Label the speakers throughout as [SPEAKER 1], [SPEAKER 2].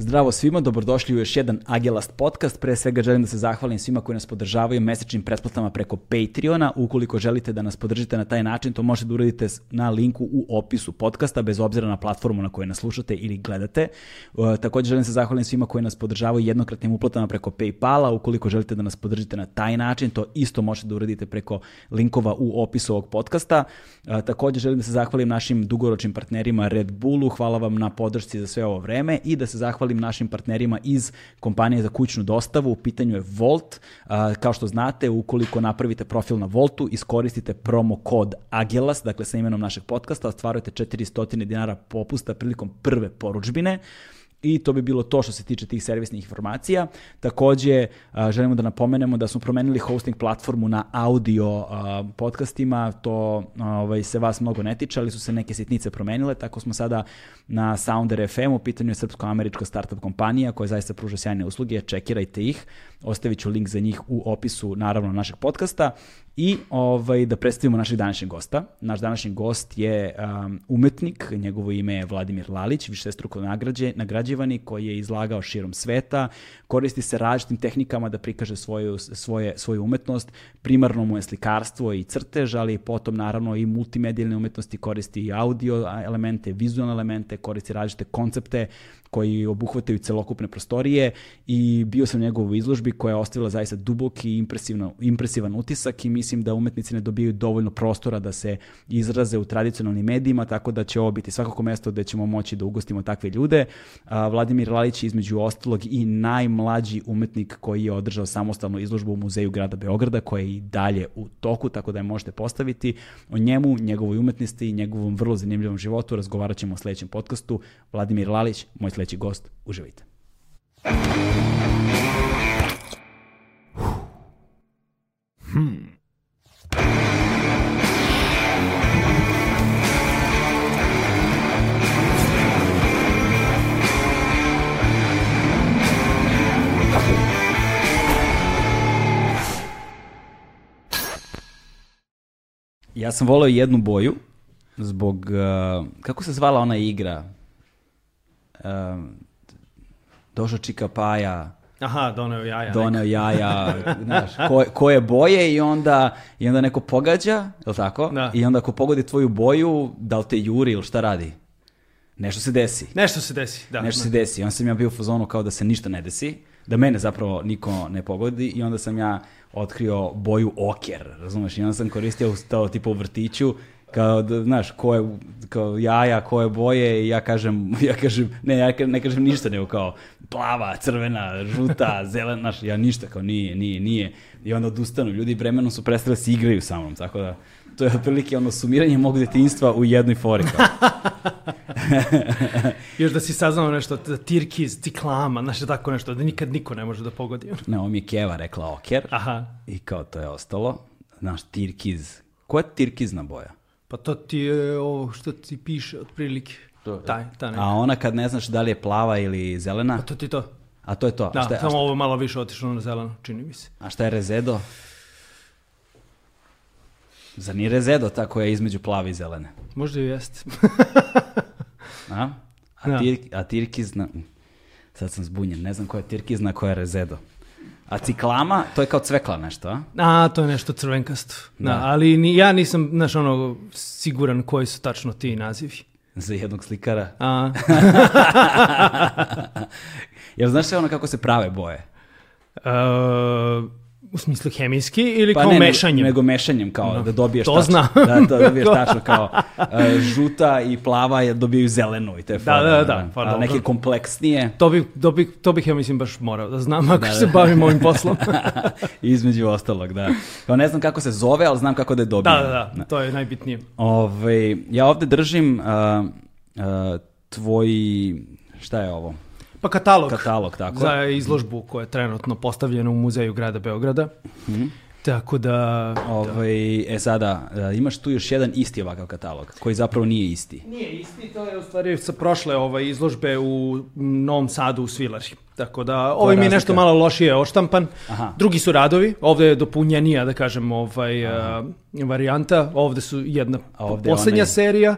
[SPEAKER 1] Zdravo svima, dobrodošli u još jedan Agelast podcast. Pre svega želim da se zahvalim svima koji nas podržavaju mesečnim pretplatama preko Patreona. Ukoliko želite da nas podržite na taj način, to možete da uradite na linku u opisu podcasta, bez obzira na platformu na kojoj nas slušate ili gledate. Uh, takođe želim da se zahvalim svima koji nas podržavaju jednokratnim uplatama preko Paypala. Ukoliko želite da nas podržite na taj način, to isto možete da uradite preko linkova u opisu ovog podcasta. Uh, takođe želim da se zahvalim našim dugoročnim partnerima Red Bullu. Hvala vam na podršci za sve ovo vreme i da se zahvalim zahvalim našim partnerima iz kompanije za kućnu dostavu. U pitanju je Volt. Kao što znate, ukoliko napravite profil na Voltu, iskoristite promo kod AGELAS, dakle sa imenom našeg podcasta, ostvarujete 400 dinara popusta prilikom prve poručbine. I to bi bilo to što se tiče tih servisnih informacija. Takođe, želimo da napomenemo da smo promenili hosting platformu na audio podcastima, to ovaj, se vas mnogo ne tiče, ali su se neke sitnice promenile, tako smo sada na Sounder FM, u pitanju je srpsko-američka startup kompanija koja zaista pruža sjajne usluge, čekirajte ih, ostavit ću link za njih u opisu naravno našeg podcasta. I ovaj, da predstavimo našeg današnjeg gosta. Naš današnji gost je um, umetnik, njegovo ime je Vladimir Lalić, višestruko nagrađe, nagrađivani, koji je izlagao širom sveta, koristi se različitim tehnikama da prikaže svoju, svoje, svoju umetnost, primarno mu je slikarstvo i crtež, ali potom naravno i multimedijalne umetnosti koristi i audio elemente, vizualne elemente, koristi različite koncepte, koji obuhvataju celokupne prostorije. I bio sam u izložbi koja je ostavila zaista duboki i impresivno, impresivan utisak i mislim da umetnici ne dobijaju dovoljno prostora da se izraze u tradicionalnim medijima, tako da će ovo biti svakako mesto gde ćemo moći da ugostimo takve ljude. A, Vladimir Lalić je između ostalog i najmlađi umetnik koji je održao samostalnu izložbu u Muzeju grada Beograda, koja je i dalje u toku, tako da je možete postaviti. O njemu, njegovoj umetnosti i njegovom vrlo zanimljivom životu razgovarat ćemo u sledećem podcastu. Vladimir Lalić, moj sledeći gost. Uživajte. Hmm. Ja sam voleo jednu boju zbog, uh, kako se zvala ona igra? um, došao Čika Paja,
[SPEAKER 2] Aha, doneo jaja.
[SPEAKER 1] Doneo jaja, znaš, ko, koje boje i onda, i onda neko pogađa, je li tako?
[SPEAKER 2] Da.
[SPEAKER 1] I onda ako pogodi tvoju boju, da li te juri ili šta radi? Nešto se desi.
[SPEAKER 2] Nešto se desi, da.
[SPEAKER 1] Nešto da. se desi. On sam ja bio u fazonu kao da se ništa ne desi, da mene zapravo niko ne pogodi i onda sam ja otkrio boju oker, razumeš? I onda sam koristio to tipa u vrtiću kao da, znaš, ko je, kao jaja, koje boje i ja kažem, ja kažem, ne, ja ne kažem ništa, nego kao plava, crvena, žuta, zelena, znaš, ja ništa, kao nije, nije, nije. I onda odustanu, ljudi vremenom su prestali da se igraju sa mnom, tako da, to je otprilike ono sumiranje mog detinjstva u jednoj fori.
[SPEAKER 2] Još da si saznao nešto, da tirkiz, ciklama, znaš, tako nešto, da nikad niko ne može da pogodi.
[SPEAKER 1] Ne, ovo mi je Keva rekla oker
[SPEAKER 2] Aha.
[SPEAKER 1] i kao to je ostalo. Znaš, tirkiz. Koja je tirkizna boja?
[SPEAKER 2] Pa to ti je ovo što ti piše otprilike. To, taj, ta
[SPEAKER 1] A ona kad ne znaš da li je plava ili zelena?
[SPEAKER 2] Pa to ti to.
[SPEAKER 1] A to je to.
[SPEAKER 2] Da,
[SPEAKER 1] šta,
[SPEAKER 2] samo ovo malo više otišlo na zeleno, čini mi se.
[SPEAKER 1] A šta je rezedo? Zar nije rezedo ta koja je između plave i zelene?
[SPEAKER 2] Možda i jeste.
[SPEAKER 1] a? A, da. tir, a tirkizna... Sad sam zbunjen, ne znam koja je tirkizna, koja je rezedo. A ciklama, to je kao cvekla nešto, a?
[SPEAKER 2] A, to je nešto crvenkasto. Da. da ali ni, ja nisam, znaš, ono, siguran koji su tačno ti nazivi.
[SPEAKER 1] Za jednog slikara?
[SPEAKER 2] A.
[SPEAKER 1] Jel znaš sve ono kako se prave boje?
[SPEAKER 2] Uh, U smislu hemijski ili pa kao ne, mešanjem?
[SPEAKER 1] Nego mešanjem, kao no, da dobiješ
[SPEAKER 2] to
[SPEAKER 1] tačno.
[SPEAKER 2] Zna.
[SPEAKER 1] da, to dobiješ tačno, kao uh, žuta i plava dobijaju zelenu i te
[SPEAKER 2] da, da, da, da,
[SPEAKER 1] pa, a neke kompleksnije.
[SPEAKER 2] To bih, to, bih, to bih ja mislim baš morao da znam ako da, se da. bavim ovim poslom.
[SPEAKER 1] Između ostalog, da. Kao ne znam kako se zove, ali znam kako da je dobijem.
[SPEAKER 2] Da, da, da, to je najbitnije.
[SPEAKER 1] Ove, ja ovde držim uh, uh, tvoj, šta je ovo?
[SPEAKER 2] Pa katalog.
[SPEAKER 1] Katalog, tako.
[SPEAKER 2] Za izložbu koja je trenutno postavljena u muzeju grada Beograda. Mm -hmm. Tako da...
[SPEAKER 1] Ovaj, e sada, e, imaš tu još jedan isti ovakav katalog, koji zapravo nije isti.
[SPEAKER 2] Nije isti, to je u stvari sa prošle ovaj, izložbe u Novom Sadu u Svilari. Tako da, ovaj mi je nešto malo lošije oštampan. Aha. Drugi su radovi, ovde je dopunjenija, da kažem, ovaj, uh, varijanta. Ovde su jedna ovde poslednja onaj... serija,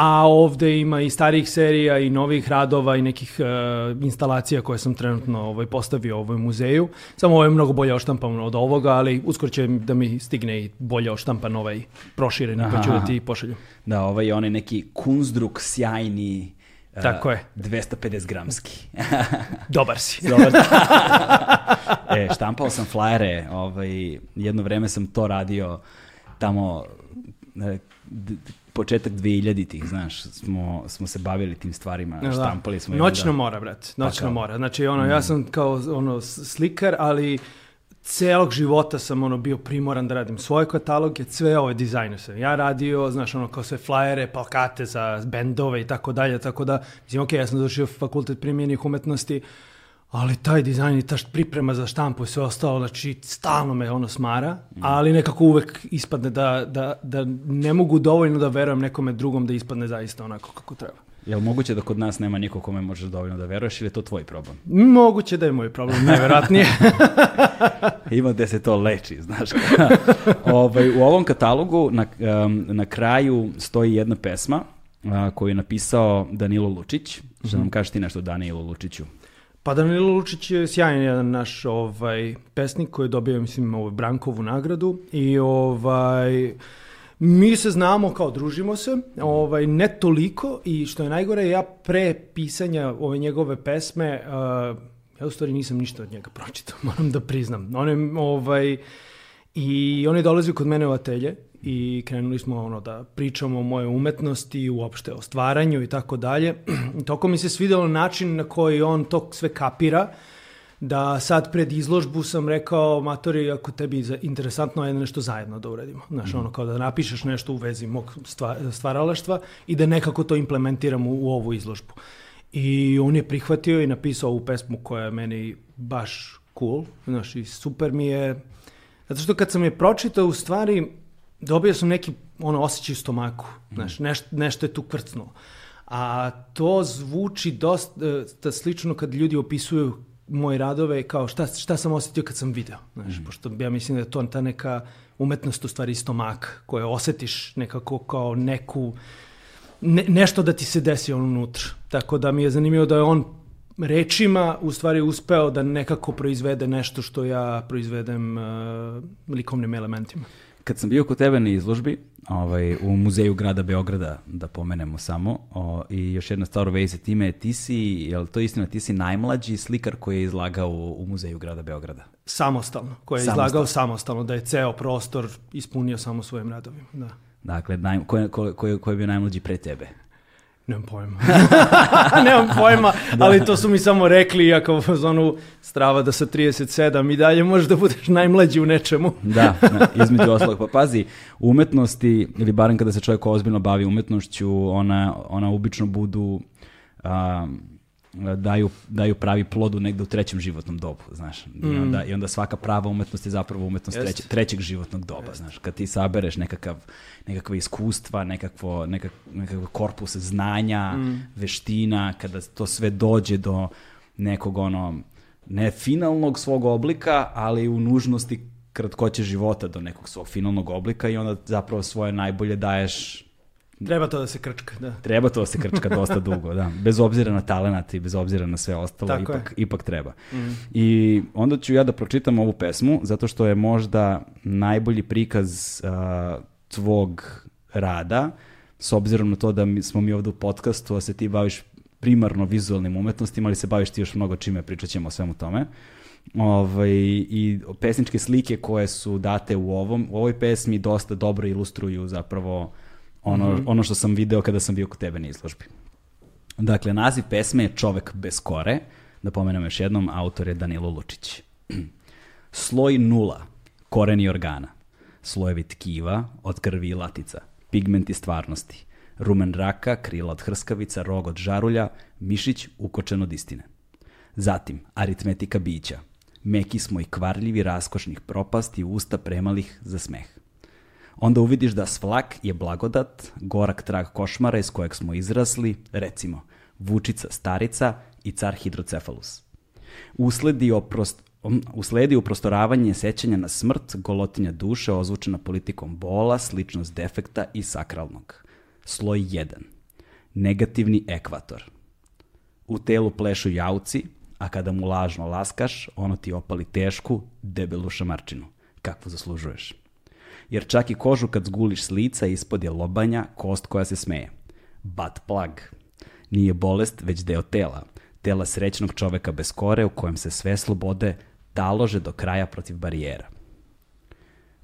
[SPEAKER 2] a ovde ima i starih serija i novih radova i nekih uh, instalacija koje sam trenutno ovaj, postavio u ovoj muzeju. Samo ovo je mnogo bolje oštampan od ovoga, ali uskoro će da mi stigne i bolje oštampan ovaj prošireni, pa ću da ti pošalju.
[SPEAKER 1] Da, ovaj je onaj neki kunzdruk sjajni,
[SPEAKER 2] Uh, Tako je.
[SPEAKER 1] 250 gramski.
[SPEAKER 2] Dobar si.
[SPEAKER 1] Dobar. e, štampao sam flajere, ovaj, jedno vreme sam to radio tamo e, početak 2000-ih, znaš, smo, smo se bavili tim stvarima, da. štampali smo.
[SPEAKER 2] Noćno da... mora, brate, noćno pa mora. Znači, ono, mm. ja sam kao ono, slikar, ali celog života sam ono bio primoran da radim svoje kataloge, sve ove dizajne sam ja radio, znaš, ono, kao sve flajere, plakate za bendove i tako dalje, tako da, mislim, ok, ja sam završio fakultet primjenih umetnosti, ali taj dizajn i ta priprema za štampu i sve ostalo, znači stalno me ono smara, ali nekako uvek ispadne da, da, da ne mogu dovoljno da verujem nekome drugom da ispadne zaista onako kako treba.
[SPEAKER 1] Je li moguće da kod nas nema niko kome možeš dovoljno da veruješ ili je to tvoj problem?
[SPEAKER 2] Moguće da je moj problem, najverovatnije.
[SPEAKER 1] Ima gde se to leči, znaš. ovaj, u ovom katalogu na, um, na kraju stoji jedna pesma koju je napisao Danilo Lučić. Što nam kažeš ti nešto o Danilo Lučiću?
[SPEAKER 2] Pa Danilo Lučić je sjajan jedan naš ovaj, pesnik koji je dobio, mislim, ovaj, Brankovu nagradu i ovaj, mi se znamo kao družimo se, ovaj, ne toliko i što je najgore, ja pre pisanja ove njegove pesme, uh, ja u stvari nisam ništa od njega pročitao, moram da priznam. On je, ovaj, I on je dolazio kod mene u atelje i krenuli smo ono da pričamo o moje umetnosti, uopšte o stvaranju i tako dalje. Toko mi se svidelo način na koji on to sve kapira, da sad pred izložbu sam rekao, matori, ako tebi je interesantno je nešto zajedno da uradimo. Znaš, ono kao da napišeš nešto u vezi mog stvaralaštva i da nekako to implementiramo u, u ovu izložbu. I on je prihvatio i napisao ovu pesmu koja je meni baš cool, znaš, i super mi je, zato što kad sam je pročitao, u stvari, dobio sam neki ono osjećaj u stomaku, mm. znaš, neš, nešto je tu kvrcnulo. A to zvuči dosta e, slično kad ljudi opisuju moje radove kao šta, šta sam osetio kad sam video. Znaš, mm. Pošto ja mislim da je to ta neka umetnost u stvari stomak koje osetiš nekako kao neku ne, nešto da ti se desi on unutra. Tako da mi je zanimljivo da je on rečima u stvari uspeo da nekako proizvede nešto što ja proizvedem uh, likovnim elementima
[SPEAKER 1] kad sam bio kod tebe na izložbi, ovaj, u muzeju grada Beograda, da pomenemo samo, o, i još jedna stvar u vezi time, ti si, je li to istina, ti si najmlađi slikar koji je izlagao u, u muzeju grada Beograda?
[SPEAKER 2] Samostalno, koji je samostalno. izlagao samostalno, da je ceo prostor ispunio samo svojim radovima, da.
[SPEAKER 1] Dakle, naj, ko, ko, ko, ko je bio najmlađi pre tebe?
[SPEAKER 2] Nemam pojma. Nemam pojma, da. ali to su mi samo rekli, iako u zonu strava da sa 37 i dalje možeš da budeš najmlađi u nečemu.
[SPEAKER 1] da, da, između ostalog. Pa pazi, umetnosti, ili barem kada se čovjek ozbiljno bavi umetnošću, ona, ona obično budu... Um, daju, daju pravi plodu negde u trećem životnom dobu, znaš. I mm. onda, i onda svaka prava umetnost je zapravo umetnost Jest. treće, trećeg životnog doba, Jest. znaš. Kad ti sabereš nekakav, nekakve iskustva, nekakvo, nekak, nekakve korpuse znanja, mm. veština, kada to sve dođe do nekog ono, ne finalnog svog oblika, ali u nužnosti kratkoće života do nekog svog finalnog oblika i onda zapravo svoje najbolje daješ
[SPEAKER 2] Treba to da se krčka, da.
[SPEAKER 1] Treba to da se krčka dosta dugo, da. Bez obzira na talenat i bez obzira na sve ostalo, Tako ipak, je. ipak treba. Mm. I onda ću ja da pročitam ovu pesmu, zato što je možda najbolji prikaz uh, tvog rada, s obzirom na to da mi, smo mi ovde u podcastu, a se ti baviš primarno vizualnim umetnostima, ali se baviš ti još mnogo čime, pričat ćemo o svemu tome. Ovaj, I pesničke slike koje su date u, ovom, u ovoj pesmi dosta dobro ilustruju zapravo ono, mm -hmm. ono što sam video kada sam bio kod tebe na izložbi. Dakle, naziv pesme je Čovek bez kore, da pomenem još jednom, autor je Danilo Lučić. Sloj nula, koreni organa, slojevi tkiva od krvi i latica, pigmenti stvarnosti, rumen raka, krila od hrskavica, rog od žarulja, mišić ukočen od istine. Zatim, aritmetika bića, meki smo i kvarljivi raskošnih propasti usta premalih za smeh onda uvidiš da svlak je blagodat, gorak trag košmara iz kojeg smo izrasli, recimo, vučica starica i car hidrocefalus. Usledi, oprost, usledi uprostoravanje sećanja na smrt, golotinja duše ozvučena politikom bola, sličnost defekta i sakralnog. Sloj 1. negativni ekvator. U telu plešu jauci, a kada mu lažno laskaš, ono ti opali tešku, debelu šamarčinu. Kakvu zaslužuješ. Jer čak i kožu kad zguliš s lica, ispod je lobanja, kost koja se smeje. Butt plug. Nije bolest, već deo tela. Tela srećnog čoveka bez kore u kojem se sve slobode talože do kraja protiv barijera.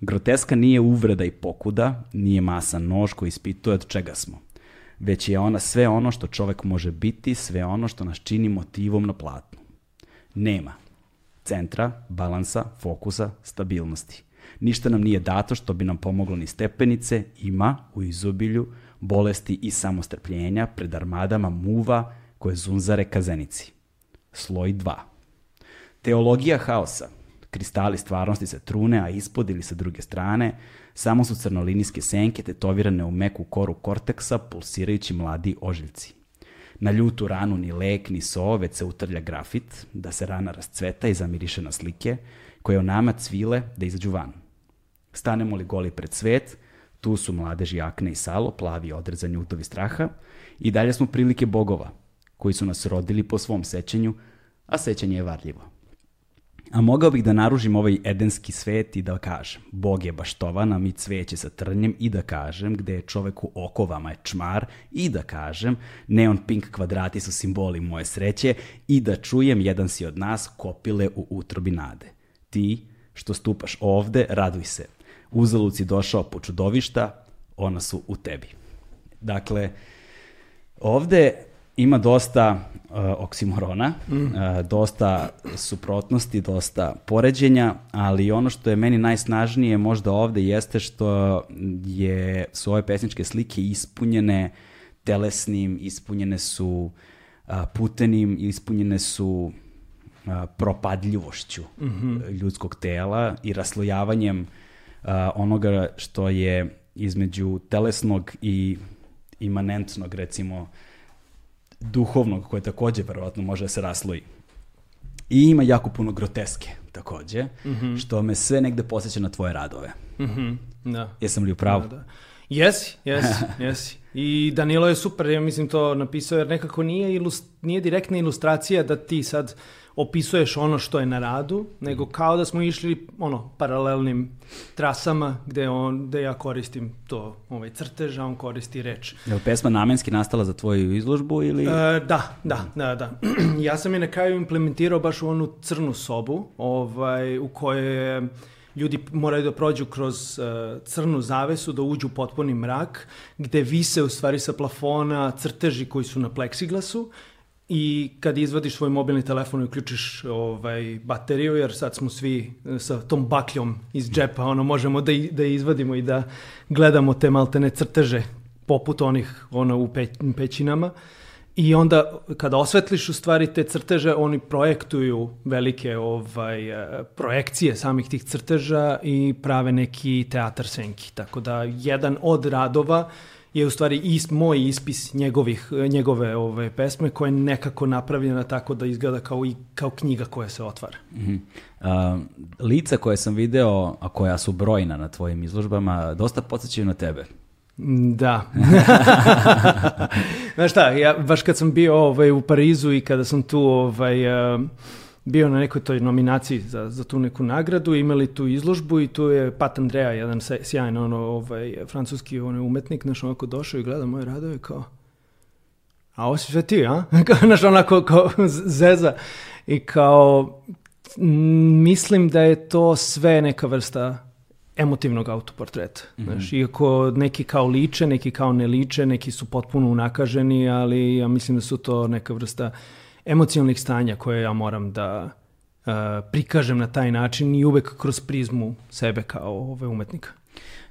[SPEAKER 1] Groteska nije uvreda i pokuda, nije masa nož koji ispituje od čega smo. Već je ona sve ono što čovek može biti, sve ono što nas čini motivom na platnu. Nema centra, balansa, fokusa, stabilnosti. Ništa nam nije dato što bi nam pomoglo ni stepenice, ima u izobilju bolesti i samostrpljenja pred armadama muva koje zunzare kazenici. Sloj 2. Teologija haosa. Kristali stvarnosti se trune, a ispod ili sa druge strane samo su crnolinijske senke tetovirane u meku koru korteksa, pulsirajući mladi ožiljci. Na ljutu ranu ni lek, ni so, već se utrlja grafit, da se rana rascveta i zamiriše na slike, koje o nama cvile da izađu van. Stanemo li goli pred svet, tu su mladeži Akne i Salo, plavi odrezani utovi straha, i dalje smo prilike bogova, koji su nas rodili po svom sećanju, a sećanje je varljivo. A mogao bih da naružim ovaj edenski svet i da kažem, Bog je baštovan, a mi cveće sa trnjem i da kažem, gde je čovek u okovama je čmar i da kažem, neon pink kvadrati su simboli moje sreće i da čujem jedan si od nas kopile u utrobi nade. Ti, što stupaš ovde, raduj se. Uzalud si došao po čudovišta, ona su u tebi. Dakle, ovde ima dosta uh, oksimorona, mm. uh, dosta suprotnosti, dosta poređenja, ali ono što je meni najsnažnije možda ovde jeste što je, su ove pesničke slike ispunjene telesnim, ispunjene su uh, putenim, ispunjene su uh, propadljivošću mm -hmm. ljudskog tela i raslojavanjem uh, onoga što je između telesnog i imanentnog, recimo, duhovnog, koje takođe verovatno može da se rasloji. I ima jako puno groteske takođe, mm -hmm. što me sve negde posjeća na tvoje radove. Mm -hmm. da. Jesam li u pravu? Da, da.
[SPEAKER 2] Jesi, jesi, jesi. I Danilo je super, ja mislim to napisao, jer nekako nije, ilust, nije direktna ilustracija da ti sad opisuješ ono što je na radu, nego kao da smo išli ono paralelnim trasama gde on gde ja koristim to ovaj crtež, a on koristi reč.
[SPEAKER 1] Je li pesma namenski nastala za tvoju izložbu ili
[SPEAKER 2] e, da, da, da, da. ja sam je na kraju implementirao baš u onu crnu sobu, ovaj u kojoj ljudi moraju da prođu kroz uh, crnu zavesu, da uđu u potpuni mrak, gde vise u stvari sa plafona crteži koji su na pleksiglasu i kad izvadiš svoj mobilni telefon i uključiš ovaj, bateriju, jer sad smo svi e, sa tom bakljom iz džepa, ono, možemo da, da izvadimo i da gledamo te maltene crteže poput onih ono, u pe, pećinama. I onda kada osvetliš u stvari te crteže, oni projektuju velike ovaj, e, projekcije samih tih crteža i prave neki teatar senki. Tako da jedan od radova uh, je u stvari is, moj ispis njegovih, njegove ove pesme koja je nekako napravljena tako da izgleda kao, i, kao knjiga koja se otvara. Mm -hmm.
[SPEAKER 1] uh, lica koje sam video, a koja su brojna na tvojim izložbama, dosta podsjećaju na tebe.
[SPEAKER 2] Da. Znaš šta, ja baš kad sam bio ovaj, u Parizu i kada sam tu ovaj, uh, bio na nekoj toj nominaciji za, za tu neku nagradu, imali tu izložbu i tu je Pat Andrea, jedan sjajan ono, ovaj, francuski ono, umetnik, naš onako došao i gleda moje radove kao a ovo si sve ti, a? Znaš, onako kao zeza. I kao, mislim da je to sve neka vrsta emotivnog autoportreta. Mm -hmm. Znaš, iako neki kao liče, neki kao ne liče, neki su potpuno unakaženi, ali ja mislim da su to neka vrsta uh, emocionalnih stanja koje ja moram da uh, prikažem na taj način i uvek kroz prizmu sebe kao ove umetnika.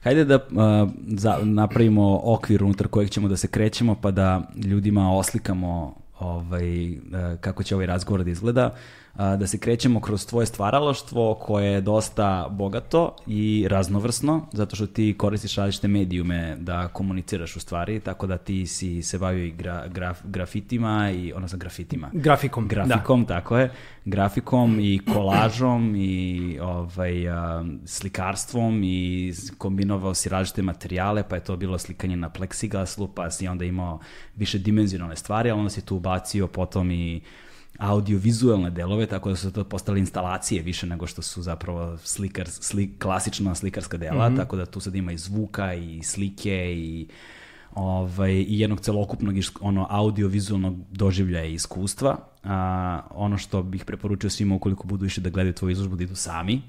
[SPEAKER 1] Hajde da uh, za, napravimo okvir unutar kojeg ćemo da se krećemo pa da ljudima oslikamo ovaj, uh, kako će ovaj razgovor da izgleda. Uh, da se krećemo kroz tvoje stvaralaštvo koje je dosta bogato i raznovrsno, zato što ti koristiš različite medijume da komuniciraš u stvari, tako da ti si se bavio i gra, graf, grafitima, i, odnosno grafitima.
[SPEAKER 2] Grafikom,
[SPEAKER 1] Grafikom, da. tako je. grafikom i kolažom i ovaj, a, slikarstvom i kombinovao si različite materijale, pa je to bilo slikanje na pleksiglaslu, pa si onda imao više dimenzionalne stvari, ali onda si tu ubacio potom i audio-vizualne delove, tako da su to postale instalacije više nego što su zapravo slikar, slik, klasična slikarska dela, mm -hmm. tako da tu sad ima i zvuka i slike i ovaj, i jednog celokupnog ono, audio-vizualnog doživljaja i iskustva. A, ono što bih preporučio svima ukoliko budu više da gledaju tvoju izložbu da idu sami,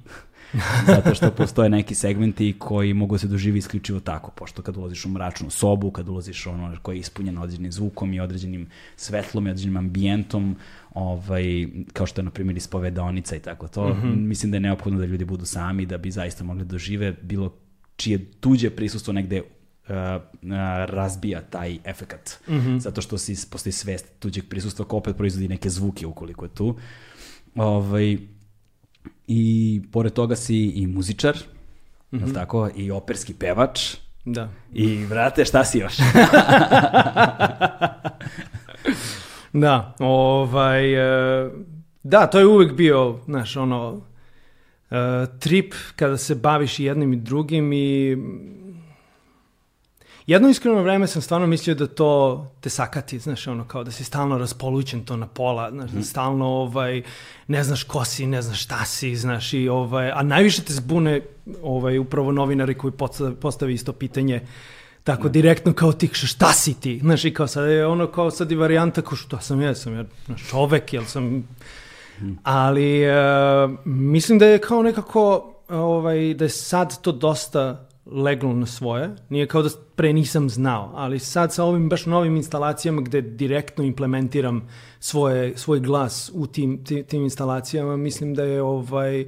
[SPEAKER 1] zato što postoje neki segmenti koji mogu da se doživi isključivo tako, pošto kad ulaziš u mračnu sobu, kad ulaziš ono koji je ispunjen određenim zvukom i određenim svetlom i određenim ambijentom, ovaj, kao što je na primjer ispovedaonica i tako to, mm -hmm. mislim da je neophodno da ljudi budu sami da bi zaista mogli da dožive bilo čije tuđe prisustvo negde Uh, uh, razbija taj efekat. Mm -hmm. Zato što si, postoji svest tuđeg prisustva ko opet proizvodi neke zvuke ukoliko je tu. Ovaj, I pored toga si i muzičar, mm -hmm. tako, i operski pevač.
[SPEAKER 2] Da.
[SPEAKER 1] I, vrate, šta si još?
[SPEAKER 2] da, ovaj, uh, da, to je uvek bio, znaš, ono, uh, trip kada se baviš jednim i drugim i Jedno iskreno vreme sam stvarno mislio da to te sakati, znaš, ono, kao da si stalno raspolućen to na pola, znaš, mm. stalno, ovaj, ne znaš ko si, ne znaš šta si, znaš, i, ovaj, a najviše te zbune, ovaj, upravo novinari koji postavi isto pitanje, tako direktno kao ti, šta si ti, znaš, i kao sad je ono, kao sad i varijanta, kao šta sam ja, sam ja čovek, jel sam, ali uh, mislim da je kao nekako, ovaj, da je sad to dosta leglo na svoje. Nije kao da pre nisam znao, ali sad sa ovim baš novim instalacijama gde direktno implementiram svoje, svoj glas u tim, tim, tim instalacijama, mislim da je ovaj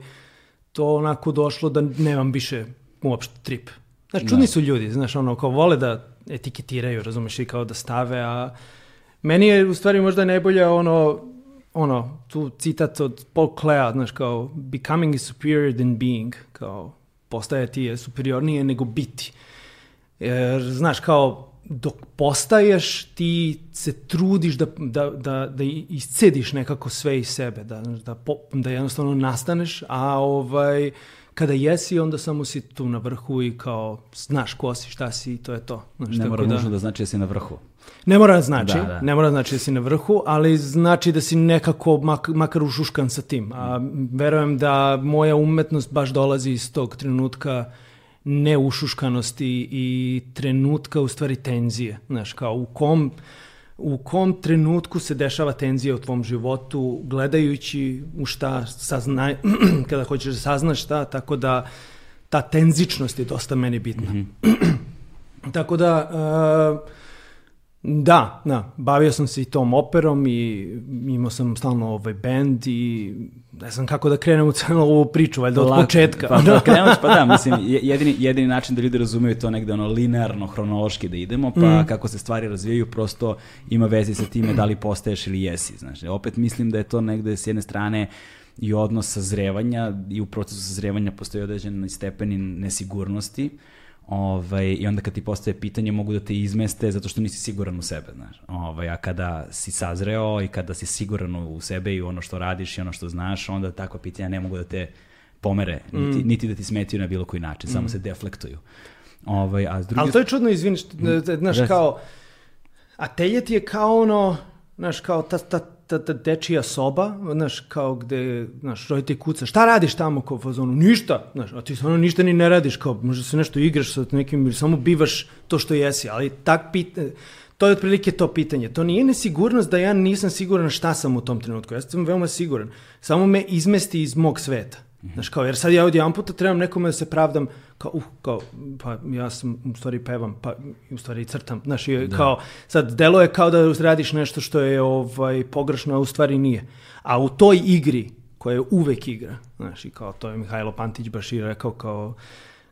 [SPEAKER 2] to onako došlo da nemam više uopšte trip. Čudni da. su ljudi, znaš, ono, kao vole da etiketiraju, razumeš, i kao da stave, a meni je u stvari možda najbolje ono, ono, tu citat od Paul Clea, znaš, kao, becoming is superior than being, kao, postajati je superiornije nego biti. Jer, znaš, kao, dok postaješ, ti se trudiš da, da, da, da iscediš nekako sve iz sebe, da, da, da jednostavno nastaneš, a ovaj, kada jesi, onda samo si tu na vrhu i kao, znaš ko si, šta si i to je to. Znaš,
[SPEAKER 1] ne mora da, nužno da znači da si na vrhu.
[SPEAKER 2] Ne mora da znači, da, da. ne mora da znači da si na vrhu, ali znači da si nekako mak, makar ušuškan sa tim. A verujem da moja umetnost baš dolazi iz tog trenutka neušuškanosti i trenutka u stvari tenzije. Znaš, kao u kom, u kom trenutku se dešava tenzija u tvom životu, gledajući u šta saznaj, kada hoćeš da saznaš šta, tako da ta tenzičnost je dosta meni bitna. Mm -hmm. tako da... Uh, Da, da, bavio sam se i tom operom i imao sam stalno ovaj band i ne znam kako da krenem u celu ovu priču, valjda od početka.
[SPEAKER 1] Pa, da, krenut, pa da, mislim, jedini, jedini način da ljudi razumeju to negde ono linearno, hronološki da idemo, pa mm. kako se stvari razvijaju, prosto ima veze sa time da li postaješ ili jesi, znaš. Opet mislim da je to negde s jedne strane i odnos sazrevanja i u procesu sazrevanja postoji određen stepen nesigurnosti, Ovaj, I onda kad ti postaje pitanje mogu da te izmeste zato što nisi siguran u sebe, znaš. Ovaj, a kada si sazreo i kada si siguran u sebe i u ono što radiš i ono što znaš, onda takva pitanja ne mogu da te pomere, mm. niti, niti da ti smetiju na bilo koji način, mm. samo se deflektuju. Ovaj, a s druge...
[SPEAKER 2] Ali to je čudno, izvini, znaš, kao, a teljet je kao ono, znaš, kao ta, ta, ta, ta dečija soba, znaš, kao gde, znaš, roditelj kuca, šta radiš tamo kao fazonu? Ništa, znaš, a ti stvarno ništa ni ne radiš, kao možda se nešto igraš sa nekim, ili samo bivaš to što jesi, ali tak pita, to je otprilike to pitanje. To nije nesigurnost da ja nisam siguran šta sam u tom trenutku, ja sam veoma siguran, samo me izmesti iz mog sveta. -hmm. Znaš, kao, jer sad ja od jedan puta trebam nekome da se pravdam, kao, uh, kao, pa ja sam u stvari pevam, pa u stvari crtam, znaš, i, da. kao, sad delo je kao da radiš nešto što je ovaj, pogrešno, a u stvari nije. A u toj igri, koja je uvek igra, znaš, i kao, to je Mihajlo Pantić baš i rekao, kao,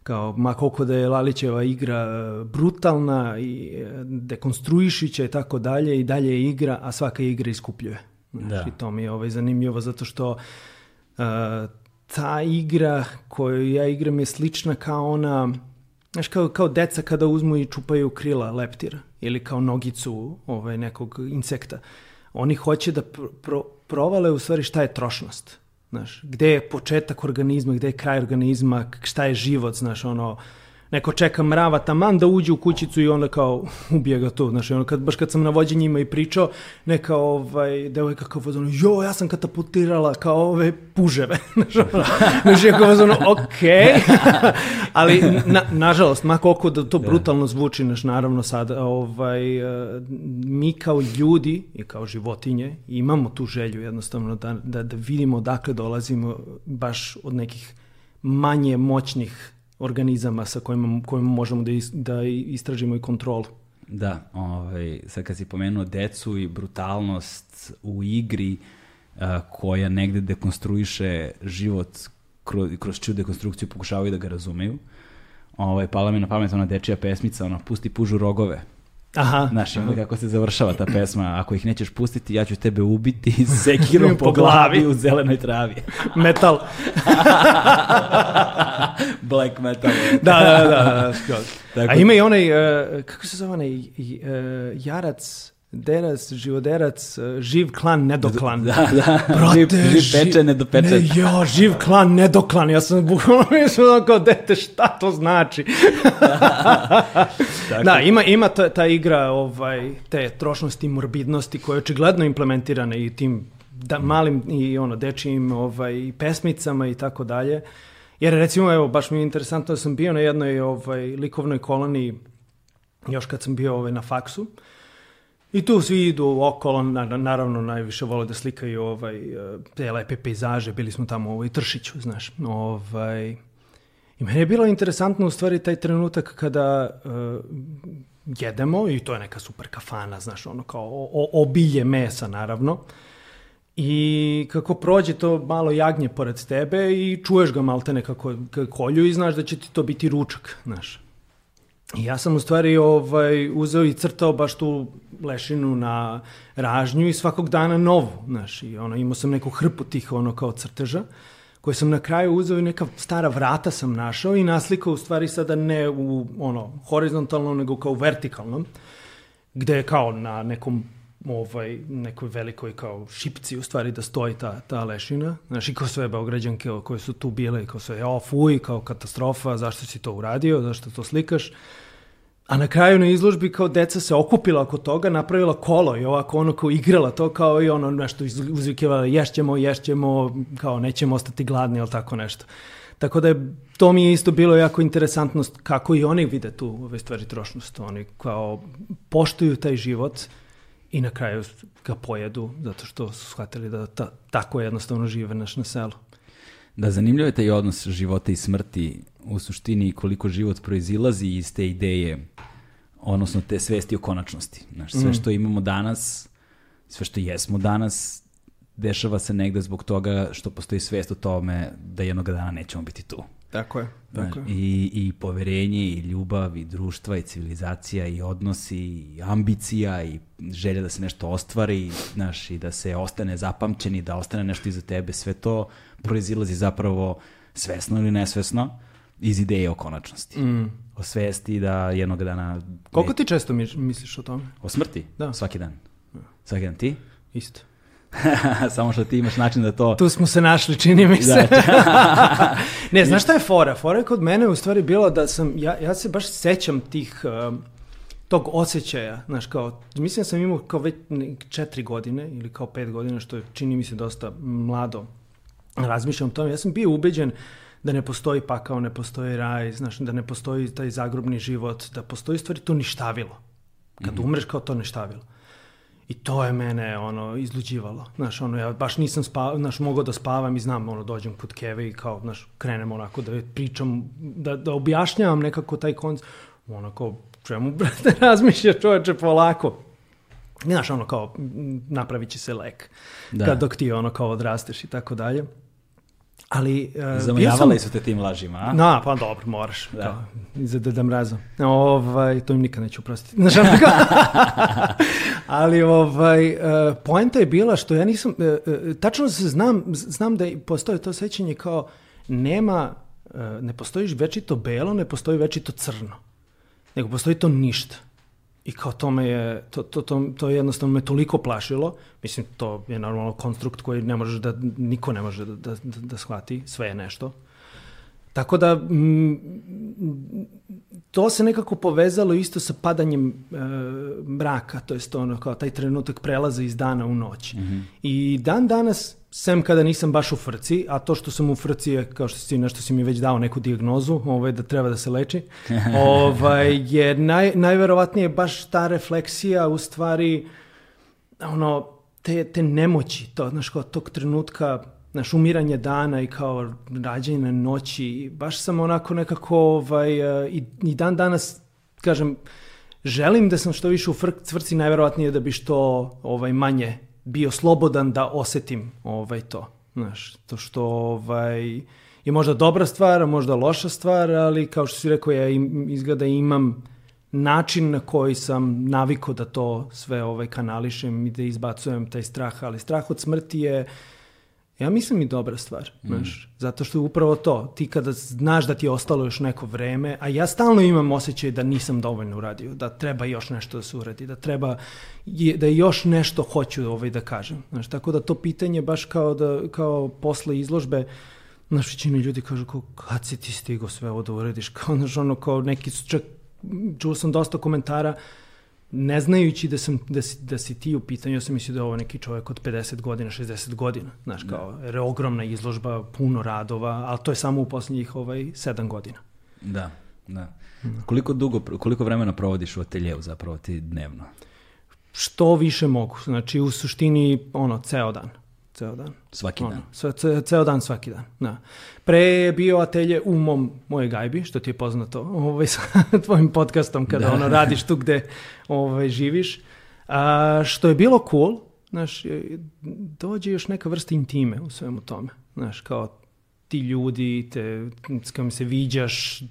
[SPEAKER 2] kao, ma koliko da je Lalićeva igra e, brutalna i e, dekonstruišića i tako dalje, i dalje je igra, a svaka igra iskupljuje. Znaš, da. I to mi je ovaj, zanimljivo, zato što uh, ta igra koju ja igram je slična kao ona, znaš, kao, kao deca kada uzmu i čupaju krila leptira ili kao nogicu ovaj, nekog insekta. oni hoće da pro, pro, provale u stvari šta je trošnost. Znaš, gde je početak organizma, gde je kraj organizma, šta je život, znaš, ono, neko čeka mrava taman da uđe u kućicu i onda kao ubije ga tu, znaš, ono, kad, baš kad sam na vođenjima i pričao, neka ovaj, devojka kao ono, jo, ja sam katapultirala kao ove puževe, znaš, ono, znaš, ja kao ono, okej, ali, na, nažalost, ma koliko da to brutalno zvuči, znaš, naravno sad, ovaj, eh, mi kao ljudi i kao životinje imamo tu želju jednostavno da, da, da vidimo odakle dolazimo baš od nekih manje moćnih organizama sa kojima, kojima možemo da, is, da istražimo i kontrolu.
[SPEAKER 1] Da, ovaj, sad kad si pomenuo decu i brutalnost u igri a, koja negde dekonstruiše život kroz, kroz čiju dekonstrukciju pokušavaju da ga razumeju. Ovaj, pala mi na pamet ona dečija pesmica, ono, pusti pužu rogove.
[SPEAKER 2] Aha.
[SPEAKER 1] Znaš, onda kako se završava ta pesma, ako ih nećeš pustiti, ja ću tebe ubiti sekirom po glavi u zelenoj travi.
[SPEAKER 2] Metal.
[SPEAKER 1] Black metal.
[SPEAKER 2] da, da, da. da, da.
[SPEAKER 1] Tako-
[SPEAKER 2] A ima i onaj, uh, kako se zove onaj, uh, jarac, derac, živoderac, uh, živ klan, nedoklan.
[SPEAKER 1] Da, da.
[SPEAKER 2] Brate,
[SPEAKER 1] živ, živ pečen, nedopečen.
[SPEAKER 2] Ne, jo, živ klan, nedoklan. Ja sam bukvalno mislio kao dete, šta to znači? da, ima, ima ta, ta igra ovaj, te trošnosti i morbidnosti koja je očigledno implementirana i tim da, malim i ono dečijim ovaj, pesmicama i tako dalje. Jer recimo, evo, baš mi je interesantno da sam bio na jednoj ovaj, likovnoj koloniji još kad sam bio ovaj, na faksu. I tu svi idu okolo, na, naravno najviše vole da slikaju ovaj, eh, te lepe pejzaže, bili smo tamo u ovaj, Tršiću, znaš. Ovaj, I meni je bilo interesantno u stvari taj trenutak kada uh, jedemo, i to je neka super kafana, znaš, ono kao o, o- obilje mesa, naravno. I kako prođe to malo jagnje pored tebe i čuješ ga malte nekako kolju i znaš da će ti to biti ručak, znaš. I ja sam u stvari ovaj, uzeo i crtao baš tu lešinu na ražnju i svakog dana novu, znaš, i ono, imao sam neku hrpu tih ono kao crteža, koje sam na kraju uzeo i neka stara vrata sam našao i naslikao u stvari sada ne u ono horizontalnom, nego kao vertikalnom, gde je kao na nekom ovaj, nekoj velikoj kao šipci u stvari da stoji ta, ta lešina. Znaš, i kao sve beograđanke koje su tu bile i kao sve, o, fuj, kao katastrofa, zašto si to uradio, zašto to slikaš. A na kraju na izložbi kao deca se okupila oko toga, napravila kolo i ovako ono kao igrala to kao i ono nešto uzvikivala ješćemo, ješćemo, kao nećemo ostati gladni ili tako nešto. Tako da je, to mi je isto bilo jako interesantno kako i oni vide tu ove stvari trošnost. Oni kao poštuju taj život i na kraju ga pojedu zato što su shvatili da ta, tako jednostavno žive naš na selu.
[SPEAKER 1] Da, zanimljivo je taj odnos života i smrti u suštini koliko život proizilazi iz te ideje, odnosno te svesti o konačnosti. Znaš, sve što imamo danas, sve što jesmo danas, dešava se negde zbog toga što postoji svest o tome da jednog dana nećemo biti tu.
[SPEAKER 2] Tako je.
[SPEAKER 1] Znaš, i, I poverenje, i ljubav, i društva, i civilizacija, i odnosi, i ambicija, i želja da se nešto ostvari, znaš, i da se ostane zapamćeni, da ostane nešto iza tebe, sve to proizilazi zapravo svesno ili nesvesno iz ideje o konačnosti.
[SPEAKER 2] Mm.
[SPEAKER 1] O svesti da jednog dana...
[SPEAKER 2] Koliko ti često mi- misliš o tome?
[SPEAKER 1] O smrti?
[SPEAKER 2] Da.
[SPEAKER 1] Svaki dan. Svaki dan ti?
[SPEAKER 2] Isto.
[SPEAKER 1] Samo što ti imaš način da to...
[SPEAKER 2] Tu smo se našli, čini mi se.
[SPEAKER 1] Da.
[SPEAKER 2] ne, znaš šta je fora? Fora je kod mene u stvari bilo da sam, ja, ja se baš sećam tih, um, tog osjećaja, znaš, kao, mislim da sam imao kao već četiri godine ili kao pet godina, što je, čini mi se dosta mlado, razmišljam o tome. Ja sam bio ubeđen da ne postoji pakao, ne postoji raj, znaš, da ne postoji taj zagrobni život, da postoji stvari to ništavilo. Kad umreš kao to ništavilo. I to je mene ono izluđivalo. Znaš, ono ja baš nisam spavao, znaš, mogao da spavam i znam, ono dođem kod Keve i kao, znaš, krenem onako da pričam, da, da objašnjavam nekako taj konc, onako, čemu, brate, razmišlja čoveče polako. Znaš, ono kao, m, napravit će se lek.
[SPEAKER 1] Da.
[SPEAKER 2] Kad dok ti ono kao odrasteš i tako dalje. Ali, uh, sam...
[SPEAKER 1] Zamajavali su te tim lažima, a?
[SPEAKER 2] Na, pa dobro, moraš.
[SPEAKER 1] Da.
[SPEAKER 2] Kao, iza Deda Mraza. Ovaj, to im nikad neću. Znaš, kao- Ali ovaj, uh, poenta je bila što ja nisam, uh, uh, tačno se znam, znam da postoje to sećanje kao nema, uh, ne postoji večito belo, ne postoji večito crno. Nego postoji to ništa. I kao to me je, to, to, to, to je jednostavno me toliko plašilo. Mislim, to je normalno konstrukt koji ne može da, niko ne može da, da, da, da shvati, sve je nešto. Tako da, m, to se nekako povezalo isto sa padanjem e, mraka, to jest ono kao taj trenutak prelaza iz dana u noć. Mm -hmm. I dan danas, sem kada nisam baš u frci, a to što sam u frci je, kao što si, nešto si mi već dao neku dijagnozu, ovaj, da treba da se leči, ovaj, je naj, najverovatnije baš ta refleksija u stvari ono, te, te nemoći, to, znaš, kao tog trenutka naš umiranje dana i kao rađenje noći, baš sam onako nekako ovaj, i, i dan danas, kažem, želim da sam što više u cvrci, najverovatnije da bi što ovaj, manje bio slobodan da osetim ovaj, to. Znaš, to što ovaj, je možda dobra stvar, možda loša stvar, ali kao što si rekao, ja im, izgleda imam način na koji sam naviko da to sve ovaj, kanališem i da izbacujem taj strah, ali strah od smrti je uh, Ja mislim i dobra stvar, mm. znaš, zato što je upravo to, ti kada znaš da ti je ostalo još neko vreme, a ja stalno imam osjećaj da nisam dovoljno uradio, da treba još nešto da se uradi, da treba, da još nešto hoću ovaj da kažem, znaš, tako da to pitanje baš kao da, kao posle izložbe, znaš, većina ljudi kažu kao, kad si ti stigo sve ovo da uradiš, kao, znaš, ono, kao neki, čak, čuo sam dosta komentara, uh, ne znajući da, sam, da, si, da si ti u pitanju, ja sam mislio da je ovo neki čovjek od 50 godina, 60 godina, znaš, da. kao, je ogromna izložba, puno radova, ali to je samo u posljednjih ovaj, 7 godina.
[SPEAKER 1] Da, da. Koliko dugo, koliko vremena provodiš u ateljevu zapravo ti dnevno?
[SPEAKER 2] Što više mogu, znači u suštini, ono, ceo dan ceo dan.
[SPEAKER 1] Svaki ono, dan?
[SPEAKER 2] Sve, ce, ceo dan, svaki dan, da. Pre je bio atelje u mom, moje gajbi, što ti je poznato ovaj, sa tvojim podcastom kada da. ono radiš tu gde ovaj, živiš. A, što je bilo cool, znaš, dođe još neka vrsta intime u svemu tome. Znaš, kao ti ljudi, te, s kojim se viđaš,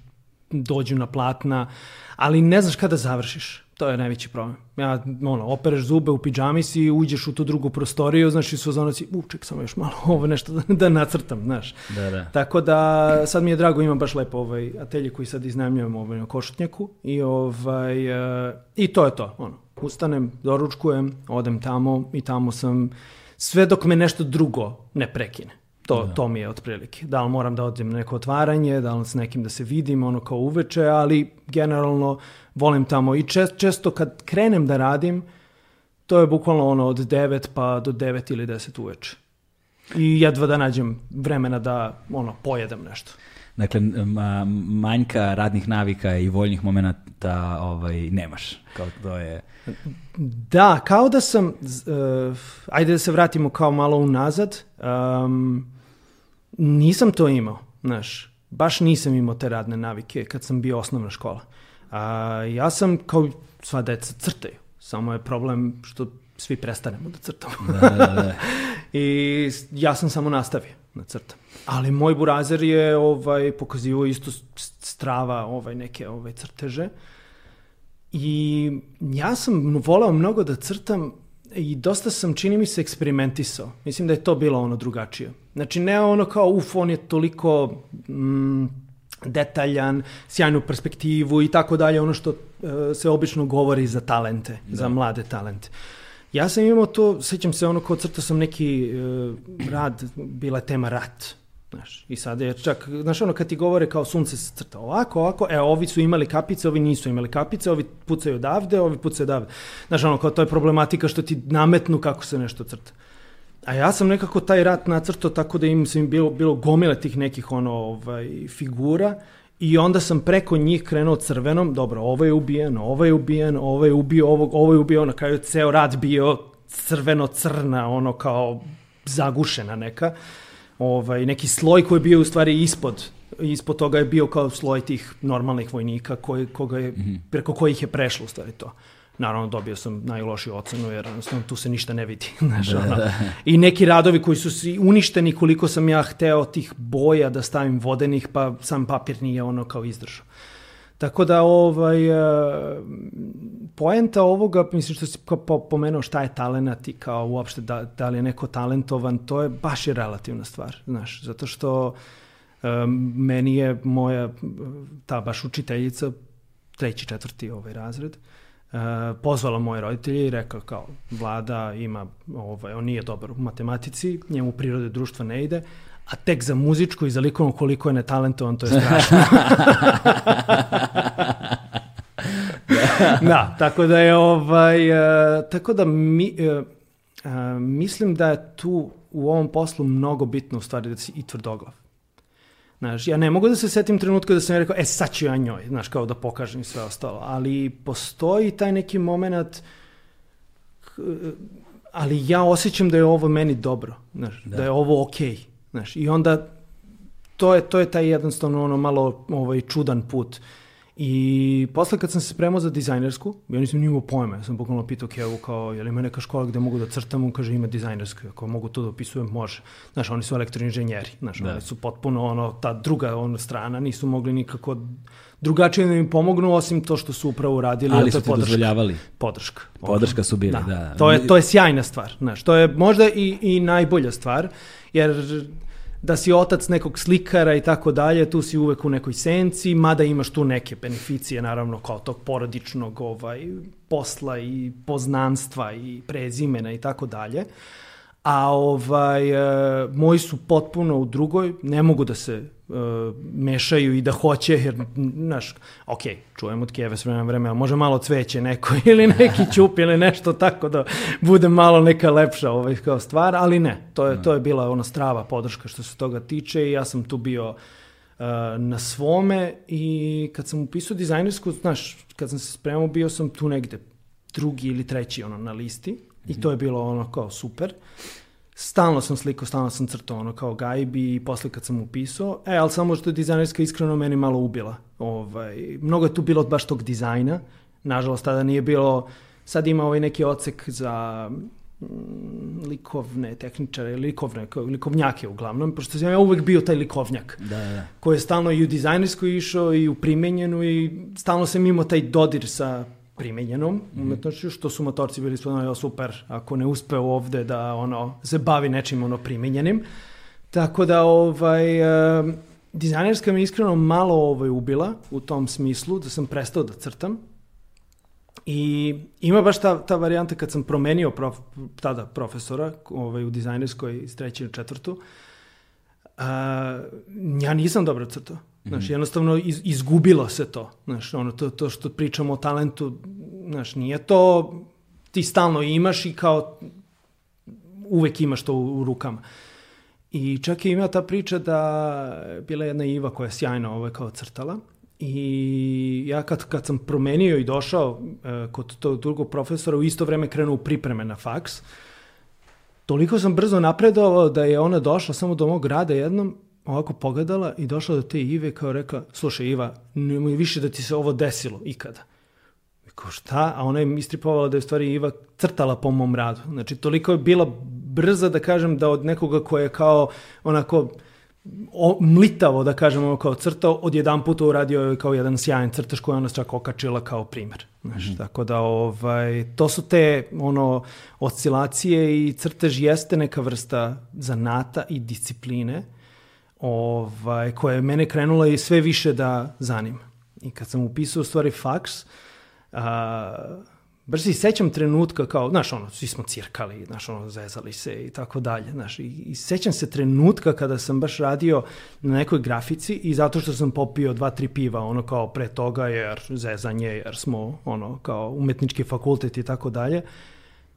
[SPEAKER 2] dođu na platna, ali ne znaš kada završiš. To je najveći problem. Ja, ono, opereš zube u pidžami si, uđeš u tu drugu prostoriju, znaš, i su zonaci, u, ček, samo još malo ovo nešto da, da nacrtam, znaš.
[SPEAKER 1] Da, da.
[SPEAKER 2] Tako da, sad mi je drago, imam baš lepo ovaj atelje koji sad iznajmljujem ovaj, na Košutnjaku i, ovaj, uh, i to je to, ono, ustanem, doručkujem, odem tamo i tamo sam sve dok me nešto drugo ne prekine. To, da. to mi je otprilike. Da li moram da odem na neko otvaranje, da li s nekim da se vidim, ono kao uveče, ali generalno volim tamo i čest, često kad krenem da radim, to je bukvalno ono od 9 pa do 9 ili 10 uveče. I jedva da nađem vremena da ono pojedem nešto.
[SPEAKER 1] Dakle, manjka radnih navika i voljnih momenta ovaj, nemaš. Kao to je...
[SPEAKER 2] Da, kao da sam, uh, ajde da se vratimo kao malo unazad, um, nisam to imao, znaš, baš nisam imao te radne navike kad sam bio osnovna škola. A, ja sam kao sva deca crtaju, samo je problem što svi prestanemo da crtamo. Da, da, da. I ja sam samo nastavio na crtam. Ali moj burazer je ovaj pokazivao isto strava ovaj neke ovaj crteže. I ja sam voleo mnogo da crtam i dosta sam, čini mi se, eksperimentisao. Mislim da je to bilo ono drugačije. Znači, ne ono kao, uf, on je toliko mm, detaljan, sjajnu perspektivu i tako dalje, ono što uh, se obično govori za talente, da. za mlade talente. Ja sam imao to, sećam se ono kao crtao sam neki uh, rad, bila je tema rat. Znaš, I sad je čak, znaš ono kad ti govore kao sunce se crta ovako, ovako, e ovi su imali kapice, ovi nisu imali kapice, ovi pucaju odavde, ovi pucaju odavde. Znaš ono kao to je problematika što ti nametnu kako se nešto crta. A ja sam nekako taj rat nacrtao tako da im sam bilo, bilo gomile tih nekih ono, ovaj, figura i onda sam preko njih krenuo crvenom, dobro, ovo je ubijen, ovo je ubijen, ovo je ubio, ovo, ovo je ubio, na kraju ceo rat bio crveno-crna, ono kao zagušena neka ovaj, neki sloj koji je bio u stvari ispod ispod toga je bio kao sloj tih normalnih vojnika koji, koga je, -hmm. preko kojih je prešlo u stvari to. Naravno dobio sam najlošiju ocenu jer jednostavno tu se ništa ne vidi. Znaš, da, ono. da. I neki radovi koji su si uništeni koliko sam ja hteo tih boja da stavim vodenih pa sam papir nije ono kao izdržao. Tako da ovaj, uh, poenta ovoga, mislim što si pomenuo šta je talenat i kao uopšte da, da li je neko talentovan, to je baš i relativna stvar, znaš, zato što um, meni je moja ta baš učiteljica, treći, četvrti ovaj razred, pozvala moje roditelje i rekla kao vlada ima, ovaj, on nije dobar u matematici, njemu prirode društva ne ide, a tek za muzičku i za likovno koliko je netalentovan, to je strašno. da, tako da je ovaj, uh, tako da mi, uh, mislim da je tu u ovom poslu mnogo bitno u stvari da si i tvrdoglav. Znaš, ja ne mogu da se setim trenutka da sam ja rekao, e sad ću ja njoj, znaš, kao da pokažem sve ostalo, ali postoji taj neki moment, ali ja osjećam da je ovo meni dobro, znaš, da, da je ovo okej, okay, znaš, i onda to je, to je taj jednostavno ono malo ovaj, čudan put. Uh, I posle kad sam se spremao za dizajnersku, ja nisam nimao pojma, ja sam bukvalno pitao Kevu kao, je li ima neka škola gde mogu da crtam, on kaže ima dizajnersku, ako mogu to da opisujem, može. Znaš, oni su elektroinženjeri, znaš, da. oni su potpuno ono, ta druga ono, strana, nisu mogli nikako drugačije da im pomognu, osim to što su upravo uradili.
[SPEAKER 1] Ali su ti podrška. dozvoljavali.
[SPEAKER 2] Podrška.
[SPEAKER 1] Podrška su bili, da.
[SPEAKER 2] da. To, je, to je sjajna stvar, znaš, to je možda i, i najbolja stvar, jer da si otac nekog slikara i tako dalje, tu si uvek u nekoj senci, mada imaš tu neke beneficije, naravno, kao tog porodičnog ovaj, posla i poznanstva i prezimena i tako dalje. A ovaj, e, moji su potpuno u drugoj, ne mogu da se uh, mešaju i da hoće, jer, znaš, ok, čujem od Kijeve s vremena vremena, može malo cveće neko ili neki ćup ili nešto tako da bude malo neka lepša ovaj, kao stvar, ali ne, to je, to je bila ona strava podrška što se toga tiče i ja sam tu bio uh, na svome i kad sam upisao dizajnersku, znaš, kad sam se spremao, bio sam tu negde drugi ili treći ono na listi i to je bilo ono kao super. Stalno sam slikao, stalno sam crtao ono kao gajbi i posle kad sam upisao. E, ali samo što je dizajnerska iskreno meni malo ubila. Ovaj, mnogo je tu bilo baš tog dizajna. Nažalost, tada nije bilo... Sad ima ovaj neki ocek za mm, likovne tehničare, likovne, likovnjake uglavnom, pošto sam ja uvek bio taj likovnjak,
[SPEAKER 1] da, da.
[SPEAKER 2] koji je stalno i u dizajnerskoj išao i u primenjenu i stalno sam imao taj dodir sa primenjenom mm. umetnošću, što su motorci bili spodano, super, ako ne uspe ovde da ono, se bavi nečim ono primenjenim. Tako da, ovaj, uh, dizajnerska me iskreno malo ovaj, ubila u tom smislu, da sam prestao da crtam. I ima baš ta, ta varijanta kad sam promenio prof, tada profesora ovaj, u dizajnerskoj iz treće na četvrtu, uh, ja nisam dobro crtao. Znaš, mhm. jednostavno iz, izgubilo se to. Znaš, ono, to, to što pričamo o talentu, znaš, nije to ti stalno imaš i kao uvek imaš to u, u rukama. I čak je imao ta priča da bila jedna Iva koja je sjajno ovaj, kao crtala i ja kad, kad sam promenio i došao e, kod tog drugog profesora u isto vreme krenuo u pripreme na faks, toliko sam brzo napredovao da je ona došla samo do mog grada jednom ovako pogledala i došla do te Ive kao rekla, slušaj Iva, nemoj više da ti se ovo desilo ikada. I kao šta? A ona je istripovala da je stvari Iva crtala po mom radu. Znači, toliko je bila brza da kažem da od nekoga ko je kao onako o, mlitavo, da kažemo, kao crtao, od jedan puta uradio je kao jedan sjajan crtaš koji ona čak okačila kao primer. Znaš, mm. Tako da, ovaj, to su te ono, oscilacije i crtež jeste neka vrsta zanata i discipline ovaj, koja je mene krenula i sve više da zanima. I kad sam upisao u stvari faks, a, baš se sećam trenutka kao, znaš, ono, svi smo cirkali, znaš, ono, zezali se i tako dalje, znaš, i, i sećam se trenutka kada sam baš radio na nekoj grafici i zato što sam popio dva, tri piva, ono, kao pre toga, jer zezanje, jer smo, ono, kao umetnički fakultet i tako dalje,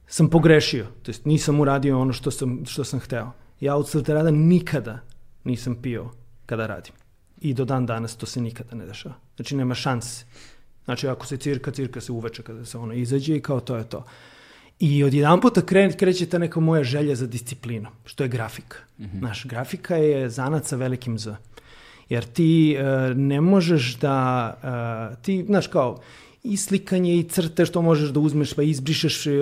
[SPEAKER 2] sam pogrešio, to jest nisam uradio ono što sam, što sam hteo. Ja od rada nikada nisam pio kada radim. I do dan danas to se nikada ne dešava. Znači nema šanse. Znači ako se cirka, cirka se uveče kada se ono izađe i kao to je to. I od jedan puta kre, kreće ta neka moja želja za disciplinom, što je grafika. Mm -hmm. Znaš, grafika je zanat sa velikim Z. Jer ti uh, ne možeš da, uh, ti, znaš, kao, i slikanje i crte što možeš da uzmeš pa izbrišeš, uh,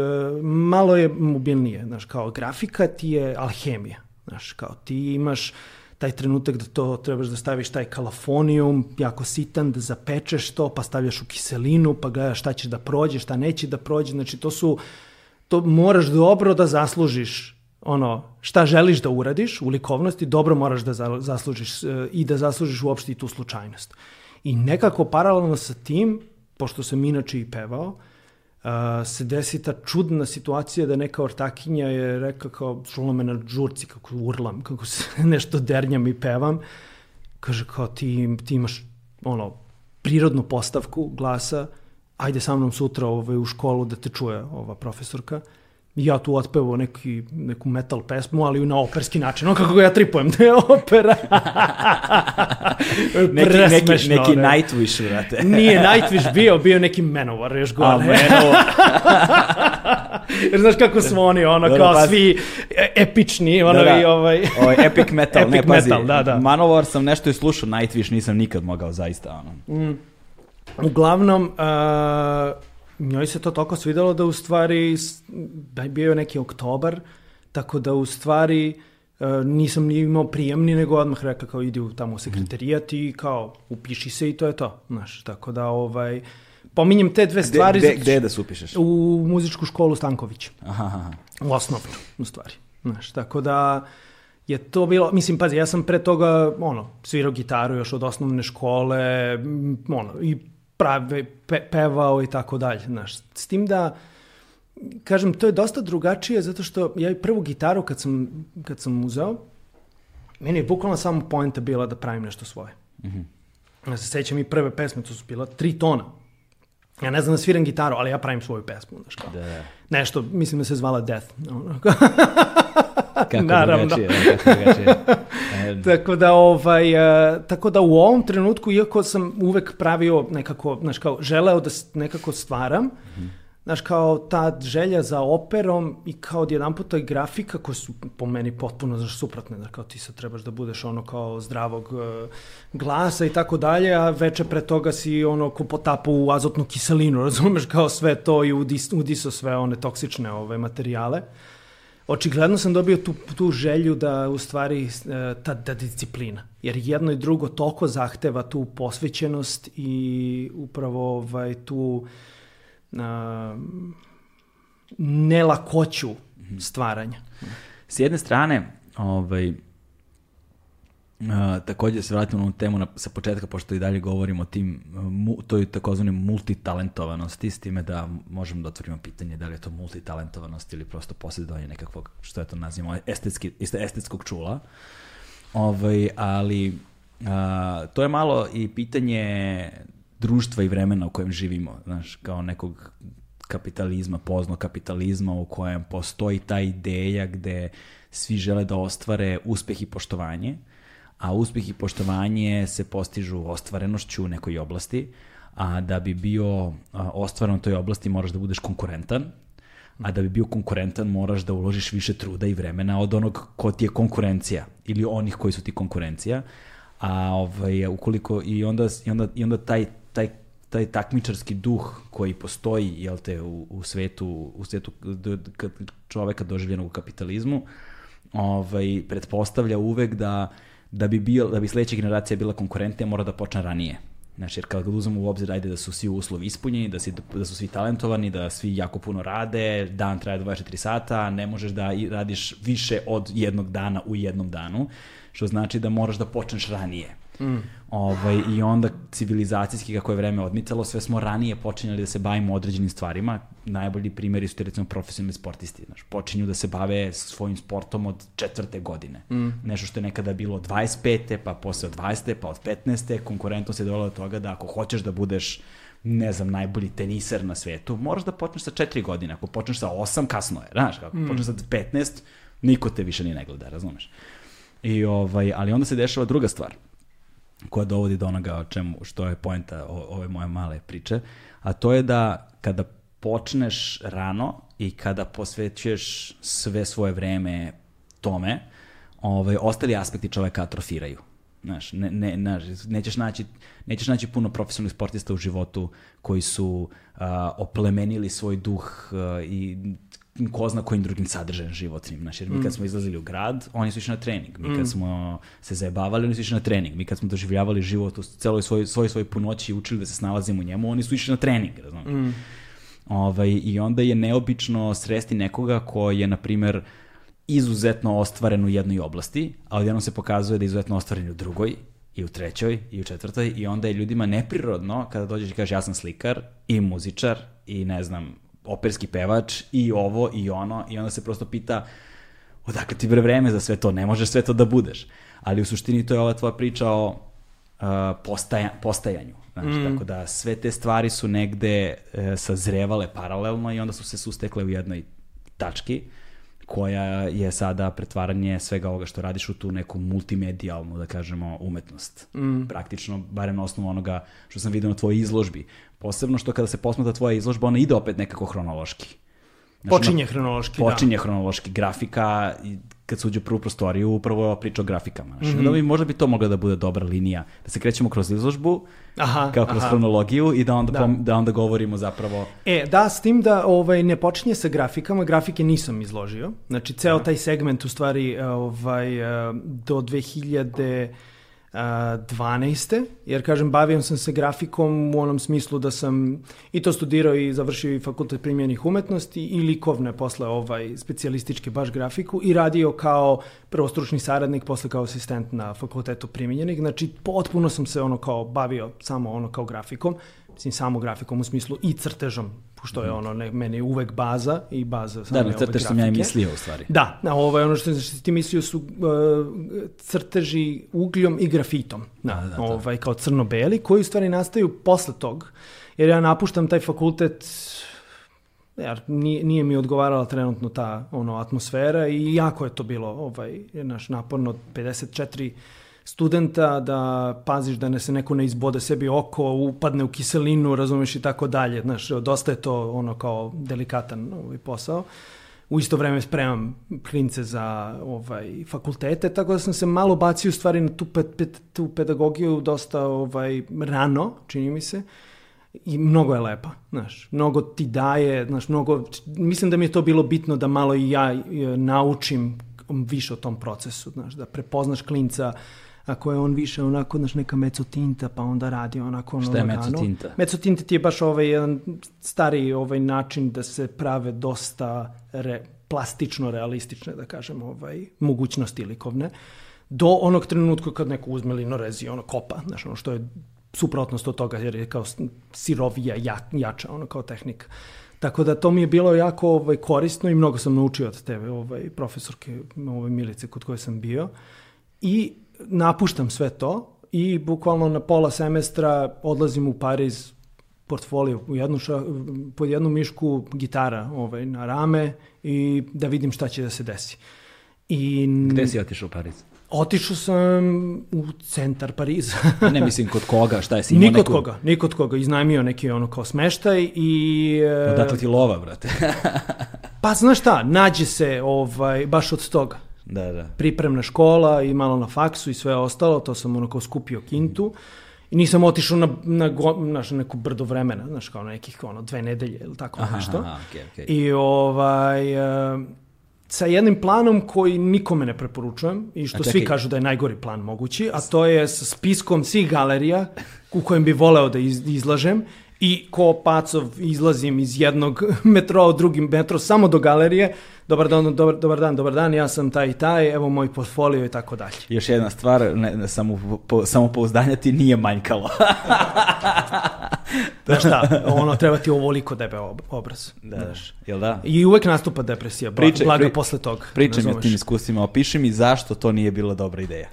[SPEAKER 2] malo je mobilnije. Znaš, kao grafika ti je alhemija. Znaš, kao ti imaš taj trenutak da to trebaš da staviš taj kalafonijum, jako sitan, da zapečeš to, pa stavljaš u kiselinu, pa gledaš šta će da prođe, šta neće da prođe, znači to su, to moraš dobro da zaslužiš ono, šta želiš da uradiš u likovnosti, dobro moraš da zaslužiš e, i da zaslužiš uopšte i tu slučajnost. I nekako paralelno sa tim, pošto sam inače i pevao, uh, uh, se desi ta čudna situacija da neka ortakinja je rekla kao čula me na žurci kako urlam, kako se nešto dernjam i pevam. Kaže kao ti, ti imaš ono, prirodnu postavku glasa, ajde sa mnom sutra ovaj, u školu da te čuje ova profesorka. Ja tu otpevo neki, neku metal pesmu, ali na operski način. Ono kako ga ja tripujem, da je opera.
[SPEAKER 1] neki, neki, neki
[SPEAKER 2] ne.
[SPEAKER 1] Nightwish, vrate.
[SPEAKER 2] Nije Nightwish bio, bio neki Manowar još gore.
[SPEAKER 1] A, meno,
[SPEAKER 2] Jer znaš kako su oni, ono,
[SPEAKER 1] da,
[SPEAKER 2] kao
[SPEAKER 1] pazi.
[SPEAKER 2] svi epični, ono
[SPEAKER 1] Da, da.
[SPEAKER 2] i ovaj...
[SPEAKER 1] Ovaj, epic metal,
[SPEAKER 2] Epic
[SPEAKER 1] ne, pazi,
[SPEAKER 2] metal, da, da.
[SPEAKER 1] Manowar sam nešto i slušao, Nightwish nisam nikad mogao, zaista, ono.
[SPEAKER 2] Uglavnom, uh, njoj se to toliko svidelo da u stvari da je bio neki oktobar, tako da u stvari uh, nisam ni imao prijemni, nego odmah rekla kao idi u tamo u sekretarijat i kao upiši se i to je to. Znaš, tako da ovaj, pominjem te dve
[SPEAKER 1] Gde,
[SPEAKER 2] stvari
[SPEAKER 1] gde, gde
[SPEAKER 2] što-
[SPEAKER 1] da se upišeš?
[SPEAKER 2] u muzičku školu Stanković.
[SPEAKER 1] Aha, aha.
[SPEAKER 2] U osnovnu, u stvari. Znaš, tako da je to bilo, mislim, pazi, ja sam pre toga, ono, svirao gitaru još od osnovne škole, ono, i prave, pe, pevao i tako dalje, znaš. S tim da, kažem, to je dosta drugačije zato što ja prvu gitaru kad sam, kad sam uzeo, meni je bukvalno samo poenta bila da pravim nešto svoje. Ja se sećam i prve pesme, to su bila tri tona. Ja ne znam da sviram gitaru, ali ja pravim svoju pesmu, znaš kao.
[SPEAKER 1] Da.
[SPEAKER 2] Nešto, mislim da se zvala Death.
[SPEAKER 1] Kako
[SPEAKER 2] Naravno.
[SPEAKER 1] drugačije, kako drugačije. E,
[SPEAKER 2] tako da ovaj e, tako da u ovom trenutku iako sam uvek pravio nekako znaš kao želeo da nekako stvaram Znaš, kao ta želja za operom i kao odjedan puta i grafika koje su po meni potpuno znaš, suprotne. Znaš, kao ti sad trebaš da budeš ono kao zdravog e, glasa i tako dalje, a veče pre toga si ono ko potapa u azotnu kiselinu, razumeš, kao sve to i udis, udiso sve one toksične ove materijale. Očigledno sam dobio tu, tu želju da u stvari e, ta, ta disciplina. Jer jedno i drugo toliko zahteva tu posvećenost i upravo ovaj, tu a, nelakoću stvaranja.
[SPEAKER 1] S jedne strane, ovaj, takođe se vratimo na temu na, sa početka, pošto i dalje govorimo o tim, mu, toj takozvanoj multitalentovanosti, s time da možemo da otvorimo pitanje da li je to multitalentovanost ili prosto posjedovanje nekakvog, što je to nazivamo, estetski, estetskog čula. Ovaj, ali a, to je malo i pitanje društva i vremena u kojem živimo, znaš, kao nekog kapitalizma, pozno kapitalizma u kojem postoji ta ideja gde svi žele da ostvare uspeh i poštovanje, a uspeh i poštovanje se postižu ostvarenošću u nekoj oblasti, a da bi bio ostvaren u toj oblasti moraš da budeš konkurentan, a da bi bio konkurentan moraš da uložiš više truda i vremena od onog ko ti je konkurencija ili onih koji su ti konkurencija. A ovaj, ukoliko i onda, i onda, i onda taj, taj, taj takmičarski duh koji postoji jel te, u, u svetu, u svetu čoveka doživljenog u kapitalizmu, ovaj, pretpostavlja uvek da, da bi, bio, da bi sledeća generacija bila konkurentnija mora da počne ranije. Znači, jer kad uzmemo u obzir, ajde da su svi uslovi ispunjeni, da, si, da su svi talentovani, da svi jako puno rade, dan traje 24 sata, ne možeš da radiš više od jednog dana u jednom danu, što znači da moraš da počneš ranije. Mm. Ovaj, I onda civilizacijski, kako je vreme odmicalo, sve smo ranije počinjali da se bavimo određenim stvarima. Najbolji primjeri su ti recimo profesionalni sportisti. Znaš, počinju da se bave svojim sportom od četvrte godine. Mm. Nešto što je nekada bilo od 25. pa posle od 20. pa od 15. Konkurentnost je dovela do toga da ako hoćeš da budeš ne znam, najbolji teniser na svetu, moraš da počneš sa 4 godine. Ako počneš sa 8, kasno je. Znaš, ako mm. počneš sa 15, niko te više ni ne gleda, razumeš? I ovaj, ali onda se dešava druga stvar koja dovodi do onoga o čemu, što je poenta ove moje male priče, a to je da kada počneš rano i kada posvećuješ sve svoje vreme tome, ovaj, ostali aspekti čoveka atrofiraju. Znaš, ne, ne, znaš, nećeš, naći, nećeš naći puno profesionalnih sportista u životu koji su a, oplemenili svoj duh a, i ko zna kojim drugim sadržajem životnim. Znaš, jer mi kad smo izlazili u grad, oni su išli na trening. Mi kad smo se zajebavali, oni su išli na trening. Mi kad smo doživljavali život u celoj svoj, svoj, svoj punoći i učili da se snalazimo u njemu, oni su išli na trening, razumiješ? Ovaj, I onda je neobično sresti nekoga ko je, na primer, izuzetno ostvaren u jednoj oblasti, a odjednom se pokazuje da je izuzetno ostvaren u drugoj, i u trećoj, i u četvrtoj, i onda je ljudima neprirodno kada dođeš i kažeš ja sam slikar, i muzičar, i ne znam, operski pevač i ovo i ono i onda se prosto pita odakle ti bre vreme za sve to, ne možeš sve to da budeš. Ali u suštini to je ova tvoja priča o uh, postaja, postajanju. Znači, mm. tako da sve te stvari su negde e, sazrevale paralelno i onda su se sustekle u jednoj tački koja je sada pretvaranje svega ovoga što radiš u tu neku multimedijalnu, da kažemo, umetnost. Mm. Praktično, barem na osnovu onoga što sam vidio na tvojoj izložbi. Posebno što kada se posmata tvoja izložba, ona ide opet nekako hronološki.
[SPEAKER 2] Znači, počinje hronološki,
[SPEAKER 1] počinje da. Počinje hronološki. Grafika, kad se uđe u prvu prostoriju, upravo je ova priča o grafikama. Znači, mm -hmm. da bi, možda bi to mogla da bude dobra linija. Da se krećemo kroz izložbu, aha, kao kroz aha. hronologiju i da onda, da. Pom, da onda govorimo zapravo...
[SPEAKER 2] E, da, s tim da ovaj, ne počinje sa grafikama, grafike nisam izložio. Znači, ceo da. taj segment u stvari ovaj, do 2000 12. jer kažem bavio sam se grafikom u onom smislu da sam i to studirao i završio i fakultet primjenih umetnosti i likovne posle ovaj specijalističke baš grafiku i radio kao prvostručni saradnik posle kao asistent na fakultetu primjenjenih znači potpuno sam se ono kao bavio samo ono kao grafikom mislim samo grafikom u smislu i crtežom što je ono ne, meni uvek baza i baza
[SPEAKER 1] same Da, crtež sam ja i mislio u stvari.
[SPEAKER 2] Da, na ovaj, ono što, što ti mislio su uh, crteži ugljom i grafitom. Da, da, da, ovaj, kao crno-beli, koji u stvari nastaju posle tog. Jer ja napuštam taj fakultet jer nije, nije mi odgovarala trenutno ta ono atmosfera i jako je to bilo ovaj naš naporno 54 studenta, da paziš da ne se neko ne izbode sebi oko, upadne u kiselinu, razumeš i tako dalje. Znaš, dosta je to ono kao delikatan ovaj posao. U isto vreme spremam klince za ovaj fakultete, tako da sam se malo bacio stvari na tu, pe, pe, tu pedagogiju dosta ovaj rano, čini mi se. I mnogo je lepa, znaš, mnogo ti daje, znaš, mnogo, mislim da mi je to bilo bitno da malo i ja naučim više o tom procesu, znaš, da prepoznaš klinca, ako je on više onako, znaš, neka mecotinta, pa onda radi onako ono
[SPEAKER 1] Šta je mecotinta?
[SPEAKER 2] Mecotinta ti je baš ovaj jedan stari ovaj način da se prave dosta re, plastično realistične, da kažem, ovaj, mogućnosti likovne, do onog trenutka kad neko uzme linorez i ono kopa, znaš, ono što je suprotnost od toga, jer je kao sirovija, ja, jača, ono kao tehnika. Tako da to mi je bilo jako ovaj, korisno i mnogo sam naučio od tebe, ovaj, profesorke ovaj, Milice kod koje sam bio. I napuštam sve to i bukvalno na pola semestra odlazim u Pariz portfolio u jednu ša, pod jednu mišku gitara ovaj, na rame i da vidim šta će da se desi.
[SPEAKER 1] I, Gde si otišao u Pariz?
[SPEAKER 2] Otišao sam u centar Pariza.
[SPEAKER 1] ne mislim kod koga, šta je si imao
[SPEAKER 2] Nikod neku... koga, nikod koga. Iznajmio neki ono kao smeštaj i...
[SPEAKER 1] Odatle ti lova, brate.
[SPEAKER 2] pa znaš šta, nađe se ovaj, baš od toga.
[SPEAKER 1] Da, da.
[SPEAKER 2] Pripremna škola i malo na faksu i sve ostalo, to sam ono kao skupio kintu. I nisam otišao na, na, na, na neku brdo vremena, znaš, kao nekih ono, dve nedelje ili tako aha, nešto. Aha, okay, okay. I ovaj, uh, sa jednim planom koji nikome ne preporučujem i što svi kažu da je najgori plan mogući, a to je sa spiskom svih galerija u kojem bi voleo da iz, izlažem i ko pacov izlazim iz jednog metroa u drugi metro samo do galerije, dobar dan, dobar, dobar dan, dobar dan, ja sam taj i taj, evo moj portfolio i tako dalje.
[SPEAKER 1] Još jedna stvar, ne, ne, samo, po, samopouzdanja ti nije manjkalo.
[SPEAKER 2] Znaš šta, ono treba ti ovoliko debe obraz.
[SPEAKER 1] Da, znaš. jel da?
[SPEAKER 2] I uvek nastupa depresija, Priče, blaga pri, posle toga.
[SPEAKER 1] Pričam mi o tim iskustvima, opiši mi zašto to nije bila dobra ideja.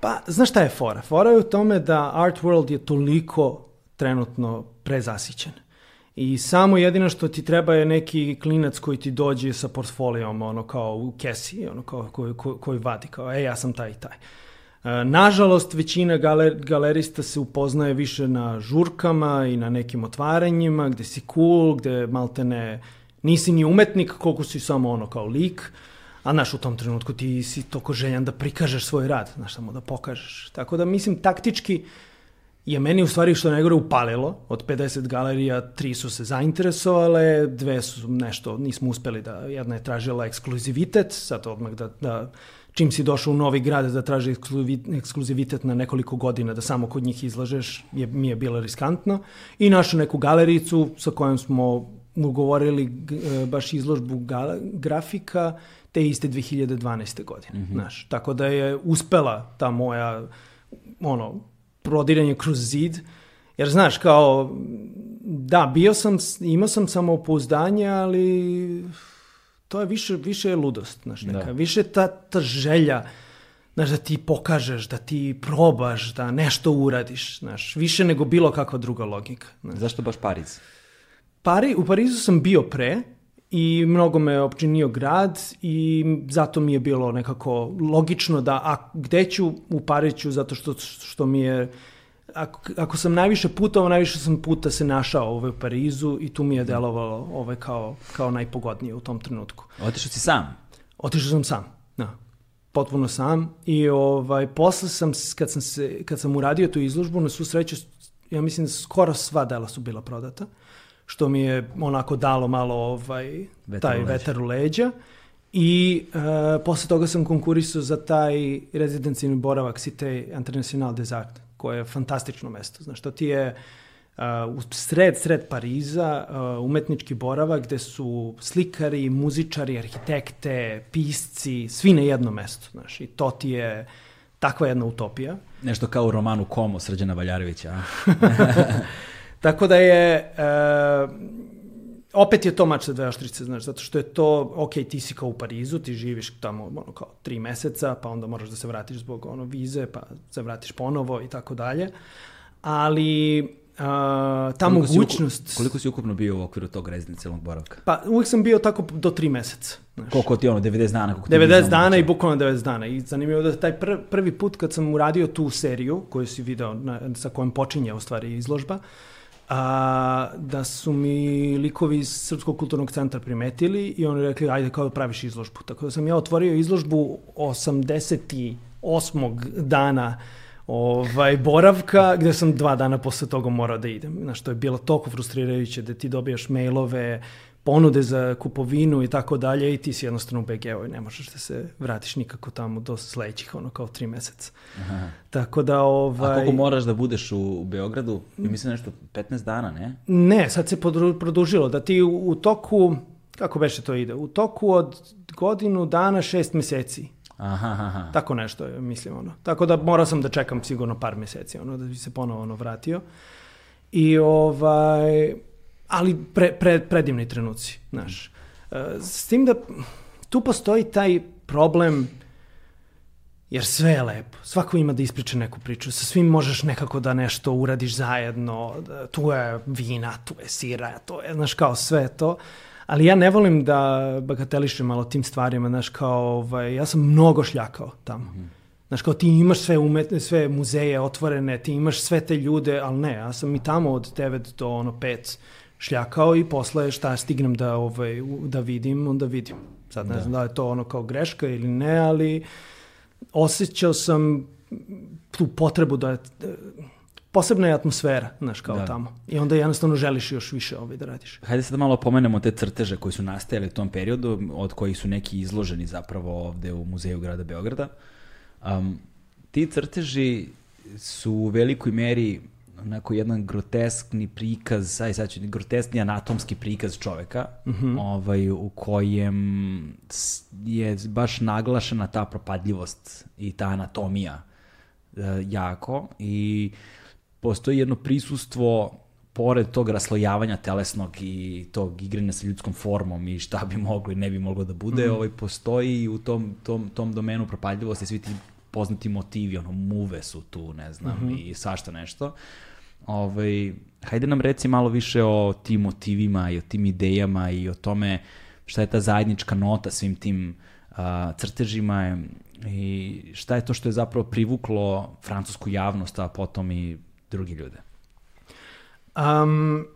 [SPEAKER 2] Pa, znaš šta je fora? Fora je u tome da Art World je toliko trenutno prezasićen. I samo jedino što ti treba je neki klinac koji ti dođe sa portfolijom, ono kao u kesi, ono kao koji, koji, koji vadi, kao ej, ja sam taj i taj. E, nažalost, većina galer, galerista se upoznaje više na žurkama i na nekim otvaranjima, gde si cool, gde malte ne, nisi ni umetnik, koliko si samo ono kao lik, a naš u tom trenutku ti si toko željan da prikažeš svoj rad, znaš, samo da pokažeš. Tako da mislim, taktički, je meni u stvari što najgore upalilo. Od 50 galerija, tri su se zainteresovale, dve su nešto, nismo uspeli da, jedna je tražila ekskluzivitet, sad odmah da, da čim si došao u novi grad da traži ekskluzivitet na nekoliko godina da samo kod njih izlažeš, je, mi je bilo riskantno. I našao neku galericu sa kojom smo ugovorili e, baš izložbu grafika te iste 2012. godine. Mm -hmm. Znaš, tako da je uspela ta moja ono, prodiranje kroz zid Jer znaš, kao, da, bio sam, imao sam samopouzdanje, ali to je više, više je ludost, znaš, neka. Da. Više ta, ta želja, znaš, da ti pokažeš, da ti probaš, da nešto uradiš, znaš, više nego bilo kakva druga logika. Znaš.
[SPEAKER 1] Zašto baš Pariz?
[SPEAKER 2] Pari, u Parizu sam bio pre, i mnogo me općinio grad i zato mi je bilo nekako logično da a, gde ću u Pariću zato što, što mi je ako, ako sam najviše putovao, najviše sam puta se našao ovaj, u Parizu i tu mi je delovalo ovaj, kao, kao najpogodnije u tom trenutku.
[SPEAKER 1] Otišao si sam?
[SPEAKER 2] Otišao sam sam, da. Potpuno sam i ovaj, posle sam, kad sam, se, kad sam uradio tu izložbu, na svu sreću, ja mislim da skoro sva dela su bila prodata. Uh, što mi je onako dalo malo ovaj, vetar taj u vetar u leđa. I uh, posle toga sam konkurisao za taj rezidencijni boravak Cité International des Arts, koje je fantastično mesto. Znaš, to ti je uh, u sred, sred Pariza uh, umetnički boravak gde su slikari, muzičari, arhitekte, pisci, svi na jednom mestu. Znaš, I to ti je takva jedna utopija.
[SPEAKER 1] Nešto kao u romanu Komo Srđana Valjarevića.
[SPEAKER 2] Tako da je, uh, opet je to mač sa dve oštrice, znaš, zato što je to, ok, ti si kao u Parizu, ti živiš tamo ono, kao tri meseca, pa onda moraš da se vratiš zbog ono, vize, pa se vratiš ponovo i tako dalje. Ali uh, ta koliko mogućnost...
[SPEAKER 1] Si koliko si ukupno bio u okviru tog rezidencijalnog boravka?
[SPEAKER 2] Pa uvijek sam bio tako do tri meseca.
[SPEAKER 1] Znaš. Koliko ti ono, 90 dana?
[SPEAKER 2] Koliko 90 dana i bukvalno 90 dana. I zanimljivo da taj pr prvi put kad sam uradio tu seriju, koju si video, na, sa kojom počinje u stvari izložba, uh, a, da su mi likovi iz Srpskog kulturnog centra primetili i oni rekli ajde kao da praviš izložbu. Tako da sam ja otvorio izložbu 88. dana ovaj, boravka, gde sam dva dana posle toga morao da idem. Znaš, to je bilo toliko frustrirajuće da ti dobijaš mailove, ponude za kupovinu i tako dalje i ti si jednostavno u BG-u i ne možeš da se vratiš nikako tamo do sledećih, ono kao tri meseca. Aha. Tako da ovaj...
[SPEAKER 1] A koliko moraš da budeš u, Beogradu? I mislim nešto 15 dana, ne?
[SPEAKER 2] Ne, sad se produžilo da ti u, u toku, kako beše to ide, u toku od godinu dana šest meseci. Aha, aha. Tako nešto je, mislim, ono. Tako da morao sam da čekam sigurno par meseci, ono, da bi se ponovo ono vratio. I ovaj, ali pre, pre, predivni trenuci, znaš. E, s tim da tu postoji taj problem jer sve je lepo. Svako ima da ispriča neku priču. Sa svim možeš nekako da nešto uradiš zajedno. Da, tu je vina, tu je sira, to je, znaš, kao sve to. Ali ja ne volim da bagatelišem malo tim stvarima, znaš, kao, ovaj, ja sam mnogo šljakao tamo. Mm -hmm. Znaš, kao ti imaš sve, umetne, sve muzeje otvorene, ti imaš sve te ljude, ali ne, ja sam i tamo od 9 do ono 5 šljakao i posle šta stignem da, ovaj, da vidim, onda vidim. Sad ne da. znam da je to ono kao greška ili ne, ali osjećao sam tu potrebu da je, posebna je atmosfera, znaš, kao da. tamo. I onda jednostavno želiš još više ovaj da radiš.
[SPEAKER 1] Hajde sad da malo pomenemo te crteže koji su nastajali u tom periodu, od kojih su neki izloženi zapravo ovde u Muzeju grada Beograda. Um, ti crteži su u velikoj meri onako jedan groteskni prikaz, aj sad ću, groteskni anatomski prikaz čoveka, mm -hmm. ovaj, u kojem je baš naglašena ta propadljivost i ta anatomija e, jako i postoji jedno prisustvo pored tog raslojavanja telesnog i tog igranja sa ljudskom formom i šta bi moglo i ne bi moglo da bude, mm -hmm. ovaj, postoji u tom, tom, tom domenu propadljivosti svi ti poznati motivi, ono, muve su tu, ne znam, mm -hmm. i svašta nešto. Ovaj, hajde nam reci malo više o tim motivima i o tim idejama i o tome šta je ta zajednička nota svim tim uh, crtežima i šta je to što je zapravo privuklo francusku javnost, a potom i drugi ljude?
[SPEAKER 2] Um,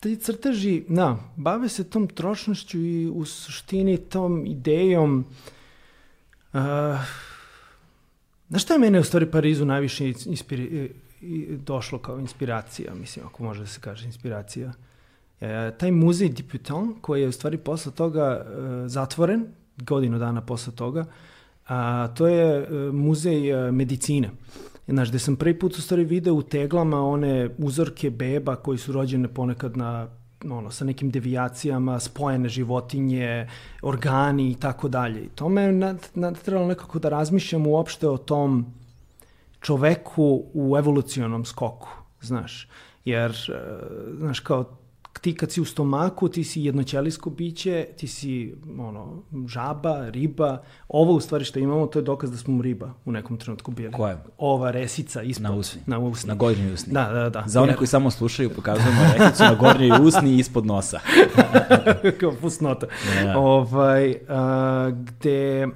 [SPEAKER 2] ti crteži, na, bave se tom trošnošću i u suštini tom idejom uh, Znaš šta je mene u stvari Parizu najviše inspiri, došlo kao inspiracija, mislim, ako može da se kaže inspiracija. E, taj muzej Diputan, koji je u stvari posle toga e, zatvoren, godinu dana posle toga, a, to je e, muzej e, medicine. Znaš, gde sam prvi put u stvari video u teglama one uzorke beba koji su rođene ponekad na ono, sa nekim devijacijama, spojene životinje, organi i tako dalje. I to me natrebalo nekako da razmišljam uopšte o tom čoveku u evolucionom skoku. znaš. Jer, e, znaš, kao ti kad si u stomaku, ti si jednoćelijsko biće, ti si ono, žaba, riba. Ovo u stvari što imamo, to je dokaz da smo riba u nekom trenutku bili.
[SPEAKER 1] Koja?
[SPEAKER 2] Ova resica ispod.
[SPEAKER 1] Na usni.
[SPEAKER 2] Na usni.
[SPEAKER 1] Na gornjoj usni.
[SPEAKER 2] Da, da, da.
[SPEAKER 1] Za one
[SPEAKER 2] Jer-
[SPEAKER 1] koji samo slušaju, pokazujemo rekicu na gornjoj usni i ispod nosa.
[SPEAKER 2] kao fusnota.
[SPEAKER 1] Da.
[SPEAKER 2] Ovaj, a, gde,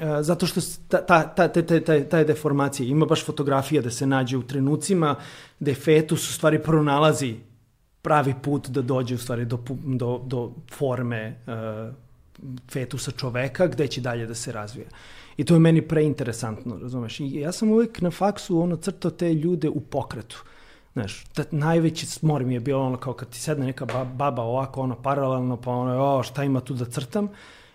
[SPEAKER 2] a, zato što ta, ta, ta, ta, ta, ta je deformacija. Ima baš fotografija da se nađe u trenucima gde fetus u stvari pronalazi pravi put da dođe u stvari do, do, do forme a, fetusa čoveka gde će dalje da se razvija. I to je meni preinteresantno, razumeš? I ja sam uvijek na faksu ono crtao te ljude u pokretu. Znaš, ta, najveći smor mi je bilo ono kao kad ti sedne neka ba- baba ovako ono paralelno pa ono o, šta ima tu da crtam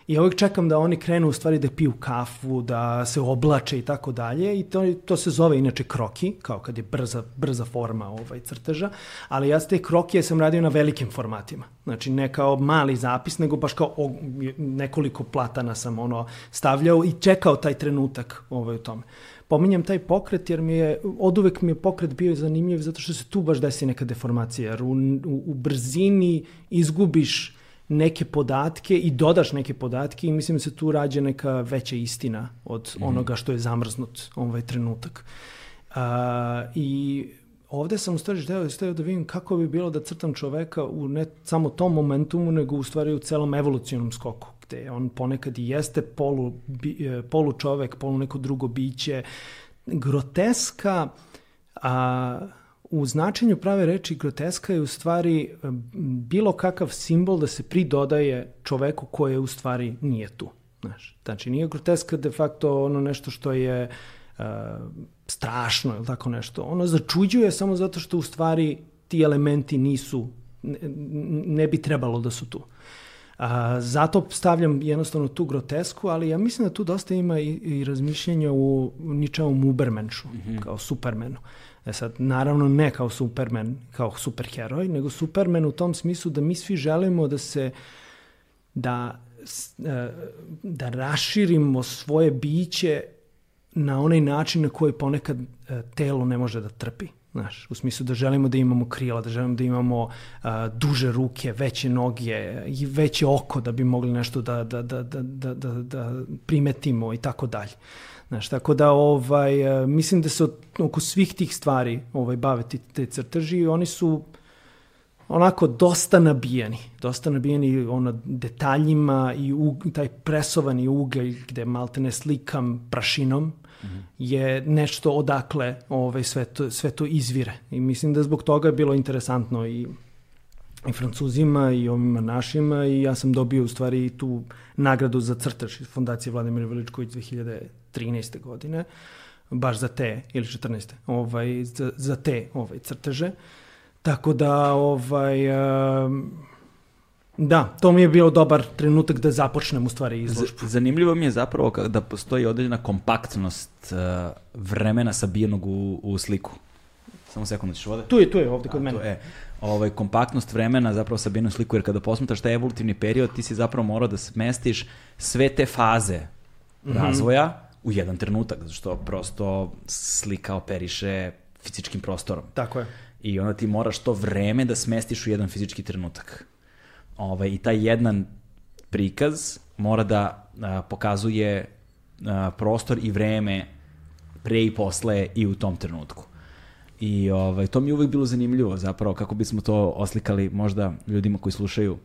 [SPEAKER 2] i ja uvijek čekam da oni krenu u stvari da piju kafu, da se oblače i tako dalje i to, to se zove inače kroki, kao kad je brza, brza forma ovaj crteža, ali ja te krokije sam radio na velikim formatima. Znači ne kao mali zapis, nego baš kao o, nekoliko platana sam ono stavljao i čekao taj trenutak ovaj, u tome. Pominjem taj pokret jer mi je, od uvek mi je pokret bio zanimljiv zato što se tu baš desi neka deformacija, jer u, u, u brzini izgubiš neke podatke i dodaš neke podatke i mislim da se tu rađa neka veća istina od onoga što je zamrznut ovaj trenutak. A, I ovde sam u stvari hteo, hteo da vidim kako bi bilo da crtam čoveka u ne samo tom momentumu, nego u stvari u celom evolucionom skoku, gde on ponekad i jeste polu, bi, e, polu čovek, polu neko drugo biće. Groteska, a, u značenju prave reči groteska je u stvari e, bilo kakav simbol da se pridodaje čoveku koje u stvari nije tu. Znaš, znači nije groteska de facto ono nešto što je uh, strašno ili tako nešto. Ono začuđuje samo zato što u stvari ti elementi nisu, ne, ne bi trebalo da su tu. A, zato stavljam jednostavno tu grotesku, ali ja mislim da tu dosta ima i, i razmišljenja u ničevom Ubermenšu, mm -hmm. kao Supermanu. E sad, naravno ne kao Superman, kao superheroj, nego Superman u tom smislu da mi svi želimo da se, da, e, da raširimo svoje biće na onaj način na koji ponekad e, telo ne može da trpi. Znaš, u smislu da želimo da imamo krila, da želimo da imamo a, duže ruke, veće noge i veće oko da bi mogli nešto da, da, da, da, da, da, da primetimo i tako dalje. Znaš, tako da ovaj, a, mislim da se oko svih tih stvari ovaj, bave ti, te crteži i oni su onako dosta nabijeni, dosta nabijeni ono detaljima i u, taj presovani ugalj gde malte ne slikam prašinom je nešto odakle ovaj, sve, to, sve to izvire. I mislim da zbog toga je bilo interesantno i i Francuzima i ovima našima i ja sam dobio u stvari tu nagradu za crtež iz Fondacije Vladimir Veličković 2013. godine baš za te ili 14. ovaj za, za te ovaj crteže. Tako da ovaj um, da, to mi je bio dobar trenutak da započnem u stvari izložbu.
[SPEAKER 1] Zanimljivo mi je zapravo da postoji određena kompaktnost uh, vremena sabijenog u, u sliku. Samo sekund, ćeš vode?
[SPEAKER 2] Tu je, tu je ovde kod
[SPEAKER 1] A,
[SPEAKER 2] mene.
[SPEAKER 1] to je, ovaj, kompaktnost vremena zapravo sabijenu sliku, jer kada posmetaš taj evolutivni period, ti si zapravo morao da smestiš sve te faze
[SPEAKER 2] Mhm.
[SPEAKER 1] razvoja u jedan trenutak, zato što prosto slika operiše fizičkim prostorom.
[SPEAKER 2] Tako je.
[SPEAKER 1] I onda ti moraš to vreme da smestiš u jedan fizički trenutak. Ovaj, I taj jedan prikaz mora da a, pokazuje a, prostor i vreme pre i posle i u tom trenutku. I ovaj, to mi je uvek bilo zanimljivo zapravo kako bismo to oslikali možda ljudima koji slušaju.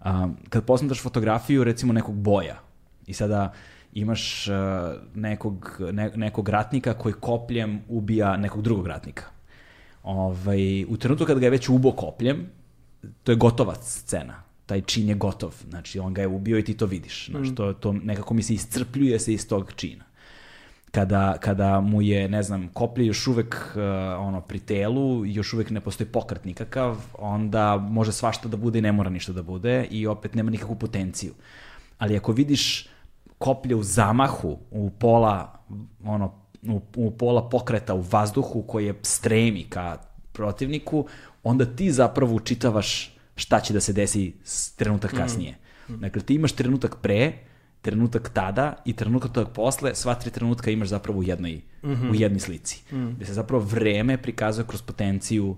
[SPEAKER 1] A, kad posmetaš fotografiju recimo nekog boja i sada imaš a, nekog, ne, nekog ratnika koji kopljem ubija nekog drugog ratnika. Ovaj, u trenutku kad ga je već ubo kopljem, to je gotova scena. Taj čin je gotov. Znači, on ga je ubio i ti to vidiš. Znači, to, to nekako mi se iscrpljuje se iz tog čina. Kada, kada mu je, ne znam, koplje još uvek uh, ono, pri telu, još uvek ne postoji pokret nikakav, onda može svašta da bude i ne mora ništa da bude i opet nema nikakvu potenciju. Ali ako vidiš koplje u zamahu, u pola, ono, u, u pola pokreta u vazduhu koje stremi ka protivniku, onda ti zapravo učitavaš šta će da se desi trenutak kasnije. Dakle, ti imaš trenutak pre, trenutak tada i trenutak tog posle, sva tri trenutka imaš zapravo u jednoj, mm -hmm. u jednoj slici. Mm. Gde se zapravo vreme prikazuje kroz potenciju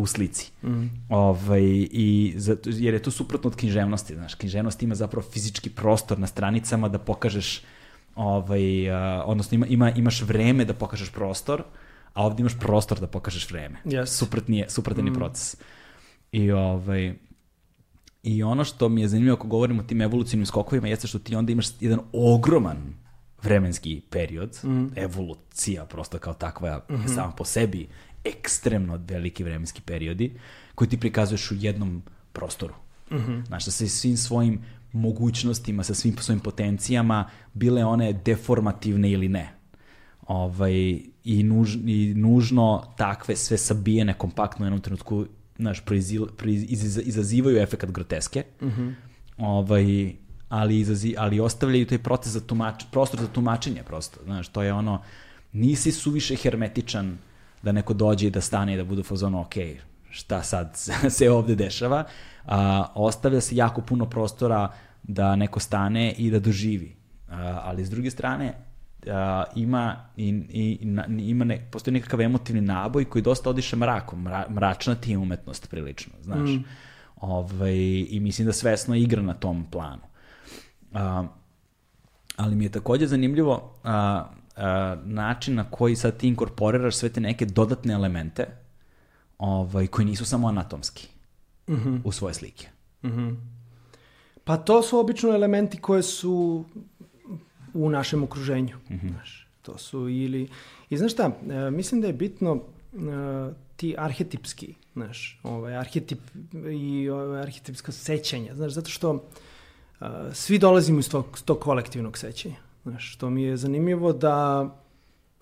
[SPEAKER 1] u slici. Mm. Ovaj, i zato, jer je to suprotno od književnosti. Znaš, književnost ima zapravo fizički prostor na stranicama da pokažeš ovaj, uh, odnosno ima, ima, imaš vreme da pokažeš prostor, a ovde imaš prostor da pokažeš vreme.
[SPEAKER 2] Yes.
[SPEAKER 1] Suprotni je, suprotan je mm. proces. I ovaj, I ono što mi je zanimljivo ako govorimo o tim evolucijnim skokovima jeste što ti onda imaš jedan ogroman vremenski period, mm. evolucija prosto kao takva mm -hmm. sama po sebi ekstremno veliki vremenski periodi koji ti prikazuješ u jednom prostoru. Mm -hmm. Znaš, sa svim svojim mogućnostima, sa svim svojim potencijama, bile one deformativne ili ne. Ovaj, i, nuž, I nužno takve sve sabijene kompaktno u jednom trenutku znaš, proizil, proiz, iz, izazivaju efekt groteske, mm -hmm. ovaj, ali, izazi, ali ostavljaju taj proces za tumač, prostor za tumačenje prosto. Znaš, to je ono, nisi suviše hermetičan da neko dođe i da stane i da bude u fazonu, ok, šta sad se ovde dešava, a, ostavlja se jako puno prostora da neko stane i da doživi. A, ali s druge strane, a, ima, i, i, na, ima ne, postoji nekakav emotivni naboj koji dosta odiše mrakom. Mra, mračna ti je umetnost prilično, znaš. Mm. Ovaj, I mislim da svesno igra na tom planu. A, ali mi je takođe zanimljivo a, a, način na koji sad ti inkorporiraš sve te neke dodatne elemente ovaj, koji nisu samo anatomski mm -hmm. u svoje slike. Mm -hmm.
[SPEAKER 2] Pa to su obično elementi koje su u našem okruženju. Mm -hmm. Znaš, to su ili... I znaš šta, e, mislim da je bitno e, ti arhetipski, znaš, ovaj, arhetip i ovaj, arhetipska sećanja, znaš, zato što e, svi dolazimo iz tog, tog kolektivnog sećanja. Znaš, to mi je zanimljivo da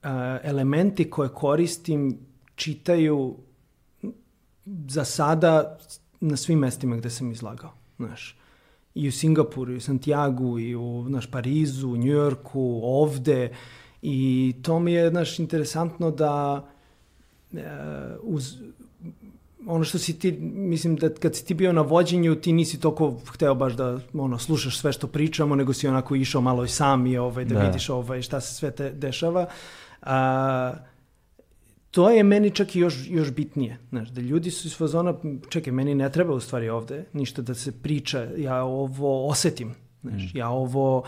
[SPEAKER 2] a, elementi koje koristim čitaju za sada na svim mestima gde sam izlagao. Znaš, i u Singapuru, i u Santiago, i u naš Parizu, Njujorku, ovde. I to mi je, znaš, interesantno da uh, uz, ono što si ti, mislim da kad si ti bio na vođenju, ti nisi toliko hteo baš da ono, slušaš sve što pričamo, nego si onako išao malo i sam i ovaj, da, da. vidiš ovaj, šta se sve te dešava. A, to je meni čak i još, još bitnije. Znaš, da ljudi su iz fazona, čekaj, meni ne treba u stvari ovde ništa da se priča, ja ovo osetim. Znaš, mm. Ja ovo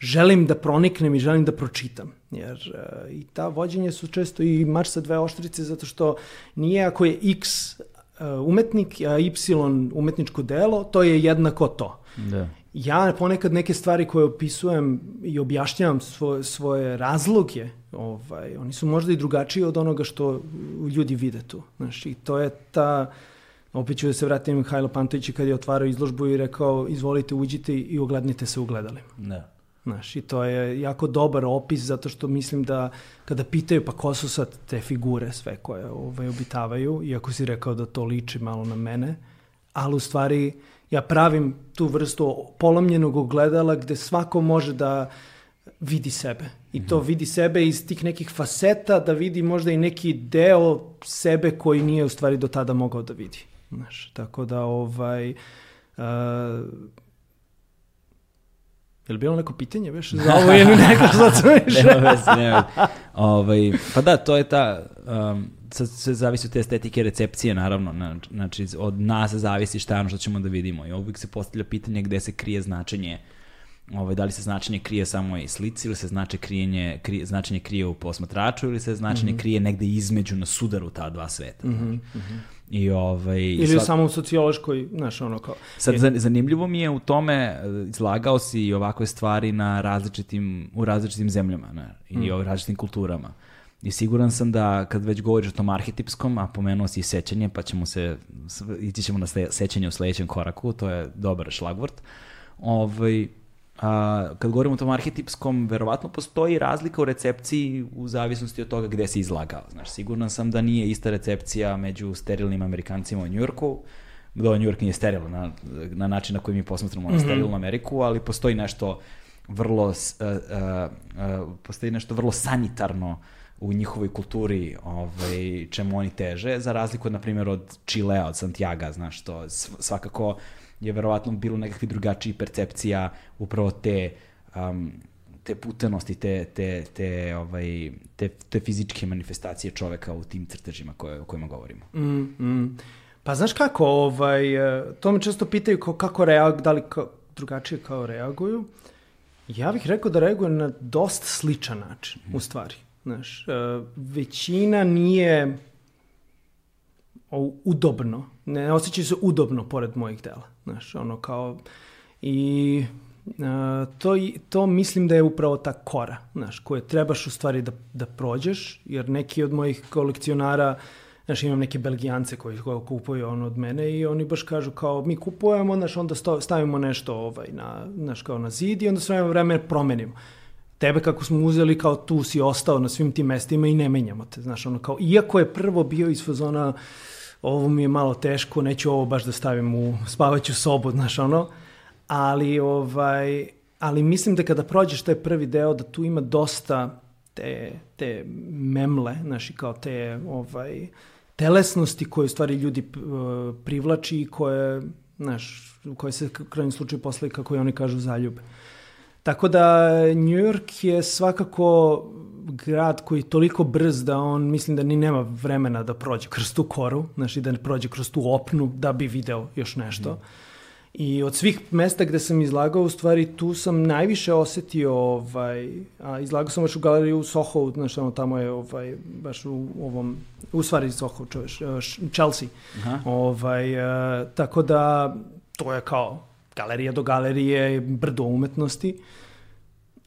[SPEAKER 2] želim da proniknem i želim da pročitam. Jer uh, i ta vođenje su često i marš sa dve oštrice zato što nije ako je X umetnik, a Y umetničko delo, to je jednako to. Da. Ja ponekad neke stvari koje opisujem i objašnjavam svoje, svoje razloge, ovaj, oni su možda i drugačiji od onoga što ljudi vide tu. Znaš, i to je ta, opet ću da se vratim Mihajlo Pantović kad je otvarao izložbu i rekao izvolite uđite i oglednite se u gledalima. Da. Znaš, i to je jako dobar opis zato što mislim da kada pitaju pa ko su sad te figure sve koje ovaj, obitavaju, iako si rekao da to liči malo na mene, ali u stvari ja pravim tu vrstu polomljenog ogledala gde svako može da vidi sebe. I to mhm. vidi sebe iz tih nekih faseta, da vidi možda i neki deo sebe koji nije u stvari do tada mogao da vidi. Znaš, tako da ovaj... Uh, Je li bilo neko pitanje već za ovo ili neko što sam
[SPEAKER 1] nema veze, nema veze. Ovaj, pa da, to je ta, um, sad sve zavisi od te estetike recepcije, naravno. Znači, od nas zavisi šta je ono što ćemo da vidimo. I uvijek se postavlja pitanje gde se krije značenje ovaj, da li se značenje krije samo i slici ili se značenje, krijenje, krije, značenje krije u posmatraču ili se značenje mm -hmm. krije negde između na sudaru ta dva sveta. Mm -hmm. Mm -hmm. I ovaj
[SPEAKER 2] ili sva... samo u sociološkoj, znaš, ono kao.
[SPEAKER 1] Sad zanimljivo mi je u tome e, izlagao si i ovakve stvari na različitim u različitim zemljama, ne, i mm. u različitim kulturama. I siguran sam da kad već govoriš o tom arhetipskom, a pomenuo si i sećanje, pa ćemo se, ići ćemo na sećanje u sledećem koraku, to je dobar šlagvort. Ovaj, a, kad govorimo o tom arhetipskom, verovatno postoji razlika u recepciji u zavisnosti od toga gde se izlagao. Znaš, siguran sam da nije ista recepcija među sterilnim Amerikancima u Njujorku, do Njujork nije sterilan na, na način na koji mi posmatramo mm -hmm. sterilnu Ameriku, ali postoji nešto vrlo uh, uh, uh, postoji nešto vrlo sanitarno u njihovoj kulturi ovaj, čemu oni teže, za razliku, na primjer, od Čilea, od Santiago, znaš, to svakako je verovatno bilo nekakvi drugačiji percepcija upravo te um, te putenosti, te, te, te, ovaj, te, te fizičke manifestacije čoveka u tim crtežima koje, o kojima govorimo.
[SPEAKER 2] Mm, mm. Pa znaš kako, ovaj, e, to me često pitaju kao, kako reag, da li kao, drugačije kao reaguju. Ja bih rekao da reaguju na dosta sličan način, mm. u stvari. Znaš, uh, većina nije udobno, ne osjećaju se udobno pored mojih dela. Znaš, ono kao, i uh, to, to mislim da je upravo ta kora, znaš, koje trebaš u stvari da, da prođeš, jer neki od mojih kolekcionara, znaš, imam neke belgijance koji, koji kupuju ono od mene i oni baš kažu kao mi kupujemo, znaš, onda stavimo nešto ovaj, na, znaš, kao na zid i onda sve vreme promenimo tebe kako smo uzeli kao tu si ostao na svim tim mestima i ne menjamo te, znaš, ono kao, iako je prvo bio iz fazona ovo mi je malo teško, neću ovo baš da stavim u spavaću sobu, znaš, ono, ali, ovaj, ali mislim da kada prođeš taj prvi deo, da tu ima dosta te, te memle, znaš, kao te, ovaj, telesnosti koje stvari ljudi privlači i koje, znaš, koje se u krajnjem slučaju posle, kako i oni kažu, zaljube. Tako da New York je svakako grad koji je toliko brz da on mislim da ni nema vremena da prođe kroz tu koru, znači da ne prođe kroz tu opnu da bi video još nešto. Mm. I od svih mesta gde sam izlagao, u stvari tu sam najviše osetio, ovaj, a izlagao sam baš u galeriji u Soho, znači ono tamo je ovaj, baš u ovom, u stvari Soho, čoveš, Chelsea. Aha. Ovaj, uh, tako da to je kao galerija do galerije, brdo umetnosti.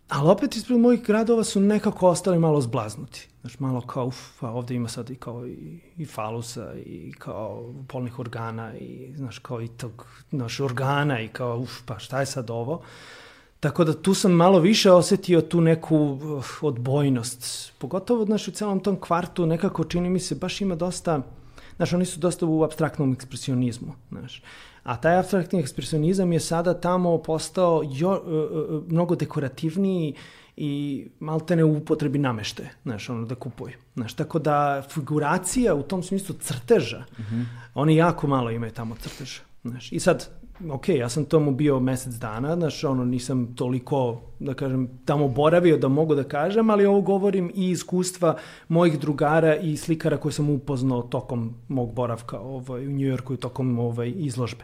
[SPEAKER 2] Ali opet ispred mojih gradova su nekako ostali malo zblaznuti. Znaš, malo kao, uf, a ovde ima sad i kao i, i falusa i kao polnih organa i, znaš, kao i tog, znaš, organa i kao, uf, pa šta je sad ovo? Tako da tu sam malo više osetio tu neku uh, odbojnost. Pogotovo, znaš, u celom tom kvartu nekako čini mi se baš ima dosta, znaš, oni su dosta u abstraktnom ekspresionizmu, znaš. A taj abstraktni ekspresionizam je sada tamo postao jo, uh, mnogo dekorativniji i maltene u upotrebi namešte, znaš, ono da kupuju. Znaš, tako da figuracija u tom smislu crteža, mm -hmm. oni jako malo imaju tamo crteža. Znaš. I sad, ok, ja sam tomu bio mesec dana, znaš, ono, nisam toliko, da kažem, tamo boravio da mogu da kažem, ali ovo govorim i iskustva mojih drugara i slikara koje sam upoznao tokom mog boravka ovaj, u Njujorku i tokom ovaj, izložbe.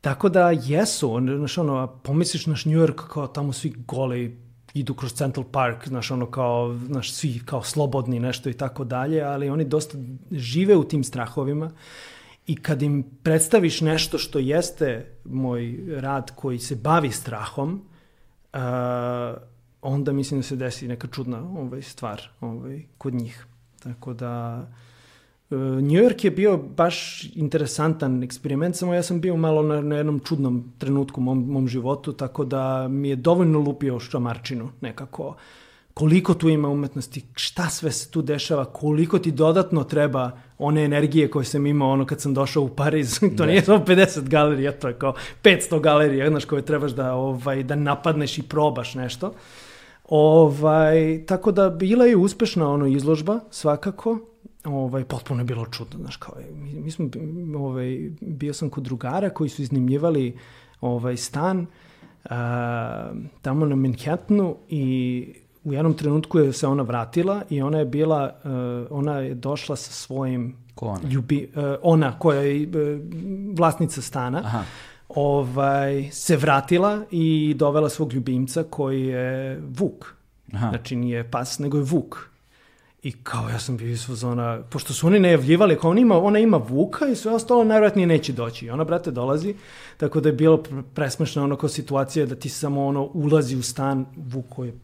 [SPEAKER 2] Tako da jesu, znaš, ono, pomisliš naš New York kao tamo svi goli idu kroz Central Park, znaš, ono kao, znaš, svi kao slobodni nešto i tako dalje, ali oni dosta žive u tim strahovima i kad im predstaviš nešto što jeste moj rad koji se bavi strahom, uh, onda mislim da se desi neka čudna ovaj, stvar ovaj, kod njih. Tako da... Uh, New York je bio baš interesantan eksperiment, samo ja sam bio malo na, na jednom čudnom trenutku u mom, mom životu, tako da mi je dovoljno lupio šamarčinu nekako. Koliko tu ima umetnosti, šta sve se tu dešava, koliko ti dodatno treba one energije koje sam imao ono kad sam došao u Pariz. to ne. nije samo 50 galerija, to je kao 500 galerija, znaš, koje trebaš da, ovaj, da napadneš i probaš nešto. Ovaj, tako da bila je uspešna ono izložba, svakako. Ovaj, potpuno je bilo čudno, znaš, kao, mi, mi smo, ovaj, bio sam kod drugara koji su iznimljivali ovaj, stan uh, tamo na Manhattanu i u jednom trenutku je se ona vratila i ona je bila, uh, ona je došla sa svojim
[SPEAKER 1] Ko ona?
[SPEAKER 2] Ljubi, uh, ona koja je uh, vlasnica stana. Aha. Ovaj, se vratila i dovela svog ljubimca koji je Vuk. Aha. Znači nije pas, nego je Vuk. I kao ja sam bio iz zona, pošto su oni najavljivali, kao ona ima, ona ima Vuka i sve ostalo najvratnije neće doći. I ona, brate, dolazi, tako da je bilo presmešno ono kao situacija da ti samo ono ulazi u stan, Vuk koji je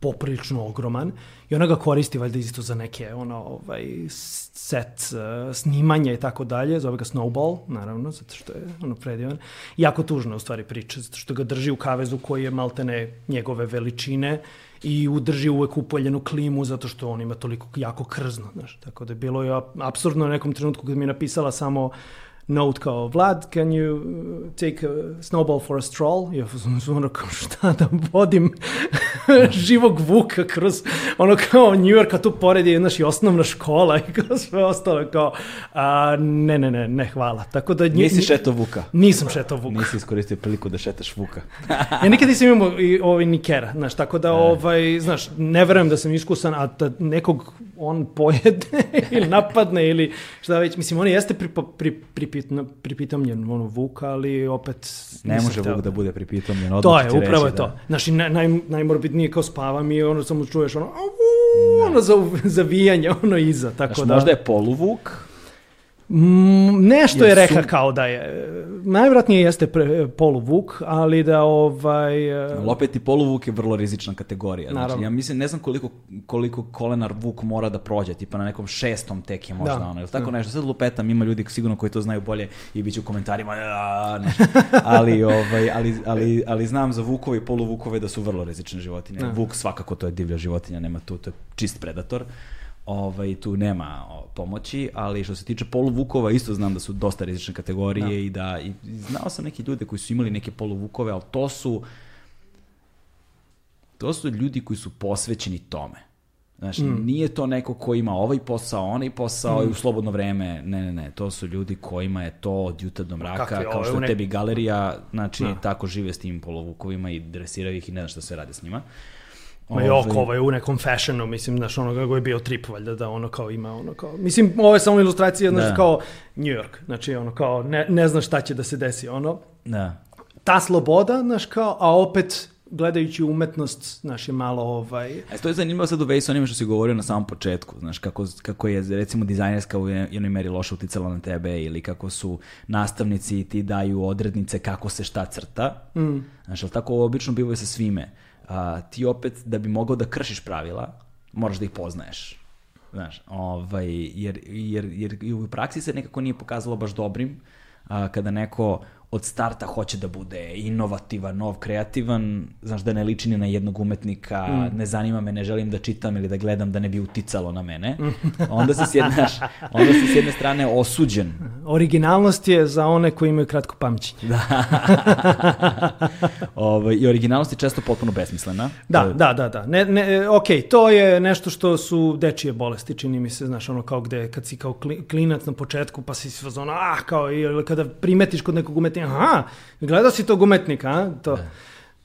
[SPEAKER 2] poprilično ogroman i ona ga koristi valjda isto za neke ono, ovaj, set uh, snimanja i tako dalje, zove ga Snowball, naravno, zato što je ono predivan. Jako tužna u stvari priča, zato što ga drži u kavezu koji je maltene njegove veličine i udrži uvek upoljenu klimu zato što on ima toliko jako krzno, znaš. Tako da je bilo je absurdno u nekom trenutku kad mi je napisala samo note kao Vlad, can you uh, take a snowball for a stroll? Ja sam ono kao šta da vodim živog vuka kroz ono kao New York, a tu pored je naš i osnovna škola i kao sve ostalo kao a, ne, ne, ne, ne, hvala. Tako da nje-
[SPEAKER 1] Nisi šeto vuka.
[SPEAKER 2] Nisam šetao vuka.
[SPEAKER 1] Nisi iskoristio priliku da šetaš vuka.
[SPEAKER 2] Ja nikad nisam imao i ovaj nikera, znaš, tako da ovaj, znaš, ne verujem da sam iskusan, a da nekog on pojede ili napadne ili šta već, mislim, on jeste pripo, pri, pripitno, pripitomljen, ono, vuk, ali opet
[SPEAKER 1] Ne može
[SPEAKER 2] hteo
[SPEAKER 1] vuk da bude pripitomljen.
[SPEAKER 2] To
[SPEAKER 1] odmah
[SPEAKER 2] je,
[SPEAKER 1] ću ti
[SPEAKER 2] upravo je to.
[SPEAKER 1] da-
[SPEAKER 2] Znači, naj, naj, najmorbidnije kao spavam i ono samo čuješ ono, au, ono za, zavijanje, ono iza, tako
[SPEAKER 1] Znaš,
[SPEAKER 2] da...
[SPEAKER 1] možda je poluvuk,
[SPEAKER 2] nešto
[SPEAKER 1] Jer
[SPEAKER 2] je reka kao da je. Najvratnije jeste pre, poluvuk, ali da ovaj... e,
[SPEAKER 1] ali opet i poluvuk je vrlo rizična kategorija. Znači,
[SPEAKER 2] Naravno.
[SPEAKER 1] ja mislim, ne znam koliko, koliko kolenar vuk mora da prođe, tipa na nekom šestom tek je možda
[SPEAKER 2] Da.
[SPEAKER 1] ono, ili tako nešto. Sad lupetam, ima ljudi sigurno koji to znaju bolje i bit će u komentarima, nešto. ali, ovaj, ali, ali, ali znam za vukove i poluvukove da su vrlo rizične životinje. Vuk svakako to je divlja životinja, nema tu, to je čist predator. Ovaj, tu nema pomoći, ali što se tiče poluvukova isto znam da su dosta rizične kategorije i da i znao sam neke ljude koji su imali neke poluvukove, ali to su to su ljudi koji su posvećeni tome. Znači,
[SPEAKER 2] Mm.
[SPEAKER 1] nije to neko ko ima ovaj posao, onaj posao i u slobodno vreme. Ne, ne, ne. To su ljudi kojima je to od jutra do mraka,
[SPEAKER 2] kakvi, ovo
[SPEAKER 1] kao što je
[SPEAKER 2] ne-
[SPEAKER 1] tebi galerija, znači,
[SPEAKER 2] Da.
[SPEAKER 1] tako žive s tim polovukovima i dresiraju ih i ne znam šta se radi s njima.
[SPEAKER 2] Ma i
[SPEAKER 1] Ovaj,
[SPEAKER 2] oko, ovo je u nekom fashionu, mislim, znaš, ono kako je bio trip, valjda, da ono kao ima, ono kao, mislim, ovo je samo ilustracija, znaš,
[SPEAKER 1] Da.
[SPEAKER 2] kao New York, znači, ono kao, ne, ne znaš šta će da se desi, ono,
[SPEAKER 1] Da.
[SPEAKER 2] ta sloboda, znaš, kao, a opet, gledajući umetnost, znaš, je malo, ovaj,
[SPEAKER 1] A to je zanimljivo sad u vezi s onime što si govorio na samom početku, znaš, kako, kako je recimo dizajnerska u jednoj meri loše uticala na tebe ili kako su nastavnici ti daju odrednice kako se šta crta. Mm. Znaš, ali tako obično biva i sa svime. A, ti opet, da bi mogao da kršiš pravila, moraš da ih poznaješ. Znaš, ovaj, jer, jer, jer u praksi se nekako nije pokazalo baš dobrim a, kada neko od starta hoće da bude inovativan, nov, kreativan, znaš, da ne liči ni na jednog umetnika, ne zanima me, ne želim da čitam ili da gledam da ne bi uticalo na mene. Onda si s jedne, onda si s jedne strane osuđen.
[SPEAKER 2] originalnost je za one koji imaju kratko pamćenje.
[SPEAKER 1] Ovaj, I originalnost je često potpuno besmislena.
[SPEAKER 2] Da,
[SPEAKER 1] je-
[SPEAKER 2] da, da, da. Ne, ne, ok, to je nešto što su dečije bolesti, čini mi se, znaš, ono kao gde, kad si kao kli- klinac na početku, pa si fazon, ah, kao, ili kada primetiš kod nekog umetnika, aha, gledao si tog umetnika, a? To,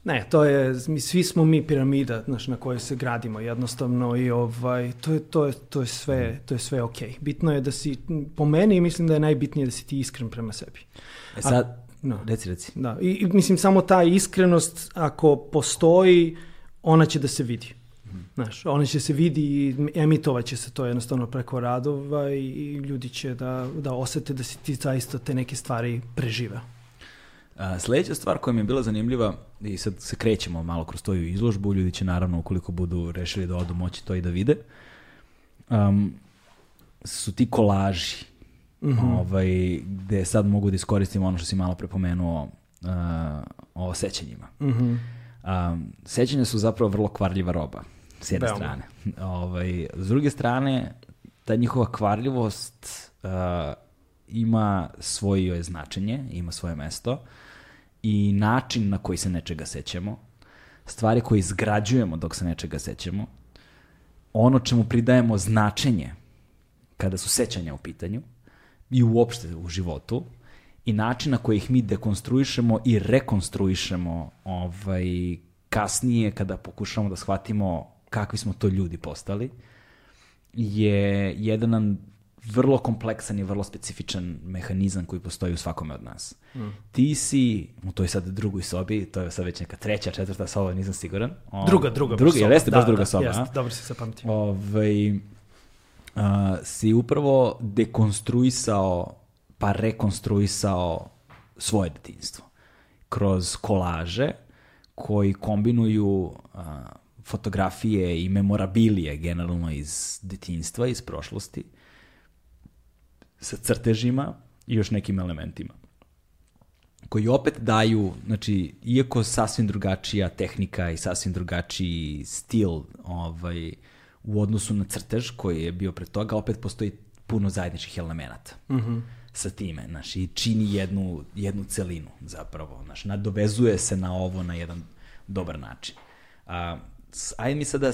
[SPEAKER 2] ne, to je, mi, svi smo mi piramida, znaš, na kojoj se gradimo jednostavno i ovaj, to je, to je, to je sve, to je sve ok. Bitno je da si, po meni, mislim da je najbitnije da si ti iskren prema sebi.
[SPEAKER 1] E sad,
[SPEAKER 2] no.
[SPEAKER 1] reci, reci.
[SPEAKER 2] Da, i, i mislim samo ta iskrenost ako postoji, ona će da se vidi. Znaš, ona će se vidi i emitovat će se to jednostavno preko radova i, i ljudi će da, da osete da si ti zaista te neke stvari preživeo.
[SPEAKER 1] Sljedeća stvar koja mi je bila zanimljiva, i sad se krećemo malo kroz toju izložbu, ljudi će naravno, ukoliko budu rešili da odu, moći to i da vide, um, su ti kolaži, ovaj, gde sad mogu da iskoristim ono što si malo prepomenuo uh, o sećanjima. Um, sećanja su zapravo vrlo kvarljiva roba, s jedne
[SPEAKER 2] Veoma.
[SPEAKER 1] strane. Ovaj, s druge strane, ta njihova kvarljivost uh, ima svoje značenje, ima svoje mesto i način na koji se nečega sećamo, stvari koje izgrađujemo dok se nečega sećamo, ono čemu pridajemo značenje kada su sećanja u pitanju i uopšte u životu i način na koji ih mi dekonstruišemo i rekonstruišemo ovaj, kasnije kada pokušamo da shvatimo kakvi smo to ljudi postali je jedan vrlo kompleksan i vrlo specifičan mehanizam koji postoji u svakome od nas. Ti si, u toj sad drugoj sobi, to je sad već neka treća, četvrta soba, nisam siguran. O,
[SPEAKER 2] Druga, druga.
[SPEAKER 1] Druga,
[SPEAKER 2] soba.
[SPEAKER 1] jeste
[SPEAKER 2] Da,
[SPEAKER 1] baš druga
[SPEAKER 2] da,
[SPEAKER 1] soba,
[SPEAKER 2] Jest,
[SPEAKER 1] a?
[SPEAKER 2] dobro si se pamtio.
[SPEAKER 1] ovaj, a, si upravo dekonstruisao pa rekonstruisao svoje detinjstvo kroz kolaže koji kombinuju a, fotografije i memorabilije generalno iz detinjstva, iz prošlosti sa crtežima i još nekim elementima koji opet daju, znači, iako sasvim drugačija tehnika i sasvim drugačiji stil ovaj, u odnosu na crtež koji je bio pre toga, opet postoji puno zajedničkih elemenata. sa time, znaš, i čini jednu, jednu celinu zapravo, znaš, nadovezuje se na ovo na jedan dobar način. A, ajde mi sada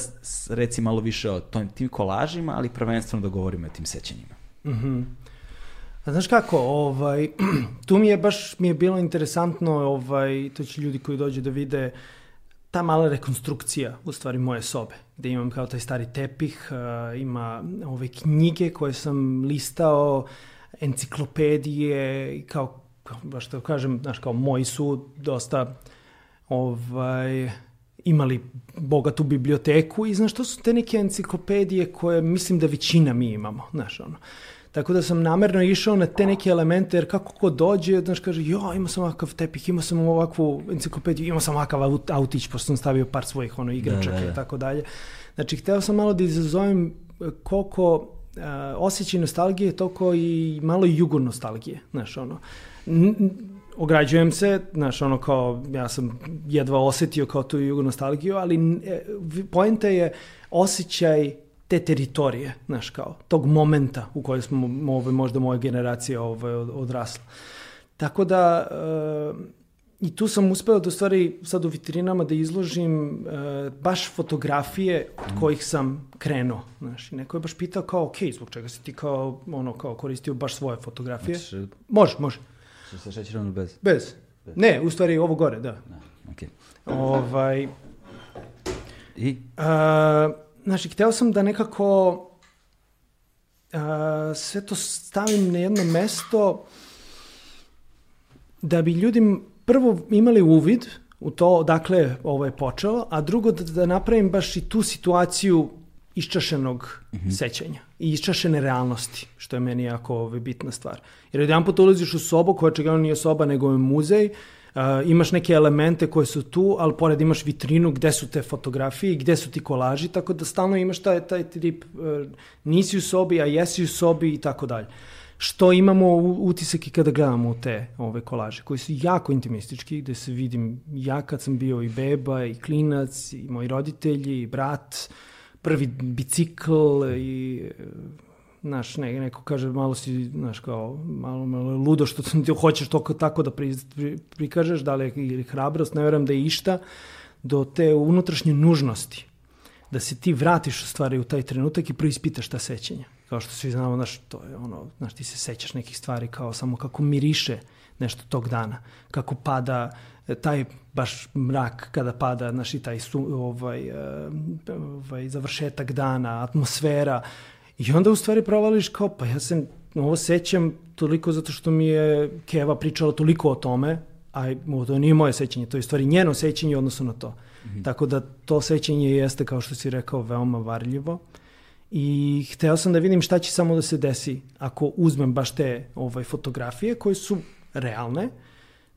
[SPEAKER 1] reci malo više o tom, tim kolažima, ali prvenstveno da govorimo o tim sećanjima.
[SPEAKER 2] Mhm. Mm A znaš kako, ovaj, tu mi je baš mi je bilo interesantno, ovaj, to će ljudi koji dođu da vide, ta mala rekonstrukcija, u stvari, moje sobe, gde imam kao taj stari tepih, uh, ima ove knjige koje sam listao, enciklopedije, kao, kao baš da kažem, znaš, kao moji su dosta ovaj, imali bogatu biblioteku i znaš, to su te neke enciklopedije koje mislim da većina mi imamo, znaš, ono. Tako da sam namerno išao na te neke elemente, jer kako ko dođe, znaš, kaže, jo, imao sam ovakav tepih, imao sam ovakvu enciklopediju, imao sam ovakav autić, pošto sam stavio par svojih ono, igračaka da, da, da. i tako dalje. Znači, hteo sam malo da izazovem e, koliko uh, osjećaj nostalgije, toliko i malo i jugo nostalgije, znaš, ono. N ograđujem se, znaš, ono kao, ja sam jedva osetio kao tu jugo nostalgiju, ali e, poenta je osjećaj te teritorije, znaš, kao, tog momenta u kojoj smo ove, možda moja generacija ove, odrasla. Tako da, e, i tu sam uspeo da u stvari sad u vitrinama da izložim e, baš fotografije od kojih sam krenuo, znaš, i neko je baš pitao kao, ok, zbog čega si ti kao, ono, kao koristio baš svoje fotografije? Znači, može, može.
[SPEAKER 1] Sa šećerom bez?
[SPEAKER 2] Bez. bez? Ne, u stvari ovo gore, da. da
[SPEAKER 1] okay.
[SPEAKER 2] Ovaj,
[SPEAKER 1] I?
[SPEAKER 2] Uh, znači, hteo sam da nekako uh, sve to stavim na jedno mesto da bi ljudi prvo imali uvid u to dakle ovo je počelo, a drugo da, da napravim baš i tu situaciju iščašenog mm -hmm. sećanja i iščašene realnosti, što je meni jako ovaj, bitna stvar. Jer jedan put ulaziš u sobu koja čega nije soba nego je muzej, uh, imaš neke elemente koje su tu, ali pored imaš vitrinu gde su te fotografije i gde su ti kolaži, tako da stalno imaš taj, taj trip, uh, nisi u sobi, a jesi u sobi i tako dalje. Što imamo utisak i kada gledamo te ove kolaže, koji su jako intimistički, gde se vidim ja kad sam bio i beba, i klinac, i moji roditelji, i brat, uh, prvi bicikl i znaš, ne, neko kaže malo si, znaš, kao, malo, malo ludo što ti hoćeš to tako da pri, pri, prikažeš, da li ili hrabrost, ne verujem da je išta, do te unutrašnje nužnosti, da se ti vratiš u stvari u taj trenutak i preispitaš ta sećanja. Kao što svi znamo, znaš, to je ono, znaš, ti se sećaš nekih stvari kao samo kako miriše nešto tog dana, kako pada taj baš mrak kada pada, znaš, i taj su, ovaj, eh, ovaj, završetak dana, atmosfera, i onda u stvari provališ kao, pa ja se ovo sećam toliko zato što mi je Keva pričala toliko o tome, a to nije moje sećanje, to je stvari njeno sećanje odnosno na to. Mm -hmm. Tako da to sećanje jeste, kao što si rekao, veoma varljivo. I hteo sam da vidim šta će samo da se desi ako uzmem baš te ovaj, fotografije koje su realne,